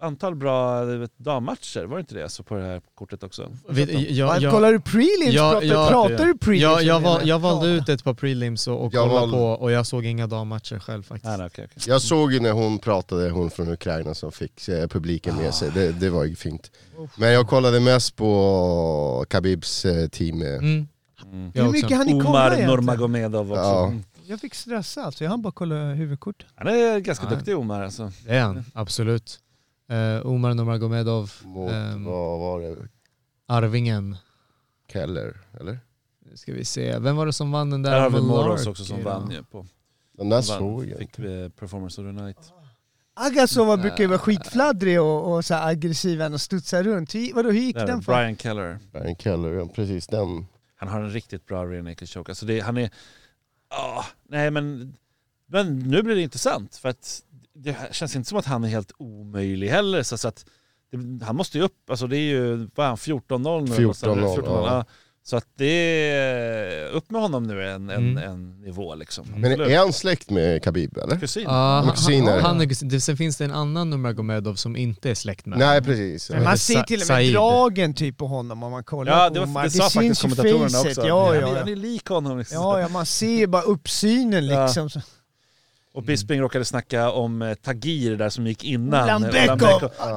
[SPEAKER 2] antal bra vet, dammatcher, var det inte det? Alltså på det här kortet också?
[SPEAKER 3] Vi, jag, jag,
[SPEAKER 1] Kollar du prelims?
[SPEAKER 3] Ja,
[SPEAKER 1] pratar,
[SPEAKER 3] ja,
[SPEAKER 1] pratar du prelims?
[SPEAKER 3] jag, jag, val, jag valde ut ett par prelims och, och
[SPEAKER 4] Jag
[SPEAKER 3] kollade
[SPEAKER 4] valde-
[SPEAKER 3] på och jag såg inga dammatcher själv faktiskt.
[SPEAKER 2] Nej, nej, okej, okej.
[SPEAKER 4] Jag såg ju när hon pratade, hon från Ukraina som fick eh, publiken med sig, det, det var ju fint. Men jag kollade mest på Khabibs eh, team. eh.
[SPEAKER 3] Mm.
[SPEAKER 2] Mm.
[SPEAKER 3] Jag
[SPEAKER 1] Hur mycket hann ni kolla
[SPEAKER 2] Omar? Nurmagomedov också.
[SPEAKER 4] Ja.
[SPEAKER 2] Mm.
[SPEAKER 1] Jag fick stressa alltså, jag hann bara kolla huvudkortet.
[SPEAKER 2] Han är ganska
[SPEAKER 3] Ja.
[SPEAKER 2] duktig Omar alltså.
[SPEAKER 3] Det är han, absolut. Uh, Omar Nurmagomedov,
[SPEAKER 4] Mot,
[SPEAKER 3] Ehm.
[SPEAKER 4] vad var det,
[SPEAKER 3] Arvingen.
[SPEAKER 4] Keller, eller?
[SPEAKER 3] Nu ska vi se, vem var det som vann den där?
[SPEAKER 2] Vi
[SPEAKER 3] Malarkey
[SPEAKER 2] Moros också som vann ju på.
[SPEAKER 4] Den där såg jag
[SPEAKER 2] Fick
[SPEAKER 4] inte.
[SPEAKER 2] eh, Performance of the Night.
[SPEAKER 1] Agasova brukar ju vara skitfladdrig och, och så här aggressiv och studsa runt. Hur, vadå, hur gick
[SPEAKER 2] Där,
[SPEAKER 1] den för?
[SPEAKER 2] Brian Keller.
[SPEAKER 4] Brian Keller, ja, precis den.
[SPEAKER 2] Han har en riktigt bra rear naked choke. Alltså det, han är... ah, nej men... Men nu blir det intressant för att det känns inte som att han är helt omöjlig heller. Så, så att det, han måste ju upp, alltså det är ju, vad är han, 14-0 nu?
[SPEAKER 4] 14-0, ja.
[SPEAKER 2] Så att det är upp med honom nu en, en,
[SPEAKER 3] Mm.
[SPEAKER 2] en nivå liksom.
[SPEAKER 4] Men
[SPEAKER 2] Absolut.
[SPEAKER 4] är han släkt med Khabib eller?
[SPEAKER 2] Kusin.
[SPEAKER 3] Ja, han,
[SPEAKER 4] kusiner.
[SPEAKER 3] han, han är kusin. Det- Sen finns det en annan Nurmagomedov som inte är släkt med
[SPEAKER 4] Nej precis.
[SPEAKER 1] Men man ser till och med
[SPEAKER 3] Said.
[SPEAKER 1] dragen typ på honom om man kollar
[SPEAKER 2] Ja, det, var,
[SPEAKER 1] Omar.
[SPEAKER 2] det faktiskt
[SPEAKER 1] syns i
[SPEAKER 2] kommentatorerna
[SPEAKER 1] facet.
[SPEAKER 2] också.
[SPEAKER 1] Ja,
[SPEAKER 2] han, är-
[SPEAKER 1] ja,
[SPEAKER 2] han
[SPEAKER 1] ja.
[SPEAKER 2] är lik honom. Liksom.
[SPEAKER 1] Ja, ja, man ser ju bara uppsynen
[SPEAKER 2] Ja.
[SPEAKER 1] liksom. Så-
[SPEAKER 2] Och Bisping råkade snacka om eh, Tagir där som gick innan.
[SPEAKER 4] Ja.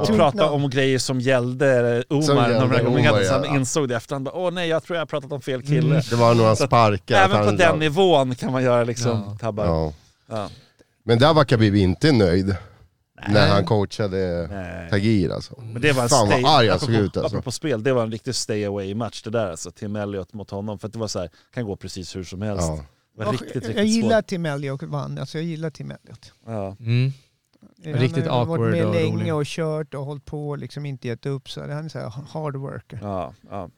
[SPEAKER 2] Och
[SPEAKER 1] namn.
[SPEAKER 2] om grejer som gällde eh, Omar.
[SPEAKER 4] Som gällde
[SPEAKER 2] när de
[SPEAKER 4] Omar, ja.
[SPEAKER 2] han insåg det efter. Han bara, åh nej jag tror jag har pratat om fel kille.
[SPEAKER 4] Det var nog han sparkade.
[SPEAKER 2] Även på
[SPEAKER 4] han-
[SPEAKER 2] den nivån kan man göra liksom
[SPEAKER 3] Ja.
[SPEAKER 2] tabbar. Ja.
[SPEAKER 4] Ja. Men där var Khabib inte nöjd. När han coachade
[SPEAKER 2] Nej.
[SPEAKER 4] Tagir alltså.
[SPEAKER 2] Men det var en
[SPEAKER 4] Fan vad
[SPEAKER 2] stay,
[SPEAKER 4] arg han såg ut alltså.
[SPEAKER 2] apropå spel, det var en riktig stay away match det där alltså. Tim Elliot mot honom. För att det var så här, kan gå precis hur som helst.
[SPEAKER 4] Ja.
[SPEAKER 2] Det var
[SPEAKER 1] Ja,
[SPEAKER 2] riktigt, riktigt
[SPEAKER 1] jag gillar
[SPEAKER 2] svårt.
[SPEAKER 1] Tim Elliot vann, alltså jag gillar Tim Elliot.
[SPEAKER 2] Ja.
[SPEAKER 3] Mm. Riktigt
[SPEAKER 1] han har
[SPEAKER 3] awkward
[SPEAKER 1] varit med
[SPEAKER 3] och
[SPEAKER 1] länge
[SPEAKER 3] rolig.
[SPEAKER 1] och kört och hållit på och liksom inte gett upp. Så han är så här hard worker.
[SPEAKER 2] Ja, ja.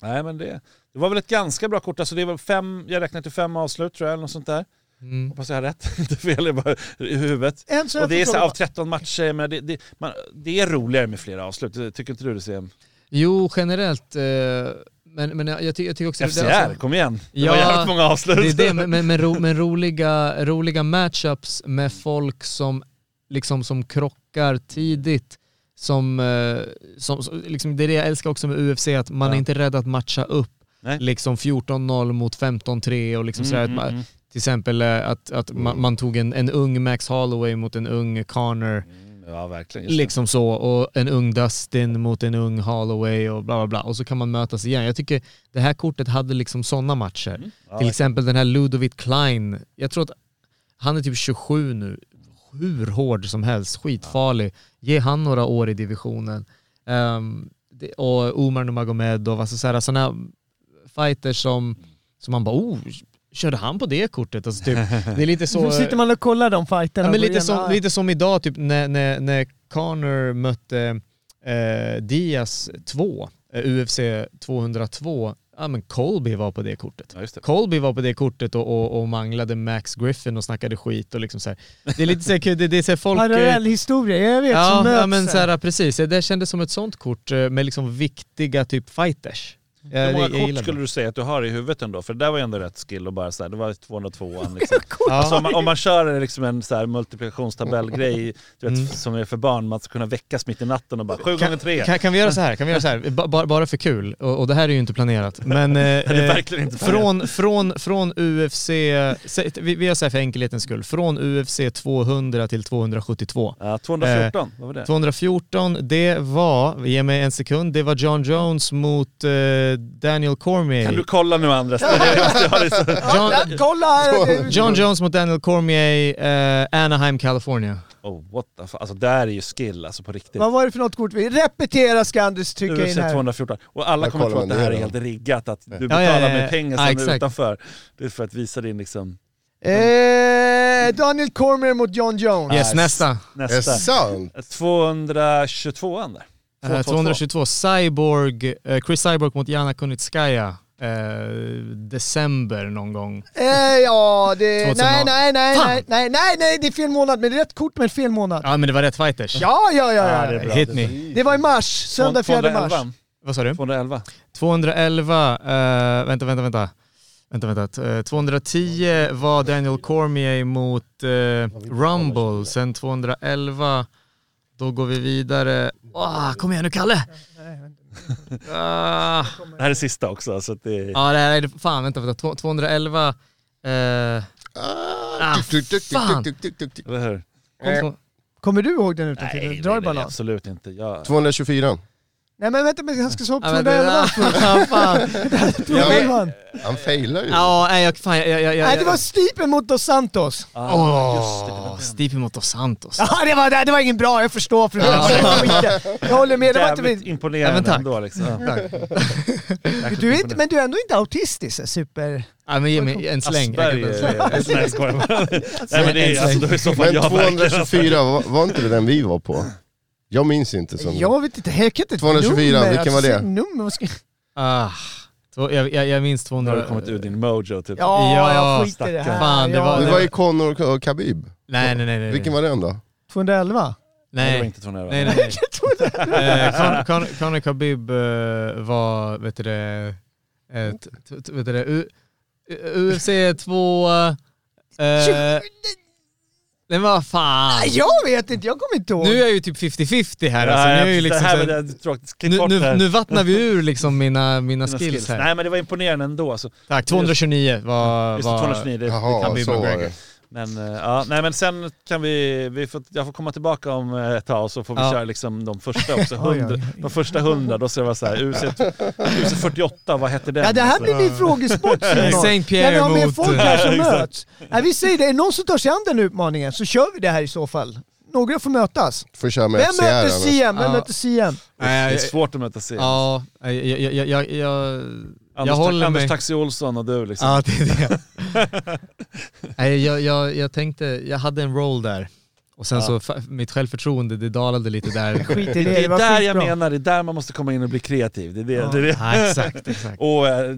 [SPEAKER 2] Nej men det, det var väl ett ganska bra kort. Alltså det var fem, jag räknade till fem avslut tror jag, eller något sånt där.
[SPEAKER 3] Mm.
[SPEAKER 2] Hoppas jag har rätt, inte fel i bara i huvudet.
[SPEAKER 1] Jag
[SPEAKER 2] Och det är så här, av
[SPEAKER 1] fråga-
[SPEAKER 2] 13 matcher, men det, det, man, det är roligare med flera avslut. Tycker inte du det Sam?
[SPEAKER 3] Jo, generellt. Eh, men, men jag, ty jag tycker också...
[SPEAKER 2] FCR,
[SPEAKER 3] alltså-
[SPEAKER 2] kom igen! Det
[SPEAKER 3] Ja,
[SPEAKER 2] var jävligt många avslut.
[SPEAKER 3] Det är det, men, men, men, ro, men roliga, roliga matchups med folk som, liksom, som krockar tidigt. Som, eh, som, som- liksom, det är det jag älskar också med UFC, att man
[SPEAKER 2] Ja.
[SPEAKER 3] är inte rädd att matcha upp.
[SPEAKER 2] Nej.
[SPEAKER 3] Liksom 14-0 mot 15-3 och liksom sådär.
[SPEAKER 2] Mm,
[SPEAKER 3] att man,
[SPEAKER 2] mm,
[SPEAKER 3] Till exempel eh, att, att man, man tog en, en ung Max Holloway mot en ung Connor.
[SPEAKER 2] mm. Ja verkligen.
[SPEAKER 3] Liksom så, och en ung Dustin mot en ung Holloway och bla bla bla. Och så kan man mötas igen. Jag tycker det här kortet hade liksom sådana matcher.
[SPEAKER 2] Mm. Ja,
[SPEAKER 3] Till exempel den här Ludovic Klein, jag tror att han är typ 27 nu. hur hård som helst, skitfarlig. Ge han några år i divisionen. Ehm, det, och Omar Nurmagomedov, alltså sådana fighters som, som man bara oh, körde han på det kortet? Alltså, typ, det är lite så...
[SPEAKER 1] Så sitter man och kollar de fighterna.
[SPEAKER 3] Ja, men lite, som, lite som idag typ när, när, när Conor mötte eh, Diaz 2, eh, UFC 202. Ja men Colby var på det kortet.
[SPEAKER 2] Ja, just det.
[SPEAKER 3] Colby var på det kortet och, och, och manglade Max Griffin och snackade skit och liksom så här. Det är lite så här, kul, det, det är så här folk...
[SPEAKER 1] Parallell historia, jag vet,
[SPEAKER 3] Ja,
[SPEAKER 1] som möts
[SPEAKER 3] ja men så här, precis. Det kändes som ett sånt kort eh, med liksom viktiga typ fighters.
[SPEAKER 2] Hur
[SPEAKER 3] Jag,
[SPEAKER 2] många
[SPEAKER 3] jag,
[SPEAKER 2] kort skulle
[SPEAKER 3] det.
[SPEAKER 2] du säga att du har i huvudet ändå? För det där var ju ändå rätt skill och bara så här, det var 202 liksom.
[SPEAKER 3] Ja.
[SPEAKER 2] Alltså om, man, om man kör liksom en så här multiplikationstabellgrej du vet,
[SPEAKER 3] Mm.
[SPEAKER 2] som är för barn, man ska kunna väckas mitt i natten och bara 7 gånger 3
[SPEAKER 3] Kan, kan vi göra så här? Kan vi göra så här? Ba, ba, bara för kul, och, och det här är ju inte planerat. Men eh,
[SPEAKER 2] är
[SPEAKER 3] eh,
[SPEAKER 2] verkligen inte
[SPEAKER 3] från, från, från UFC, vi, vi gör så här för enkelhetens skull, från UFC 200 till 272.
[SPEAKER 2] Ja, 214, vad var det?
[SPEAKER 3] 214, det var, ge mig en sekund, det var John Jones mot eh, Daniel Cormier.
[SPEAKER 2] Kan du kolla nu Andres? Jag så.
[SPEAKER 3] John,
[SPEAKER 1] kolla här!
[SPEAKER 3] John Jones mot Daniel Cormier, eh, Anaheim, California.
[SPEAKER 2] Oh, what the fuck. Alltså där är ju skill alltså på riktigt.
[SPEAKER 1] Vad var det för något kort? vi Repetera ska Anders trycka in här.
[SPEAKER 2] 214. Och alla
[SPEAKER 4] Där
[SPEAKER 2] kommer tro att det här är helt riggat, att du
[SPEAKER 3] Ja,
[SPEAKER 2] betalar
[SPEAKER 3] ja, ja,
[SPEAKER 2] med
[SPEAKER 3] ja.
[SPEAKER 2] pengar
[SPEAKER 3] Ja,
[SPEAKER 2] som är utanför. Det är för att visa din liksom
[SPEAKER 1] Eh, Daniel Cormier mot John Jones.
[SPEAKER 3] Yes, nästa.
[SPEAKER 4] Är det
[SPEAKER 2] nästa.
[SPEAKER 4] sant?
[SPEAKER 2] 222 där.
[SPEAKER 3] Eh,
[SPEAKER 2] 222.
[SPEAKER 3] 222, Cyborg, eh, Chris Cyborg mot Jana Kunitskaya. Eh, december någon gång.
[SPEAKER 1] Eh, ja, det...
[SPEAKER 3] 2000
[SPEAKER 1] Nej, nej, nej,
[SPEAKER 3] Fan!
[SPEAKER 1] nej, nej, nej, nej, det är fel månad, men det är rätt kort med fel månad.
[SPEAKER 3] Ja men det var rätt fighters.
[SPEAKER 1] Ja, ja, ja,
[SPEAKER 2] Ja, det är
[SPEAKER 1] ja.
[SPEAKER 2] bra.
[SPEAKER 3] Hit me.
[SPEAKER 1] Det var i mars, söndag 4 mars.
[SPEAKER 2] 211.
[SPEAKER 3] Vad sa du?
[SPEAKER 2] 211.
[SPEAKER 3] 211, eh, vänta, vänta, vänta. Vänta, vänta. Eh, 210 var Daniel Cormier mot eh, Rumble. Sen 211, då går vi vidare. Åh, kom igen nu Kalle! Ah,
[SPEAKER 2] Det här är sista också. Så att det är...
[SPEAKER 3] ja, det här är, fan vänta, vänta. Två- 211, eh,
[SPEAKER 4] Ah,
[SPEAKER 3] fan.
[SPEAKER 2] Eller hur?
[SPEAKER 3] två-
[SPEAKER 1] Kommer du ihåg den utan
[SPEAKER 2] Nej,
[SPEAKER 1] till?
[SPEAKER 2] nej, nej,
[SPEAKER 1] balans.
[SPEAKER 2] absolut inte. Jag...
[SPEAKER 4] 224.
[SPEAKER 1] Nej men vänta, men han ska slå upp
[SPEAKER 3] Ja, men
[SPEAKER 1] 211
[SPEAKER 3] det-
[SPEAKER 1] först.
[SPEAKER 3] Ja, fan.
[SPEAKER 1] 211.
[SPEAKER 4] Han failar ju.
[SPEAKER 3] Ja, nej, jag, fan, jag, jag, jag,
[SPEAKER 1] Nej, det var Stipe mot Dos Santos.
[SPEAKER 2] Ah, just det, det var
[SPEAKER 3] Åh,
[SPEAKER 2] den.
[SPEAKER 3] Stipe mot Dos Santos.
[SPEAKER 1] Ja, det var, det, var ingen bra, jag förstår. För det var skiten. jag håller med, det var inte min...
[SPEAKER 2] imponerande
[SPEAKER 3] Ja, men
[SPEAKER 2] ändå liksom.
[SPEAKER 1] Du är inte, men du är ändå inte autistisk, så super...
[SPEAKER 3] Ja, men ge mig en släng.
[SPEAKER 2] Asperger. Nej, bara. Nej men det är alltså, i så fall jag verkligen...
[SPEAKER 4] 224, var, var inte det den vi var på? Jag minns inte. Som
[SPEAKER 1] Jag vet inte, jag kan inte ett
[SPEAKER 4] 224,
[SPEAKER 1] nummer,
[SPEAKER 4] vilken var det?
[SPEAKER 1] alltså, Nummer, vad ska...
[SPEAKER 3] Ah, jag, jag, jag minns
[SPEAKER 2] Nu har
[SPEAKER 3] 200...
[SPEAKER 2] du kommit ur din mojo typ.
[SPEAKER 1] Ja,
[SPEAKER 3] Ja,
[SPEAKER 1] jag skiter i det här.
[SPEAKER 3] fan, det
[SPEAKER 1] ja,
[SPEAKER 3] var-
[SPEAKER 4] Det
[SPEAKER 3] det
[SPEAKER 4] var ju Conor och Khabib.
[SPEAKER 3] Nej, nej, nej. nej.
[SPEAKER 4] Vilken var den då?
[SPEAKER 1] 211?
[SPEAKER 2] Nej, det var
[SPEAKER 3] Nej,
[SPEAKER 2] inte 211.
[SPEAKER 3] nej, nej. nej. Eh, Con- Khabib eh, var, vet du det, eh, vet du det, UFC 2... Eh, nej vad fan.
[SPEAKER 1] Nej, Jag vet inte, jag kommer inte ihåg.
[SPEAKER 3] Nu är jag ju typ 50-50 här
[SPEAKER 2] Ja,
[SPEAKER 3] alltså. Nu, är jag ju
[SPEAKER 2] det
[SPEAKER 3] liksom
[SPEAKER 2] här
[SPEAKER 3] så
[SPEAKER 2] var
[SPEAKER 3] här,
[SPEAKER 2] det tråkigt. Klipp
[SPEAKER 3] nu,
[SPEAKER 2] bort det
[SPEAKER 3] nu,
[SPEAKER 2] här.
[SPEAKER 3] nu vattnar vi ur liksom mina, mina
[SPEAKER 2] Dina
[SPEAKER 3] skills här.
[SPEAKER 2] Nej men det var imponerande ändå. Alltså.
[SPEAKER 3] Tack, 229 var...
[SPEAKER 2] Just det,
[SPEAKER 3] var
[SPEAKER 2] 229, det, det
[SPEAKER 4] Jaha,
[SPEAKER 2] kan vi
[SPEAKER 4] så det.
[SPEAKER 2] Men, eh, ja, nej, men sen kan vi, vi får, jag får komma tillbaka om eh, ett tag så får vi
[SPEAKER 3] Ja.
[SPEAKER 2] köra liksom de första också.
[SPEAKER 1] Oj, oj,
[SPEAKER 2] Hundra,
[SPEAKER 1] oj.
[SPEAKER 2] de första hundra, då ska det vara så här, UC, UC 48, vad hette den?
[SPEAKER 1] Ja det här blir din frågesport.
[SPEAKER 3] Saint
[SPEAKER 1] När vi har
[SPEAKER 3] Pierre
[SPEAKER 1] med
[SPEAKER 3] mot...
[SPEAKER 1] folk här som möts. Nej, vi säger det, är någon som tar sig an den utmaningen så kör vi det här i så fall. Några får mötas.
[SPEAKER 4] Får köra med
[SPEAKER 1] Vem möter. CM? Vem
[SPEAKER 3] Ja.
[SPEAKER 1] möter CM?
[SPEAKER 2] det är svårt att möta sig.
[SPEAKER 3] Ja, jag, jag, jag, jag, jag,
[SPEAKER 2] Anders,
[SPEAKER 3] jag håller
[SPEAKER 2] Anders
[SPEAKER 3] mig...
[SPEAKER 2] Taxi Olsson och du liksom.
[SPEAKER 3] Ja, det är det. Nej, jag, jag, jag tänkte, jag hade en roll där. Och sen
[SPEAKER 2] Ja.
[SPEAKER 3] så, mitt självförtroende det dalade lite där.
[SPEAKER 1] Skit i
[SPEAKER 2] det,
[SPEAKER 1] det,
[SPEAKER 2] det
[SPEAKER 1] det
[SPEAKER 2] är
[SPEAKER 1] var
[SPEAKER 2] där jag
[SPEAKER 1] skitbra.
[SPEAKER 2] menar, det är där man måste komma in och bli kreativ. Det är det,
[SPEAKER 1] Ja.
[SPEAKER 2] det, är det.
[SPEAKER 3] Ja, exakt, exakt.
[SPEAKER 2] Och, eh,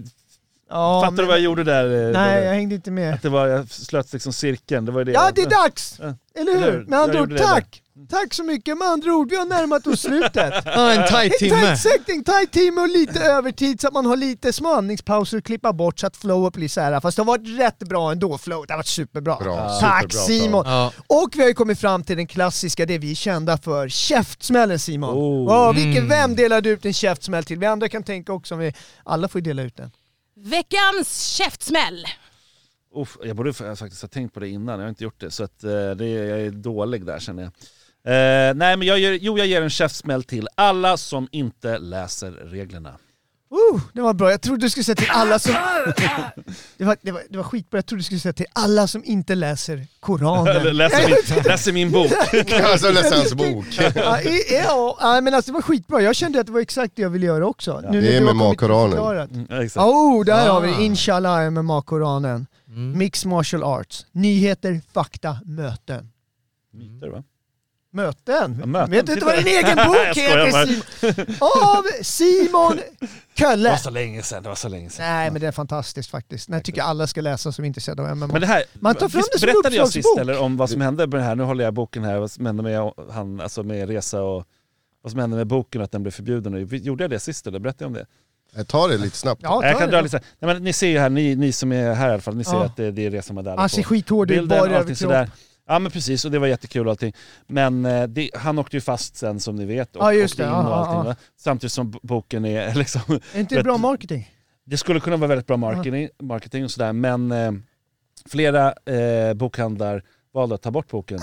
[SPEAKER 1] Ja,
[SPEAKER 2] fattar
[SPEAKER 1] men-
[SPEAKER 2] du vad jag gjorde där? eh,
[SPEAKER 1] Nej,
[SPEAKER 2] David?
[SPEAKER 1] jag hängde inte med.
[SPEAKER 2] Att det var, jag slöt liksom cirkeln, det var det.
[SPEAKER 1] Ja, det är dags!
[SPEAKER 2] Ja.
[SPEAKER 1] Eller
[SPEAKER 2] Eller
[SPEAKER 1] hur?
[SPEAKER 2] hur?
[SPEAKER 1] Med andra ord,
[SPEAKER 2] det
[SPEAKER 1] tack! Tack så mycket. Med andra ord, vi har närmat oss slutet.
[SPEAKER 3] Ja, en tight
[SPEAKER 1] En
[SPEAKER 3] timme.
[SPEAKER 1] tight setting, tight timme och lite övertid så att man har lite små andningspauser att klippa bort så att flow blir så här. Fast det har varit rätt bra ändå, flow. Det har varit superbra.
[SPEAKER 4] Bra,
[SPEAKER 1] Tack
[SPEAKER 4] superbra,
[SPEAKER 1] Simon!
[SPEAKER 3] Ja.
[SPEAKER 1] Och vi har ju kommit fram till den klassiska, det vi är kända för, käftsmällen Simon.
[SPEAKER 2] Oh.
[SPEAKER 1] Åh, vilken,
[SPEAKER 3] Mm.
[SPEAKER 1] Vem delar du ut en käftsmäll till? Vi andra kan tänka också, om vi, alla får ju dela ut den.
[SPEAKER 5] Veckans käftsmäll.
[SPEAKER 2] Uff, jag borde fa- faktiskt ha tänkt på det innan, jag har inte gjort det. Så att, eh, det är, jag är dålig där känner jag. Eh, nej men jag ger, jo, jag ger en käftsmäll till alla som inte läser reglerna.
[SPEAKER 1] Uh, det var bra. Jag trodde du skulle säga till alla som... Det var, det var, det var skitbra. Jag trodde du skulle säga till alla som inte läser
[SPEAKER 2] Eller
[SPEAKER 1] Koranen.
[SPEAKER 2] läser min, läser min bok.
[SPEAKER 4] Alltså läsa hans bok.
[SPEAKER 1] ja, i- ja, ja, men alltså det var skitbra. Jag kände att det var exakt det jag ville göra också. Nu när
[SPEAKER 4] Det är
[SPEAKER 1] du har
[SPEAKER 4] med
[SPEAKER 1] kommit och
[SPEAKER 4] Koranen.
[SPEAKER 1] förklarat.
[SPEAKER 2] Mm, ja.
[SPEAKER 1] Oh, där har vi
[SPEAKER 3] Ah.
[SPEAKER 1] Inshallah MMA-Koranen.
[SPEAKER 3] Mm.
[SPEAKER 1] Mixed martial arts. Nyheter, fakta, möten.
[SPEAKER 2] Myter va?
[SPEAKER 1] Möten?
[SPEAKER 2] Ja, möten.
[SPEAKER 1] Vet du inte vad din egen bok heter Simon? Av Simon
[SPEAKER 2] Det
[SPEAKER 1] Kölle.
[SPEAKER 2] var så länge sedan, det var så länge sedan.
[SPEAKER 1] Nej men det är fantastiskt faktiskt. Det tycker jag alla ska läsa som är intresserade av MMA.
[SPEAKER 2] Men det här,
[SPEAKER 1] Man tar fram
[SPEAKER 2] visst
[SPEAKER 1] det som
[SPEAKER 2] berättade jag sist eller om vad som hände med det här, nu håller jag boken här, vad som hände med han, alltså med Resa och vad som hände med boken att den blev förbjuden. Gjorde jag det sist eller berättade jag om det?
[SPEAKER 4] Jag tar det lite snabbt.
[SPEAKER 1] ja,
[SPEAKER 2] jag
[SPEAKER 1] ta
[SPEAKER 2] kan
[SPEAKER 1] det.
[SPEAKER 2] dra lite. Nej, men Ni ser ju här, ni, ni som är här i alla fall, ni ser
[SPEAKER 1] Ja.
[SPEAKER 2] att det, det är Resa Madani
[SPEAKER 1] Han ser
[SPEAKER 2] på
[SPEAKER 1] skithård ut, bara överkropp.
[SPEAKER 2] Ja men precis, och det var jättekul och allting. Men eh, det, han åkte ju fast sen som ni vet och
[SPEAKER 1] Ja, just det.
[SPEAKER 2] och
[SPEAKER 1] ja,
[SPEAKER 2] allting.
[SPEAKER 1] ja.
[SPEAKER 2] Samtidigt som boken är liksom...
[SPEAKER 1] Är inte det bra marketing?
[SPEAKER 2] Det skulle kunna vara väldigt bra marketing, marketing och sådär men eh, flera eh, bokhandlar valde att ta bort boken.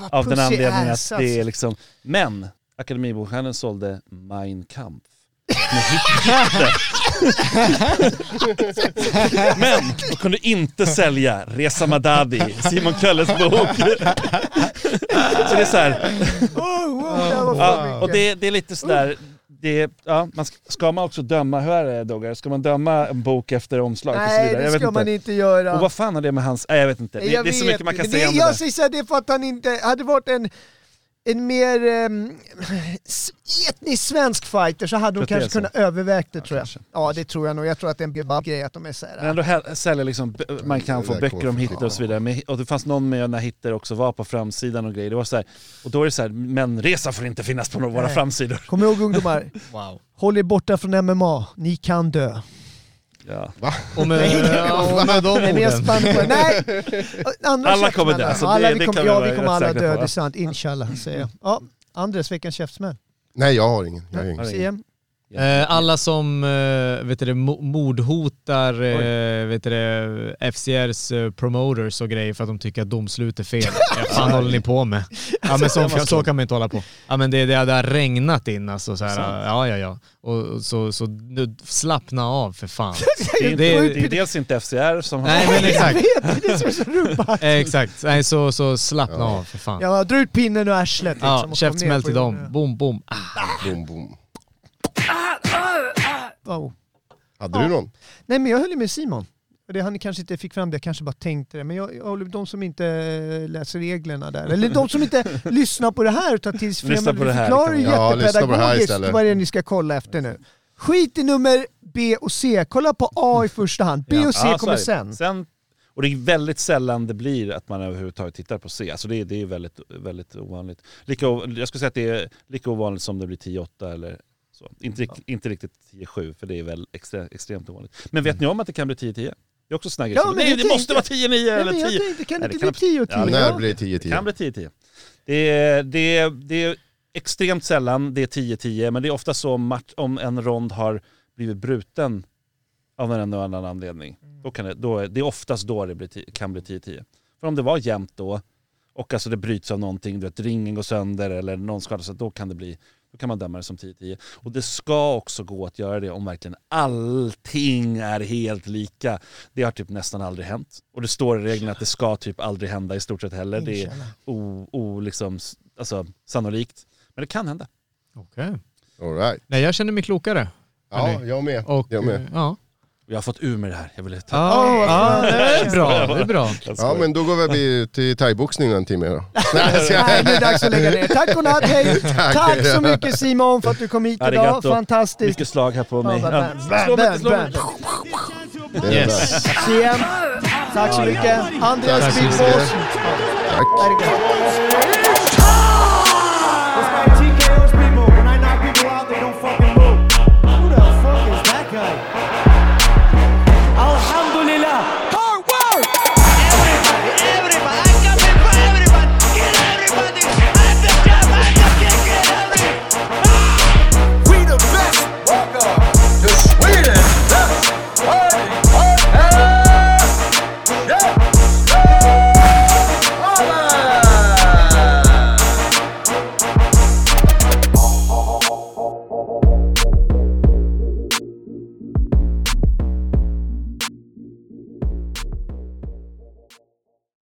[SPEAKER 1] vad
[SPEAKER 2] av den anledningen att det
[SPEAKER 1] alltså.
[SPEAKER 2] är liksom... Men Akademibokhandeln sålde Mein Kampf. Men de kunde inte sälja Reza Madadi, Simon Kölles bok. Så det är så här,
[SPEAKER 1] Oh, det
[SPEAKER 2] ja, och det, det är lite sådär, det, ja, man ska, ska man också döma, hur är det Doggar? Ska man döma en bok efter omslag och så
[SPEAKER 1] Nej,
[SPEAKER 2] vidare?
[SPEAKER 1] det
[SPEAKER 2] Jag vet
[SPEAKER 1] ska man inte göra.
[SPEAKER 2] Och vad fan har det med hans, nej jag vet inte. Det,
[SPEAKER 1] Jag
[SPEAKER 2] det är så mycket man kan
[SPEAKER 1] inte.
[SPEAKER 2] säga
[SPEAKER 1] det,
[SPEAKER 2] om det
[SPEAKER 1] Jag säger såhär, det är för att han inte hade varit en, en mer um, etnisk svensk fighter så hade de kanske
[SPEAKER 2] det
[SPEAKER 1] kunnat övervägt det tror jag.
[SPEAKER 2] kanske.
[SPEAKER 1] Ja det tror jag nog. Jag tror att det är en grej att de är såhär.
[SPEAKER 2] Men ändå säljer liksom, man kan få böcker om Hitler och så vidare. Men, och det fanns någon med när Hitler också var på framsidan och grejer. Det var så här, och då är det så här, men resa får inte finnas på några våra framsidor.
[SPEAKER 1] Kom ihåg ungdomar,
[SPEAKER 3] Wow.
[SPEAKER 1] håll er borta från MMA. Ni kan dö.
[SPEAKER 2] Ja.
[SPEAKER 3] Och med, och med de
[SPEAKER 1] Nej,
[SPEAKER 3] orden.
[SPEAKER 1] på Nej! Andra
[SPEAKER 2] Alla kommer dö, så det-
[SPEAKER 1] alla,
[SPEAKER 2] det
[SPEAKER 1] vi kom,
[SPEAKER 2] kan vi
[SPEAKER 1] ja, vi kommer alla dö, det är
[SPEAKER 2] va?
[SPEAKER 1] sant. Inshallah säger jag. Ja, Andres veckans käftsmäll.
[SPEAKER 4] Nej jag har ingen. Jag har ingen.
[SPEAKER 3] Eh, alla som eh, vet du, mordhotar eh, vet du, det, FCRs promoters och grejer för att de tycker att domslut är fel. Ja, fan håller ni på med? Ja men så, så kan man inte hålla på. Ja men det, det, det har regnat in alltså. Så här, ja ja ja. Och, så, så nu, slappna av för fan.
[SPEAKER 2] Det är, inte,
[SPEAKER 3] Det-
[SPEAKER 2] det är dels inte FCR som har...
[SPEAKER 3] Nej men
[SPEAKER 1] Jag
[SPEAKER 3] exakt.
[SPEAKER 1] vet, det är som är så
[SPEAKER 3] exakt. Nej så, så slappna av för fan.
[SPEAKER 1] Ja, dra ut pinnen och arslet liksom,
[SPEAKER 3] Ja, käftsmäll till dem. Boom boom. Ah.
[SPEAKER 4] Boom, boom.
[SPEAKER 1] Oh.
[SPEAKER 4] Hade du någon?
[SPEAKER 1] Nej men jag höll ju med Simon. Det han kanske inte fick fram det, jag kanske bara tänkte det. Men jag, jag håller de som inte eh, läser reglerna där. Eller de som inte lyssnar på det här och tar till sig
[SPEAKER 2] Lyssna på det här,
[SPEAKER 1] förklarar ju
[SPEAKER 4] göra. Ja, det
[SPEAKER 1] jättepedagogiskt vad det är ni ska kolla efter nu. Skit i nummer B och C, kolla på A i första hand. B och C
[SPEAKER 2] Ja,
[SPEAKER 1] kommer sen.
[SPEAKER 2] sen. Och det är väldigt sällan det blir att man överhuvudtaget tittar på C. Alltså det, är- det är väldigt, väldigt ovanligt. Lika, jag skulle säga att det är lika ovanligt som det blir 10-8 eller så. Inte, rikt- inte riktigt 10-7 för det är väl extra, extremt ovanligt. Men vet ni om att det kan bli 10-10? Det är också här grejer
[SPEAKER 1] Ja, men
[SPEAKER 2] Nej, det måste
[SPEAKER 1] tänkte-
[SPEAKER 2] vara 10-9
[SPEAKER 1] Nej,
[SPEAKER 2] eller
[SPEAKER 1] men jag
[SPEAKER 2] 10.
[SPEAKER 1] tänkte, kan det inte bli 10 och 10?
[SPEAKER 2] Ja,
[SPEAKER 4] När
[SPEAKER 1] Ja.
[SPEAKER 4] blir det
[SPEAKER 2] Det kan
[SPEAKER 4] 10-10?
[SPEAKER 2] bli 10-10. Det är, det, är, det är extremt sällan det är 10-10, men det är ofta så om, match, om en rond har blivit bruten av en eller annan anledning. Då kan det, då, är- det är oftast då det blir, 10 kan bli 10-10. För om det var jämnt då, och alltså det bryts av någonting, du vet ringen går sönder eller någon skadar sig, då kan det bli då kan man döma det som 10-10. Och det ska också gå att göra det om verkligen allting är helt lika. Det har typ nästan aldrig hänt. Och det står i reglerna att det ska typ aldrig hända i stort sett heller. Det är o, o, liksom, alltså, sannolikt. Men det kan hända.
[SPEAKER 3] Okej.
[SPEAKER 4] All right.
[SPEAKER 3] Nej jag känner mig klokare.
[SPEAKER 4] Ja, jag med.
[SPEAKER 3] Och,
[SPEAKER 4] Jag med.
[SPEAKER 3] eh, Ja.
[SPEAKER 2] Jag har fått ur med det här. Jag ville ta...
[SPEAKER 3] Ja, ja, det är bra. Det är bra.
[SPEAKER 4] Ja men då går vi till thaiboxning en timme då. Nej, så
[SPEAKER 1] nu är det dags att lägga ner. Tack och natt, hej! Tack så
[SPEAKER 4] Ja.
[SPEAKER 1] mycket Simon för att du kom hit idag.
[SPEAKER 2] Arigato.
[SPEAKER 1] Fantastiskt.
[SPEAKER 2] Mycket slag här på mig. Slå mig, slå mig.
[SPEAKER 4] det
[SPEAKER 3] Yes.
[SPEAKER 1] CM, tack så mycket. Andreas
[SPEAKER 4] Tack så.
[SPEAKER 1] Boss.
[SPEAKER 4] Tack.